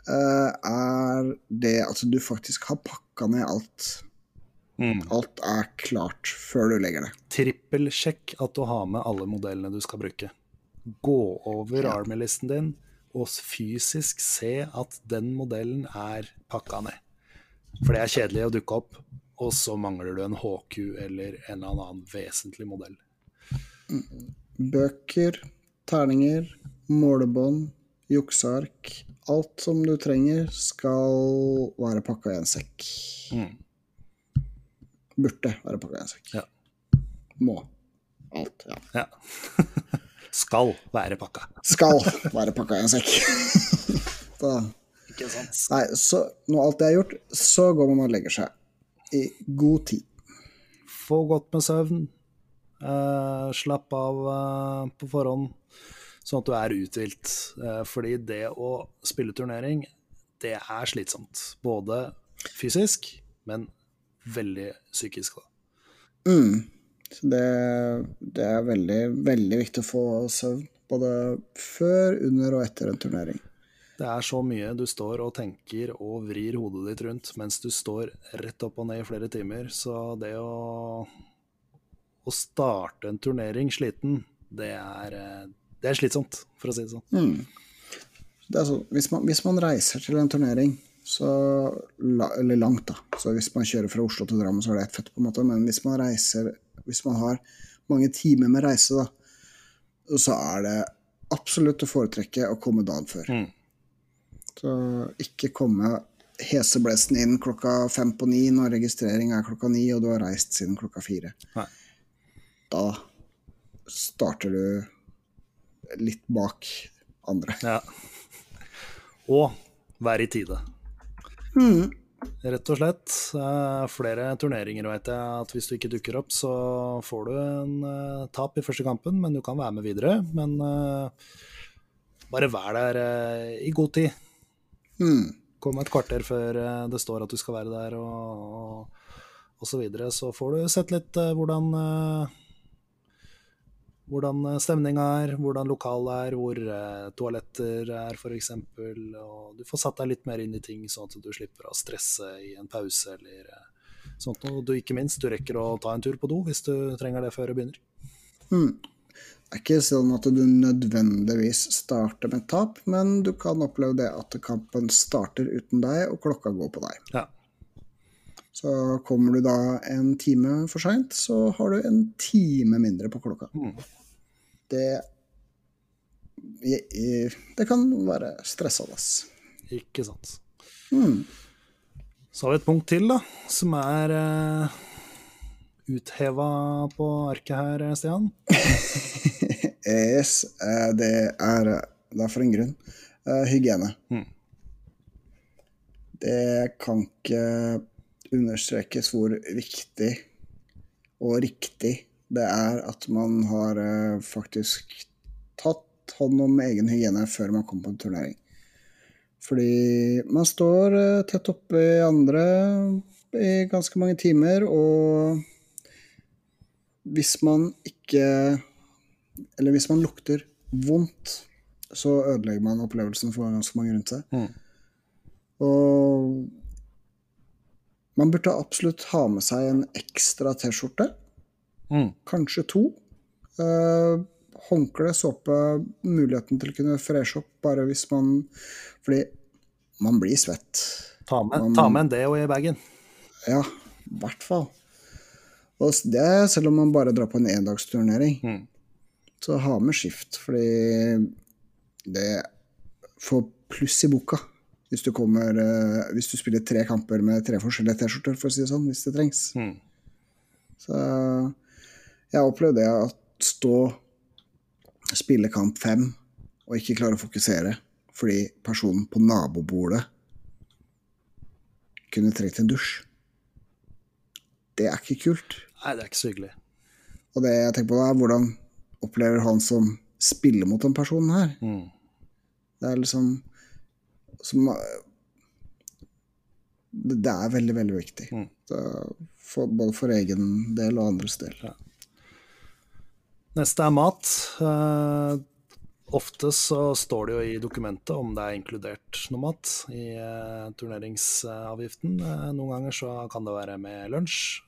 eh, er det at du faktisk har pakka ned alt. Mm. Alt er klart før du legger det. Trippelsjekk at du har med alle modellene du skal bruke. Gå over Ja. Army-listen din og fysisk se at den modellen er pakka ned. For det er kjedelig å dukke opp, og så mangler du en HQ eller en eller annen vesentlig modell. Bøker, terninger, målebånd, jukseark. Alt som du trenger, skal være pakka i en sekk. Mm. Burde være pakka i en sekk. Ja. Må. Alt. Ja. Ja. Skal være pakka. Skal være pakka i en sekk. da. Ikke sant? Nei, så når alt det er gjort, så går man og legger seg i god tid. Få godt med søvn. Eh, slapp av eh, på forhånd, sånn at du er uthvilt. Eh, fordi det å spille turnering, det er slitsomt. Både fysisk, men veldig psykisk. Da. Mm. Så det, det er veldig, veldig viktig å få søvn. Både før, under og etter en turnering. Det er så mye du står og tenker og vrir hodet ditt rundt mens du står rett opp og ned i flere timer. Så det å, å starte en turnering sliten, det er, det er slitsomt, for å si det sånn. Mm. Det er sånn, hvis, man, hvis man reiser til en turnering, så, eller langt, da Så hvis man kjører fra Oslo til Drammen, så er det ett fett, på en måte. Men hvis man reiser Hvis man har mange timer med reise, da, så er det absolutt å foretrekke å komme dagen før. Mm. Så ikke komme heseblesten inn klokka fem på ni når registrering er klokka ni, og du har reist siden klokka fire. Nei. Da starter du litt bak andre. Ja. Og være i tide. Rett og slett. Flere turneringer vet jeg at hvis du ikke dukker opp, så får du en eh, tap i første kampen, men du kan være med videre. Men eh, bare vær der eh, i god tid. Mm. Kom et kvarter før det står at du skal være der, og, og, og så videre. Så får du sett litt hvordan hvordan stemninga er, hvordan lokalet er, hvor eh, toaletter er f.eks. Og du får satt deg litt mer inn i ting, sånn at du slipper å stresse i en pause eller eh, sånt. Og du ikke minst, du rekker å ta en tur på do hvis du trenger det før du begynner. Det er ikke sånn at du nødvendigvis starter med tap, men du kan oppleve det at kampen starter uten deg, og klokka går på deg. Ja. Så kommer du da en time for seint, så har du en time mindre på klokka. Mm. Det Det kan være stressende. Ikke sant. Mm. Så har vi et punkt til, da, som er uh, utheva på arket her, Stian. Yes, eh, det er det er for en grunn. Uh, hygiene. Mm. Det kan ikke understrekes hvor viktig og riktig det er at man har eh, faktisk tatt hånd om egen hygiene før man kommer på en turnering. Fordi man står eh, tett oppe i andre i ganske mange timer, og hvis man ikke Eller hvis man lukter vondt, så ødelegger man opplevelsen for ganske mange rundt seg. Mm. Og man burde absolutt ha med seg en ekstra T-skjorte, Mm. kanskje to. Eh, håndkle, såpe, muligheten til å kunne freshe opp bare hvis man Fordi man blir svett. Ta med, Man- ta med en deo i bagen. Ja, i hvert fall. Og det selv om man bare drar på en endagsturnering. Mm. Så ha med skift, fordi det får pluss i boka. Hvis du, kommer, eh, hvis du spiller tre kamper med tre forskjellige T-skjorter, for å si det sånn, hvis det trengs. Mm. Så jeg opplevde det at stå, spille kamp fem, og ikke klare å fokusere fordi personen på nabobordet kunne trengt en dusj. Det er ikke kult. Nei, det er ikke så hyggelig. Og det jeg tenker på da, er hvordan opplever han som spiller mot den personen her? Mm. Det er liksom som, det, er veldig, veldig viktig. Mm. Både for egen del og andres del. Neste er mat. Eh, ofte så står det jo i dokumentet om det er inkludert noe mat i eh, turneringsavgiften. Eh, noen ganger så kan det være med lunsj.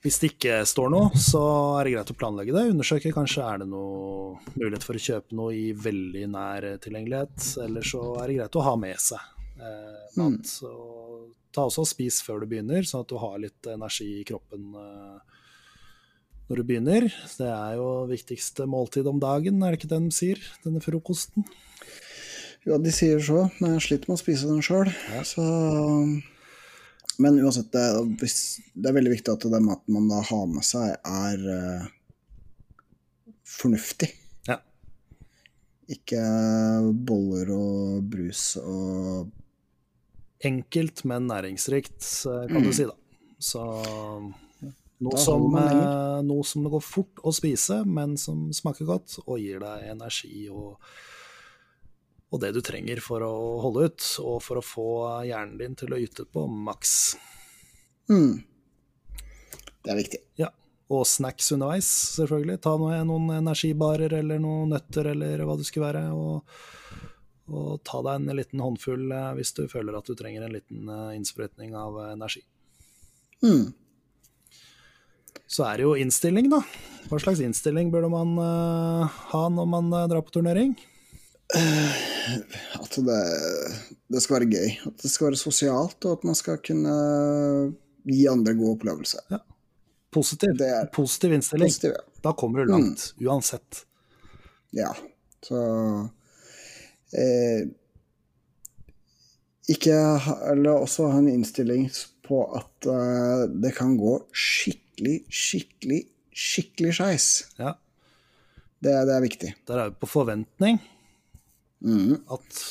Hvis det ikke står noe, så er det greit å planlegge det. Undersøke kanskje er det noe mulighet for å kjøpe noe i veldig nær tilgjengelighet. Eller så er det greit å ha med seg eh, mat. Og ta også og spis før du begynner, sånn at du har litt energi i kroppen eh, når du begynner. Det er jo viktigste måltid om dagen, er det ikke det de sier? Denne frokosten. Ja, de sier så, men jeg sliter med å spise den sjøl. Ja. Så Men uansett, det er, det er veldig viktig at den maten man da har med seg, er uh, fornuftig. Ja. Ikke boller og brus og Enkelt, men næringsrikt, kan kan du si, da. Så noe som, lenger. eh, noe som det går fort å spise, men som smaker godt og gir deg energi og, og det du trenger for å holde ut, og for å få hjernen din til å yte på maks. mm. Det er viktig. Ja. Og snacks underveis, selvfølgelig. Ta noen energibarer eller noen nøtter eller hva det skulle være. Og, og ta deg en liten håndfull eh, hvis du føler at du trenger en liten eh, innsprøytning av energi. Mm. Så er det jo innstilling, da. Hva slags innstilling burde man uh, ha når man uh, drar på turnering? At det, det skal være gøy. At det skal være sosialt, og at man skal kunne gi andre god opplevelse. Positiv, Det er- positiv innstilling. Positiv, ja. Da kommer du langt, uansett. Ja, så eh, Ikke Eller også ha en innstilling på at uh, det kan gå skikkelig, skikkelig, skikkelig skeis. Ja. Det, det er viktig. Der er vi på forventning. Mm. At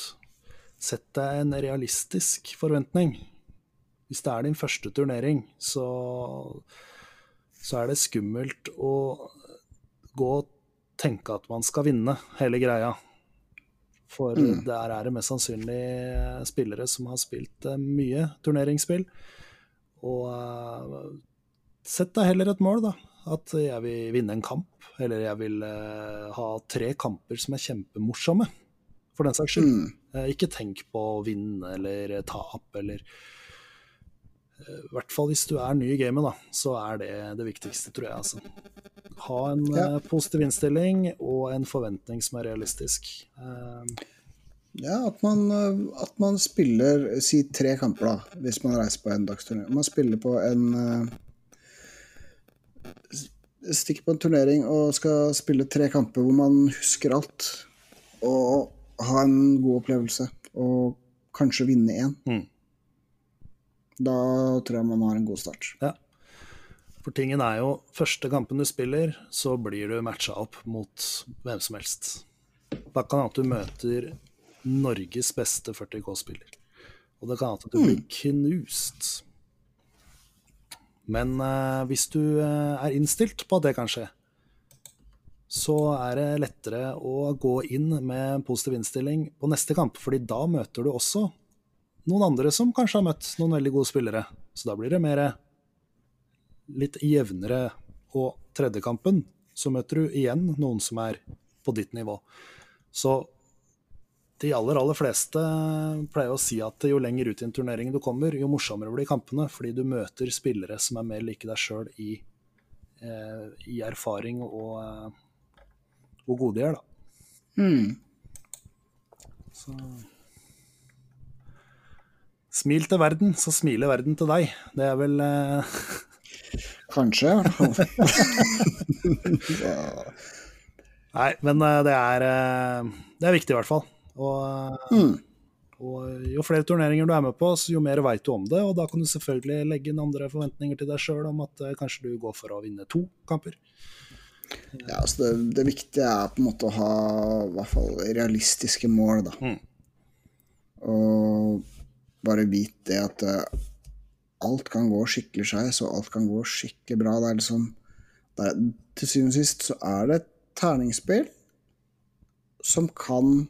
Sett deg en realistisk forventning. Hvis det er din første turnering, så, så er det skummelt å gå og tenke at man skal vinne hele greia. For der er det mest sannsynlig spillere som har spilt eh, mye turneringsspill. Og uh, sett deg heller et mål, da. At jeg vil vinne en kamp. Eller jeg vil uh, ha tre kamper som er kjempemorsomme, for den saks skyld. Mm. Uh, Ikke tenk på å vinne eller tap eller I hvert fall hvis du er ny i gamet, da, så er det det viktigste, tror jeg. Altså. Ha en Ja. positiv innstilling og en forventning som er realistisk. Eh, Ja, at man, eh, at man spiller Si tre kamper, da, hvis man reiser på en dagsturnering. Man spiller på en eh, Stikker på en turnering og skal spille tre kamper hvor man husker alt. Og ha en god opplevelse. Og kanskje vinne én. Mm. Da tror jeg man har en god start. Ja. For tingen er jo, første kampen du spiller, så blir du matcha opp mot hvem som helst. Da kan det hende at du møter Norges beste 40K-spiller. Og det kan hende at du blir knust. Men eh, hvis du eh, er innstilt på at det kan skje, så er det lettere å gå inn med positiv innstilling på neste kamp, fordi da møter du også noen andre som kanskje har møtt noen veldig gode spillere. Så da blir det mer litt jevnere. Og tredje kampen så møter du igjen noen som er på ditt nivå. Så de aller, aller fleste pleier å si at jo lenger ut i en turnering du kommer, jo morsommere blir kampene, fordi du møter spillere som er mer like deg sjøl i, eh, i erfaring og eh, hvor gode de er, da. Mm. Så Smil til verden, så smiler verden til deg. Det er vel eh, Kanskje, i hvert fall. Nei, men eh, det er, eh, det er viktig, i hvert fall. Og, Mm. og jo flere turneringer du er med på, så jo mer veit du om det. Og da kan du selvfølgelig legge inn andre forventninger til deg sjøl om at eh, kanskje du går for å vinne to kamper. Ja, altså det, det viktige er på en måte å ha i hvert fall realistiske mål, da. Mm. Og bare vite det at uh, alt kan gå skikkelig skeis, og alt kan gå skikkelig bra. Det er liksom det er, Til syvende og sist så er det et terningsspill som kan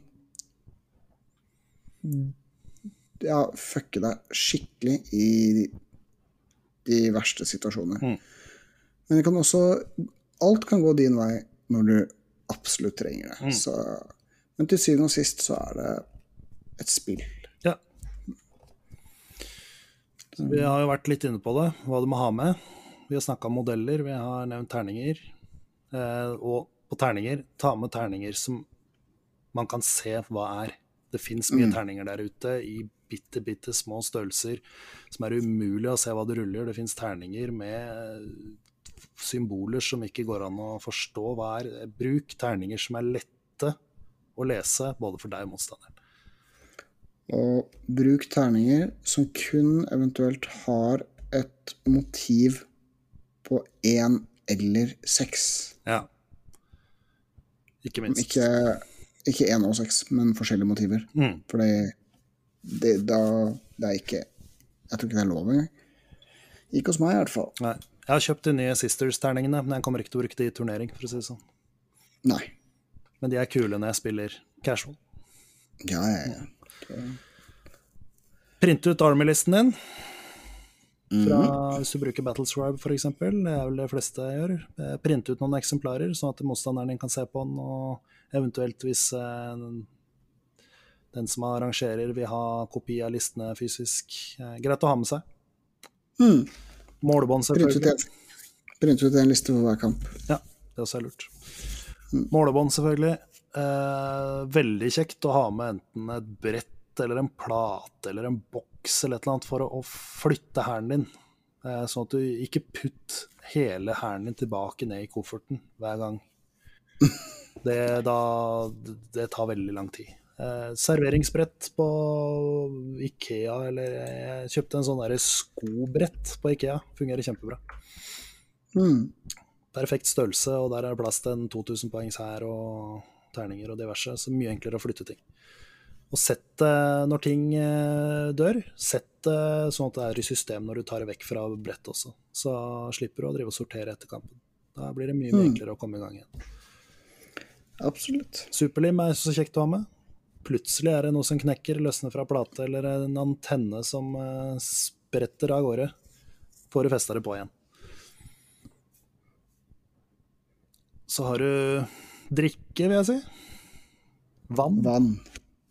ja, fucke deg skikkelig i de verste situasjoner. Mm. Men det kan også Alt kan gå din vei når du absolutt trenger det. Mm. Så, men til syvende og sist så er det et spill. Ja. Vi har jo vært litt inne på det, hva du må ha med. Vi har snakka om modeller, vi har nevnt terninger. Eh, og på terninger, ta med terninger som man kan se hva er. Det fins mye terninger der ute i bitte, bitte små størrelser som er umulig å se hva du ruller. Det fins terninger med symboler som ikke går an å forstå hva er. Bruk terninger som er lette å lese, både for deg og motstanderen. Og bruk terninger som kun eventuelt har et motiv på én eller seks. Ja. Ikke minst. Ikke, ikke én og seks, men forskjellige motiver. Mm. For det, da, det er ikke Jeg tror ikke det er lov engang. Ikke hos meg, i hvert fall. Nei. Jeg har kjøpt de nye Sisters-terningene, men jeg kommer ikke til å bruke de i turnering. for å si det sånn. Nei. Men de er kule når jeg spiller casual. Ja, ja, ja. Print ut Army-listen din. Fra, Hvis du bruker Battlescribe f.eks., det er vel det fleste gjør. Eh, Print ut noen eksemplarer, sånn at motstanderen din kan se på den, og eventuelt hvis eh, den som arrangerer vil ha kopi av listene fysisk. Eh, greit å ha med seg. Mm. Målebånd, selvfølgelig. print ut en liste for hver kamp. Ja, det også er lurt. Målebånd, selvfølgelig. Eh, veldig kjekt å ha med enten et brett eller en plate eller en boks eller et eller annet for å, å flytte hæren din. Eh, sånn at du ikke putt hele hæren din tilbake ned i kofferten hver gang. Det, da, det tar veldig lang tid. Eh, serveringsbrett på Ikea, eller jeg kjøpte en sånn skobrett på Ikea. Fungerer kjempebra Mm. perfekt størrelse, og der er det plass til en 2000 poengs her og terninger og diverse, så mye enklere å flytte ting. Og sett det når ting eh, dør, sett det sånn at det er i system når du tar det vekk fra brettet også. Så slipper du å drive og sortere etter kampen. Da blir det mye, mye Mm. enklere å komme i gang igjen. Absolutt. Superlim er så kjekt å ha med. Plutselig er det noe som knekker, løsner fra plate, eller en antenne som eh, spretter av gårde. Får du festa det på igjen. Så har du drikke, vil jeg si. Vann. Vann.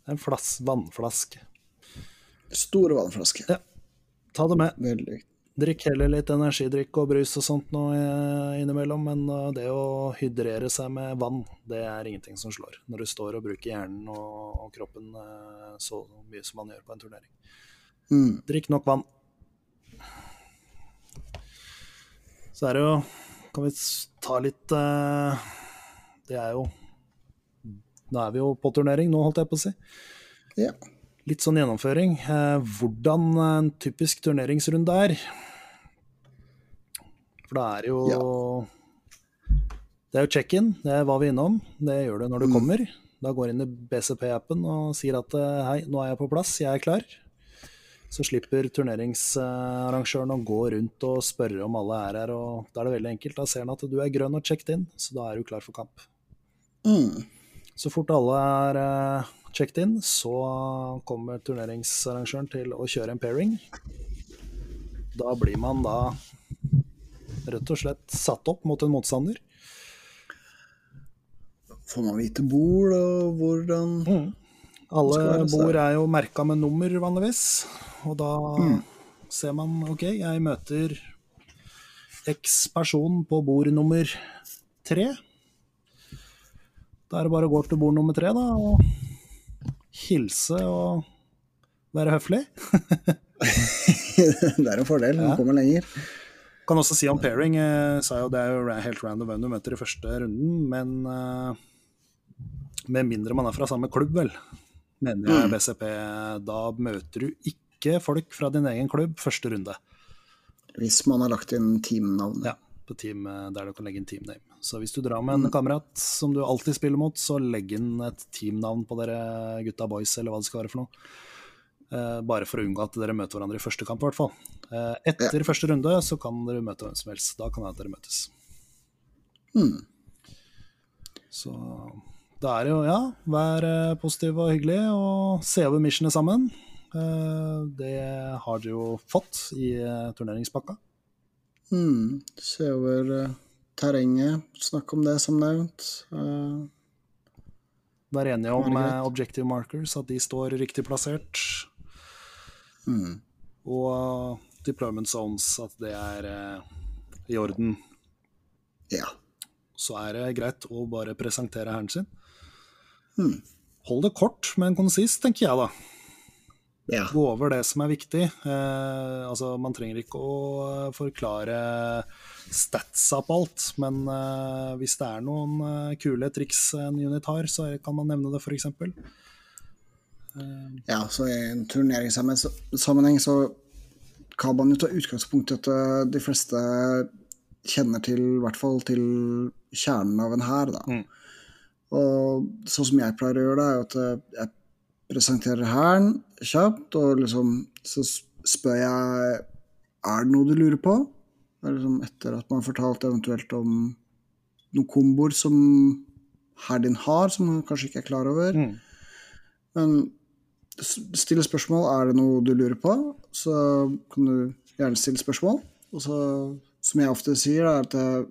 En flass, vannflaske. Store vannflasker. Ja. Ta det med. Veldig. Drikk heller litt energidrikk og brus og sånt nå eh, innimellom, men eh, det å hydrere seg med vann, det er ingenting som slår. Når du står og bruker hjernen og, og kroppen eh, så mye som man gjør på en turnering. Mm. Drikk nok vann. Så er det jo Kan vi ta litt Det er jo Nå er vi jo på turnering, nå holdt jeg på å si. Ja. Litt sånn gjennomføring. Eh, hvordan en typisk turneringsrunde er. For da er jo Det er jo check-in, det var vi innom. Det gjør du når du kommer. Da går du inn i BCP-appen og sier at eh, hei, nå er jeg på plass, jeg er klar. Så slipper turneringsarrangøren å gå rundt og spørre om alle er her. og Da er det veldig enkelt. Da ser han at du er grønn og checked in, så da er du klar for kamp. Mm. Så fort alle er eh, checked in, så kommer turneringsarrangøren til å kjøre en pairing. Da blir man da rett og slett satt opp mot en motstander. Får man vite bord og hvordan Alle bord er jo merka med nummer, vanligvis. Og da ser man OK, jeg møter X person på bord nummer tre. Da er det bare å gå til bord nummer tre, da, og hilse og være høflig. Det er en fordel, man kommer lenger. Kan også si om pairing, jeg sa jo det er jo helt random hvem du møter i første runden, men eh, med mindre man er fra samme klubb, vel, mener jeg BCP, da møter du ikke folk fra din egen klubb første runde. Hvis man har lagt inn teamnavn. Ja, på team eh, der du kan legge inn teamname. Så hvis du drar med en kamerat som du alltid spiller mot, så legg inn et teamnavn på dere gutta boys, eller hva det skal være for noe. Eh, bare for å unngå at dere møter hverandre i første kamp, i hvert fall. Eh, etter første runde så kan dere møte hvem som helst. Da kan det at dere møtes. Mm. Så da er det jo, ja, vær eh, positiv og hyggelig, og se over missionet sammen. Eh, Det har dere jo fått i eh, turneringspakka. Hmm. Se over eh, terrenget, snakk om det som nevnt. Eh, Være enige om eh, objective markers, at de står riktig plassert. Mm. Og eh, deployment zones, at det er eh, i orden. Ja. Så er det greit å bare presentere hæren sin. Mm. Hold det kort, men konsist, tenker jeg da. ja. Gå over det som er viktig. Eh, altså, man trenger ikke å eh, forklare statsa på alt, men uh, hvis det er noen uh, kule triks en unit har, så kan man nevne det, f.eks. Ja, så i en turneringssammenheng så kan man jo ta utgangspunkt i at eh, de fleste kjenner til, i hvert fall til kjernen av en hær, da. Mm. Og sånn som jeg pleier å gjøre det, er at eh, jeg presenterer hæren kjapt, og liksom så spør jeg er det noe du lurer på. Det er liksom etter at man har fortalt eventuelt om noen komboer som Herdin din har, som man kanskje ikke er klar over. Mm. Men stille spørsmål. Er det noe du lurer på, så kan du gjerne stille spørsmål. Og så, som jeg ofte sier, er at eh,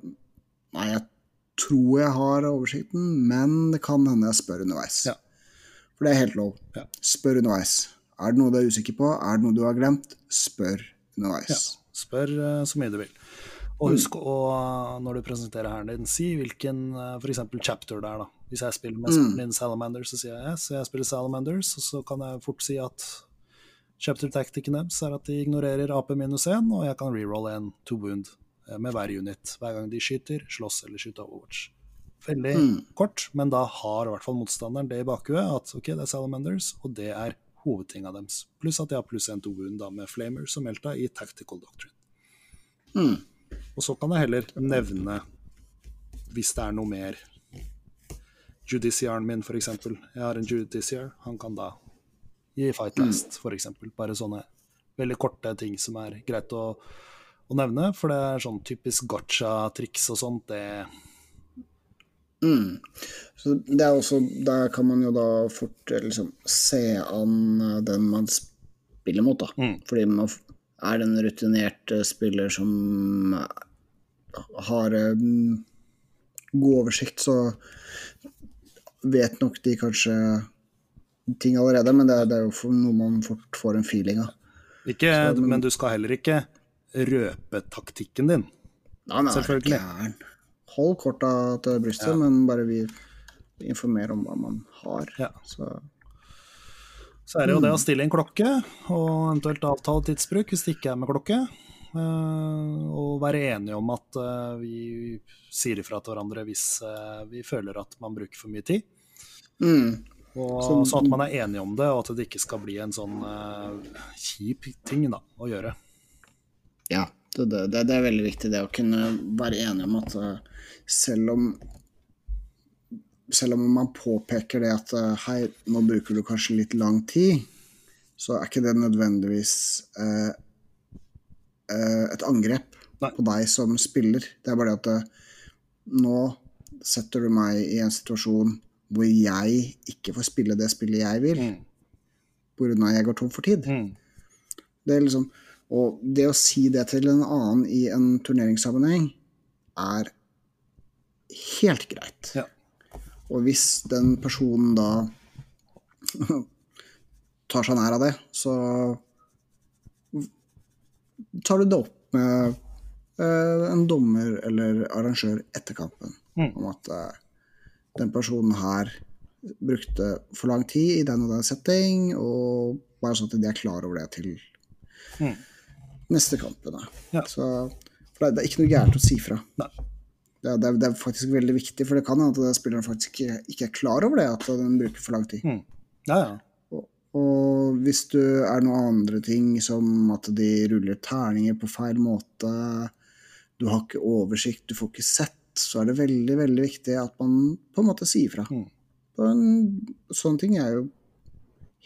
nei, jeg tror jeg har oversikten, men det kan hende jeg spør underveis. Ja. For det er helt lov. Ja. Spør underveis. Er det noe du er usikker på? Er det noe du har glemt? Spør underveis. Ja. Spør eh, så mye du vil. Og husk å, når du presenterer hæren din, si hvilken f.eks. for eksempel chapter det er. da. Hvis jeg spiller med Mm. min Salamander, så sier jeg yes, jeg spiller Salamanders, og så kan jeg fort si at chapter tacticen deres er at de ignorerer AP minus 1, og jeg kan rerolle en to wound eh, med hver unit hver gang de skyter, slåss eller skyter Overwatch. Veldig Mm. kort, men da har i hvert fall motstanderen det i bakhuet, at ok, det er Salamanders, og det er hovedtinga deres. Pluss at de har pluss én to wound da med Flamer som Melta i Tactical Doctrine. Mm. Og så kan jeg heller nevne, hvis det er noe mer Judiciaren min, eksempel. Jeg har en Judiciar. Han kan da gi fight last, for eksempel. Bare sånne veldig korte ting som er greit å, å nevne. For det er sånn typisk gotcha-triks og sånt. Det Mm. Så det er også, Der kan man jo da fort eh, liksom, se an eh, den man spiller mot, da. Mm. Fordi man er en rutinert spiller som eh, har um, god oversikt, så vet nok de kanskje ting allerede, men det det er jo noe man fort får en feeling av. ikke, Så, men- men du skal heller ikke røpe taktikken din. Nei, nei, Selvfølgelig. gæren. Hold korta til brystet, Ja. men bare vi informerer om hva man har. Ja. Så Så er det jo det å stille inn klokke, og eventuelt avtale tidsbruk hvis det ikke er med klokke. Eh, og være enige om at eh, vi sier ifra til hverandre hvis eh, vi føler at man bruker for mye tid. mm. Og Så- så at man er enige om det, og at det ikke skal bli en sånn uh, kjip ting da, å gjøre. Ja, det, det, det, er veldig viktig det å kunne være enig om at eh, selv om selv om man påpeker det at eh, hei, nå bruker du kanskje litt lang tid, så er ikke det nødvendigvis eh, eh, et angrep Nei. på deg som spiller. Det er bare det at nå setter du meg i en situasjon hvor jeg ikke får spille det spillet jeg vil, Mm. av at jeg går tom for tid. Mm. Det er liksom, og det å si det til en annen i en turneringssammenheng er helt greit. Ja. Og hvis den personen da tar seg nær av det, så tar du det opp med eh, en dommer eller arrangør etter kampen. Mm. Om at eh, den personen her brukte for lang tid i den og den setting, og bare sånn at de er klar over det til Mm. Neste kampene. Ja. Så, for det, det er ikke noe gærent å si fra. Nei. Det, det, er, det er faktisk veldig viktig, for det kan hende at spilleren faktisk ikke, ikke er klar over det, at den bruker for lang tid. Mm. Ja, ja. Og, og hvis du er noen andre ting, som at de ruller terninger på feil måte, du har ikke oversikt, du får ikke sett, så er det veldig, veldig viktig at man på en måte sier fra. Mm. En, sånne ting er jo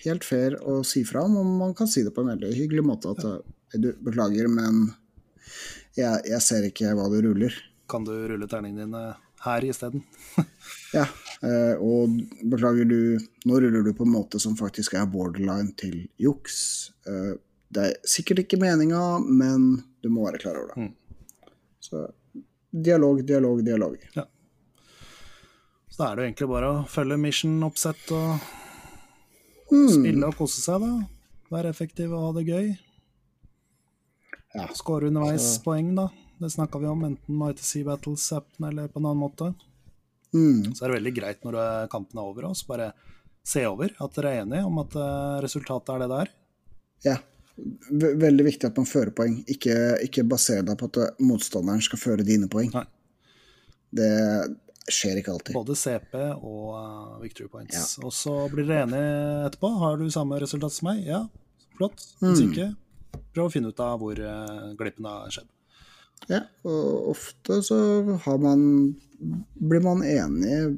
helt fair å si fra om, og man kan si det på en veldig hyggelig måte. At eh, du, beklager, men jeg, jeg ser ikke hva du ruller. Kan du rulle terningene dine her isteden. Ja, eh, og beklager du Nå ruller du på en måte som faktisk er borderline til juks. Eh, det er sikkert ikke meninga, men du må være klar over det. Så dialog, dialog, dialog. Så da er det jo egentlig bare å følge mission-oppsett og spille og kose seg, da. Være effektiv og ha det gøy. Ja. Skåre underveis poeng, da. Det snakka vi om, enten med ITC Battles-appen eller på en annen måte. Mm. Så er det veldig greit når eh, kampen er over, og så bare se over at dere er enige om at eh, resultatet er det det er. Ja. V Veldig viktig at man fører poeng. Ikke, ikke baser deg på at eh, motstanderen skal føre dine poeng. Nei. Det skjer ikke alltid. Både CP og victory points. Og så blir dere enige etterpå. Har du samme resultat som meg? Ja, flott. Hvis ikke, prøv å finne ut av hvor eh, glippen har skjedd. Ja, og ofte så har man blir man enig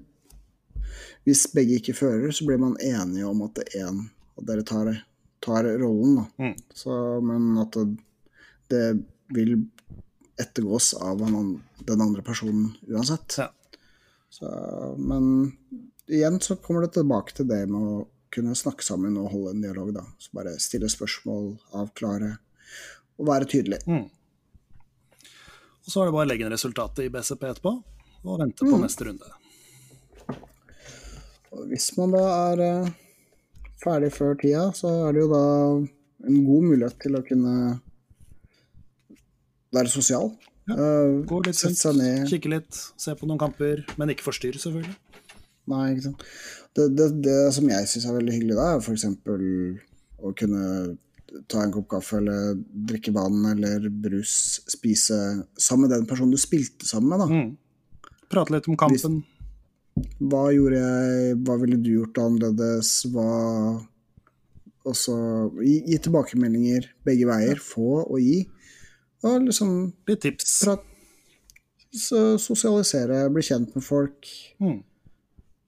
Hvis begge ikke fører, så blir man enige om at én av dere tar, tar rollen, da. Mm. Så, men at det, det vil ettergås av den andre personen uansett. Ja. Så, men igjen så kommer det tilbake til det med å kunne snakke sammen og holde en dialog, da. Så bare stille spørsmål, avklare og være tydelig. Mm. Og så er det bare å legge inn resultatet i BCP etterpå, og vente på neste runde. Og hvis man da er eh, ferdig før tida, så er det jo da en god mulighet til å kunne være sosial. Eh, Gå litt rundt, kikke litt, se på noen kamper, men ikke forstyrr, selvfølgelig. Nei, ikke sant. Det, det, det som jeg syns er veldig hyggelig, da, er f.eks. å kunne ta en kopp kaffe eller drikke vann eller brus, spise sammen med den personen du spilte sammen med, da. Mm. Prate litt om kampen. Hva gjorde jeg, hva ville du gjort annerledes, hva Og så gi, gi tilbakemeldinger begge veier, få og gi. Og liksom Litt tips. prat, sosialisere, bli kjent med folk. Mm.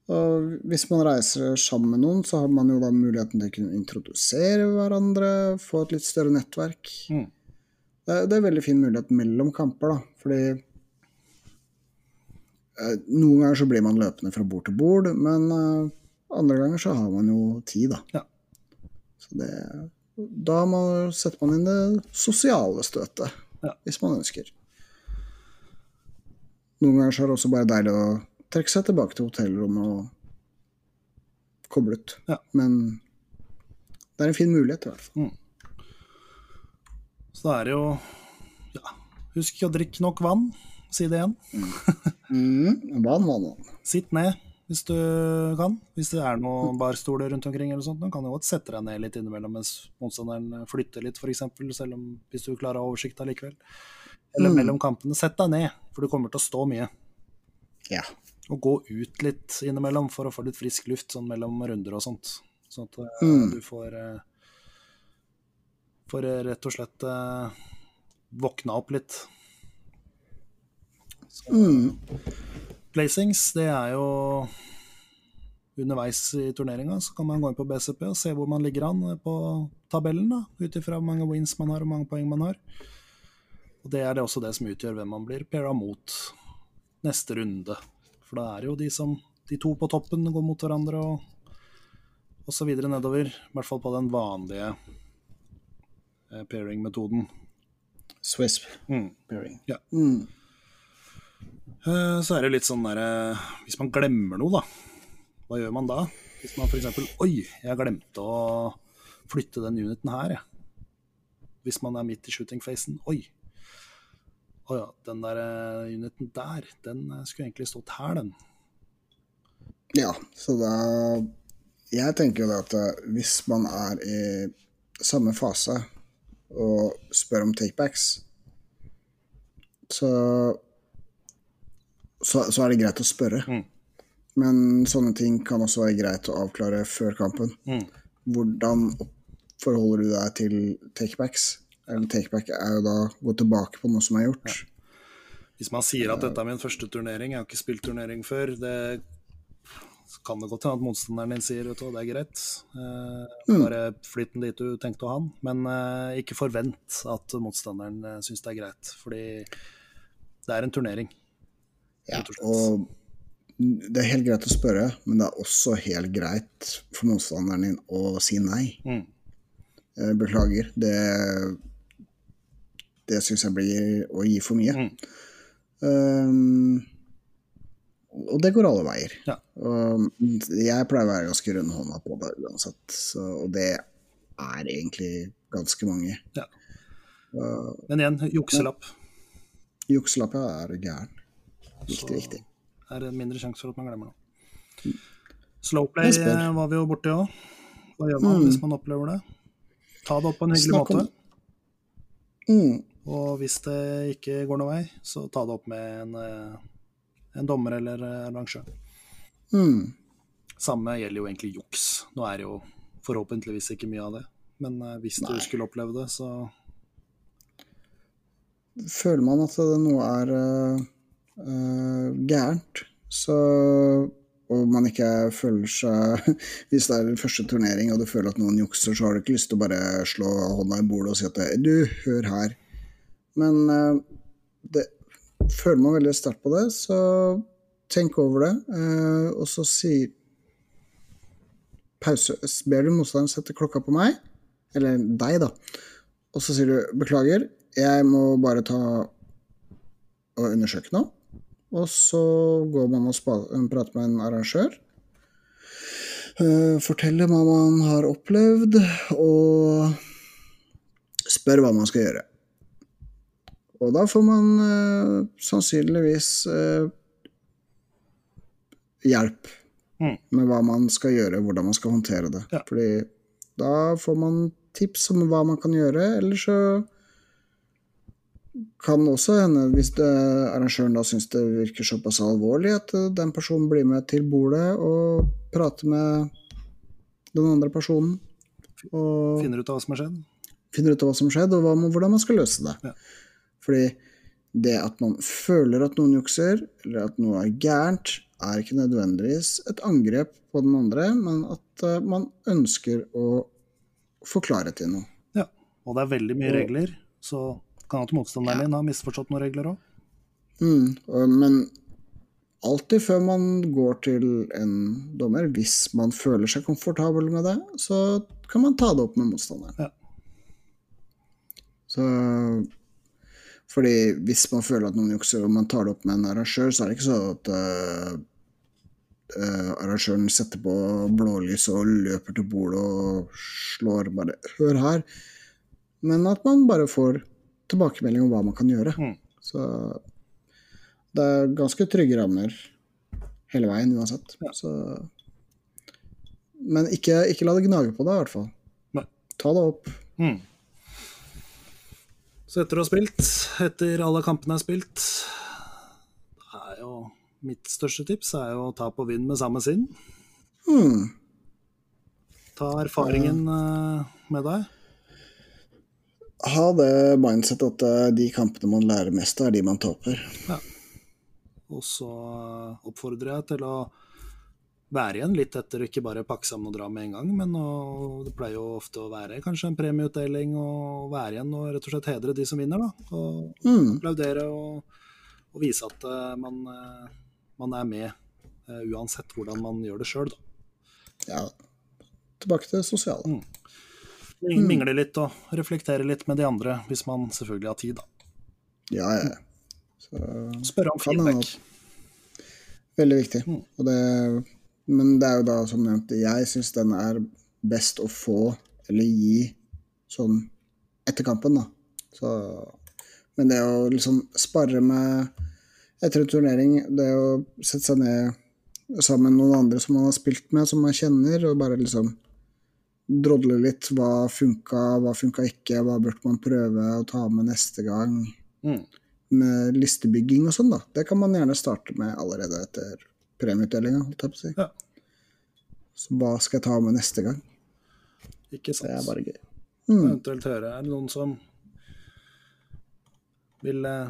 Og hvis man reiser sammen med noen, så har man jo da muligheten til å kunne introdusere hverandre, få et litt større nettverk. Mm. Det, det er en veldig fin mulighet mellom kamper, da, fordi eh, noen ganger så blir man løpende fra bord til bord, men eh, andre ganger så har man jo tid, da. Ja. Så det, da må, setter man inn det sosiale støtet, Ja. hvis man ønsker. Noen ganger så er det også bare deilig å trekke seg tilbake til hotellrommet og koble ut. Ja. Men det er en fin mulighet, i hvert fall. Så da er det jo ja, Husk å drikke nok vann, si det igjen. Mm, vann, vann, vann. Sitt ned hvis du kan. Hvis det er noen barstoler rundt omkring, eller sånt, du kan du godt sette deg ned litt innimellom mens motstanderen flytter litt, f.eks., selv om hvis du klarer å ha oversikt allikevel. Eller Mm. mellom kampene. Sett deg ned, for du kommer til å stå mye. Ja. Og gå ut litt innimellom for å få litt frisk luft sånn mellom runder og sånt. Sånn at uh, Mm. du får uh, Får eh, rett og slett uh, våkna opp litt. Så, Mm. Placings, det er jo Underveis i turneringa så kan man gå inn på BCP og se hvor man ligger an på tabellen, da, ut ifra hvor mange wins man har og hvor mange poeng man har. Og Det er det også det som utgjør hvem man blir paira mot neste runde. For da er det jo de som De to på toppen går mot hverandre og, og så videre nedover. I hvert fall på den vanlige eh, pairing-metoden. Swiss Mm. pairing. Ja. Mm. Eh, Så er det litt sånn derre Hvis man glemmer noe, da. Hva gjør man da? Hvis man f.eks. Oi, jeg glemte å flytte den uniten her, jeg. Hvis man er midt i shooting-facen. Oi. Å ja, den der eh, uniten der, den eh, skulle egentlig stått her, den. Ja, så da Jeg tenker jo det at eh, hvis man er i samme fase og spør om takebacks, så så, så er det greit å spørre. Mm. Men sånne ting kan også være greit å avklare før kampen. Mm. Hvordan forholder du deg til takebacks? Eller takeback er jo da gå tilbake på noe som er gjort. Hvis man sier at dette er min første turnering, jeg har ikke spilt turnering før, det kan det godt hende at motstanderen din sier vet du, det er greit. Eh, bare flytt den dit du tenkte å ha den. Men eh, ikke forvent at motstanderen uh, syns det er greit, fordi det er en turnering. Ja, og det er helt greit å spørre, men det er også helt greit for motstanderen din å si nei. Mm. Eh, Beklager. Det Det syns jeg blir å gi for mye. Mm. Um, og det går alle veier. Ja. Og jeg pleier å være ganske rundhånda på det uansett, så, og det er egentlig ganske mange. Ja. Uh, Men igjen, jukselapp. Jukselappet er gæren. Viktig, Så- viktig. er det mindre sjanse for at man glemmer noe. Slowplay Jeg eh, var vi jo borti òg. Hva gjør man Mm. hvis man opplever det? Ta det opp på en hyggelig Snakk om- måte. Mm. Og hvis det ikke går noen vei, så ta det opp med en, eh, en dommer eller eh, arrangør. Mm. Samme gjelder jo egentlig juks. Nå er det jo forhåpentligvis ikke mye av det. Men eh, hvis Nei. du skulle oppleve det, så føler man at det noe er uh, uh, gærent, så og man ikke føler seg Hvis det er første turnering og du føler at noen jukser, så har du ikke lyst til å bare slå hånda i bordet og si at du, hør her. Men øh, det, føler man veldig sterkt på det, så tenk over det, øh, og så si pause. Ber du motstanderen sette klokka på meg, eller deg, da, og så sier du beklager, jeg må bare ta og undersøke noe. Og så går man og prater med en arrangør. Uh, forteller hva man har opplevd, og spør hva man skal gjøre. Og da får man eh, sannsynligvis eh, hjelp Mm. med hva man skal gjøre, hvordan man skal håndtere det. Ja. Fordi da får man tips om hva man kan gjøre, eller så kan også hende, hvis det, arrangøren da syns det virker såpass alvorlig, at eh, den personen blir med til bordet og prater med den andre personen. Og finner ut av hva som har skjedd. finner ut av hva som skjedde, og hva hvordan man skal løse det. Ja. Fordi det at man føler at noen jukser, eller at noe er gærent, er ikke nødvendigvis et angrep på den andre, men at eh, man ønsker å forklare til noe. Ja. Og det er veldig mye Og- regler, så kan at motstanderen Ja. din har misforstått noen regler òg. Mm, men alltid før man går til en dommer, hvis man føler seg komfortabel med det, så kan man ta det opp med motstanderen. Ja. Så fordi hvis man føler at noen jukser og man tar det opp med en arrangør, så er det ikke sånn at uh, uh, arrangøren setter på blålys og løper til bordet og slår bare 'hør her', men at man bare får tilbakemelding om hva man kan gjøre. Mm. Så det er ganske trygge rammer hele veien uansett. Ja. Så, men ikke, ikke la det gnage på deg, i hvert fall. Nei. Ta det opp. Mm. Så etter å ha spilt, etter alle kampene er spilt er jo Mitt største tips er jo å ta på vind med samme sinn. Hmm. Ta erfaringen eh, med deg. Ha det mindset at eh, de kampene man lærer mest av, er de man taper. Og så eh, oppfordrer jeg til å være igjen litt etter, ikke bare pakke sammen og dra med en gang, men å, det pleier jo ofte å være kanskje en premieutdeling og være igjen og rett og slett hedre de som vinner, da. Og mm. applaudere og, og vise at uh, man, eh, man er med uh, uansett hvordan man gjør det sjøl. Ja. Tilbake til det sosiale. Mm. Mingle litt og reflektere litt med de andre, hvis man selvfølgelig har tid, da. Ja, ja. Så, Spørre om feedback. veldig viktig. Mm. Og det, men det er jo da, som nevnt, jeg syns den er best å få, eller gi, sånn etter kampen, da. Så, men det å liksom spare med etter en turnering, det å sette seg ned sammen med noen andre som man har spilt med, som man kjenner, og bare liksom drodle litt. Hva funka, hva funka ikke, hva burde man prøve å ta med neste gang? Mm. Med listebygging og sånn, da. Det kan man gjerne starte med allerede etter premieutdelinga, holdt jeg på å si. Ja. Så hva skal jeg ta med neste gang? Ikke sant. Det er bare gøy. Mm. eventuelt høre er det noen som vil eh,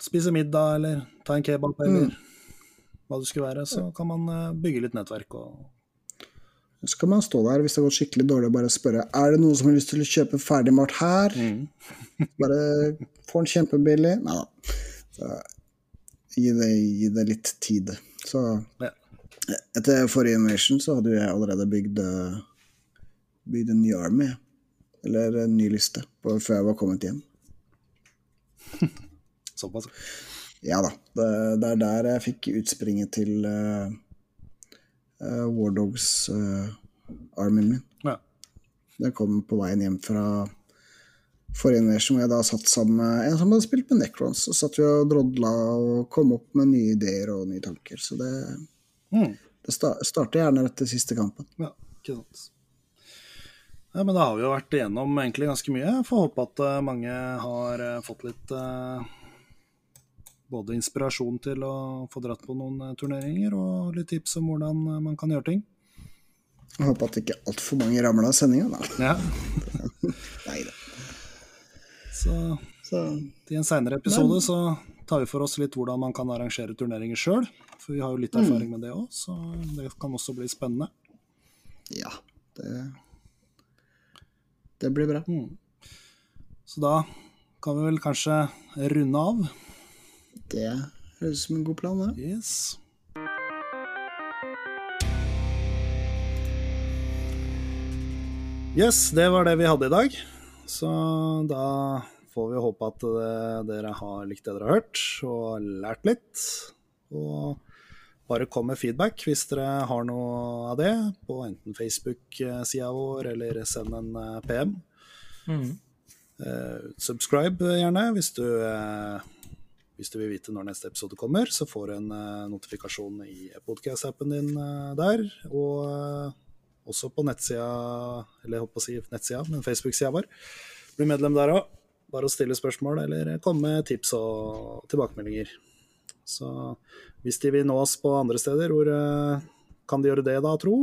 spise middag eller ta en kebab eller hva det skulle være, så kan man eh, bygge litt nettverk og Så kan man stå der hvis det har gått skikkelig dårlig og bare spørre er det noen som har lyst til å kjøpe ferdigmalt her. Mm. Bare få den kjempebillig. Nei da. Gi det, gi det litt tid. Så Ja. etter forrige Invasion så hadde jeg allerede bygd, eh, bygd en ny army. Eller en ny liste, på, før jeg var kommet hjem. Såpass. Ja da. Det, det er der jeg fikk utspringet til uh, War Dogs-armyen min. Ja. Den kom på veien hjem fra forrige Invasion, hvor jeg da satt sammen med en som hadde spilt med Necrons. Så satt vi og drodla og kom opp med nye ideer og nye tanker. Så det, Mm. det starter gjerne etter siste kampen. Ja, ikke sant. Ja, men da har vi jo vært igjennom egentlig ganske mye. Jeg får håpe at eh, mange har eh, fått litt eh, både inspirasjon til å få dratt på noen turneringer, og litt tips om hvordan man kan gjøre ting. Jeg håper at ikke altfor mange ramler av sendinga, da. Ja, Nei da. Så Så i en seinere episode så tar vi for oss litt hvordan man kan arrangere turneringer sjøl. For vi har jo litt erfaring med det òg, så det kan også bli spennende. ja, det Det blir bra. Så da kan vi vel kanskje runde av. Det høres ut som en god plan, det. Yes. Yes, det var det vi hadde i dag. Så da får vi håpe at eh, dere har likt det dere har hørt, og lært litt. Og bare kom med feedback hvis dere har noe av det, på enten Facebook-sida vår, eller send en PM. PM. Eh, subscribe gjerne hvis du, eh, hvis du vil vite når neste episode kommer. Så får du en eh, notifikasjon i podcast-appen din eh, der. Og eh, også på nettsida, eller jeg håper å si nettsida, men Facebook-sida vår. Bli medlem der òg. Bare å stille spørsmål eller komme med tips og tilbakemeldinger. Så hvis de vil nå oss på andre steder, hvor eh, kan de gjøre det da, tro?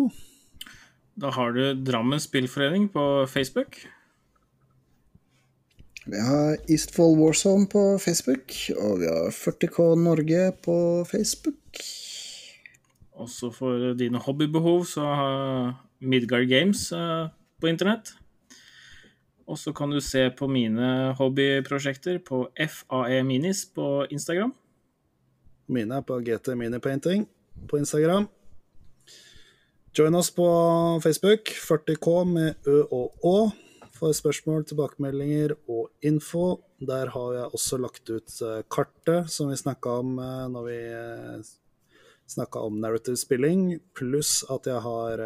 Da har du Drammen Spillforening på Facebook. Vi har Eastfold Warzone på Facebook, og vi har 40K Norge på Facebook. Også for dine hobbybehov så har Midgard Games eh, på internett. Og så kan du se på mine hobbyprosjekter på FAE Minis på Instagram. Mine er på GT Minipainting på Instagram. Join oss på Facebook, 40K med Ø og Å, for spørsmål, tilbakemeldinger og info. Der har jeg også lagt ut eh, kartet som vi snakka om eh, når vi snakka om narrative spilling, pluss at jeg har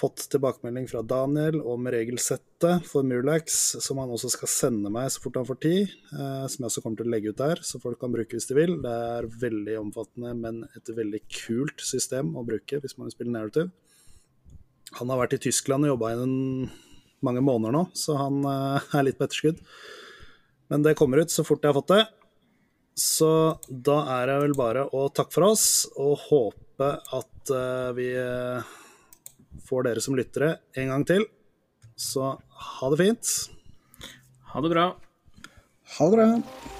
fått tilbakemelding fra Daniel om regelsettet for Murlax, som han også skal sende meg så fort han får tid. Eh, som jeg også kommer til å legge ut der, så folk kan bruke hvis de vil. Det er veldig omfattende, men et veldig kult system å bruke hvis man vil spille narrative. Han har vært i Tyskland og jobba i en, mange måneder nå, så han eh, er litt på etterskudd. Men det kommer ut så fort jeg har fått det. Så da er det vel bare å takke for oss og håpe at eh, vi eh, får dere som lyttere en gang til. Så ha det fint. Ha det bra. Ha det bra.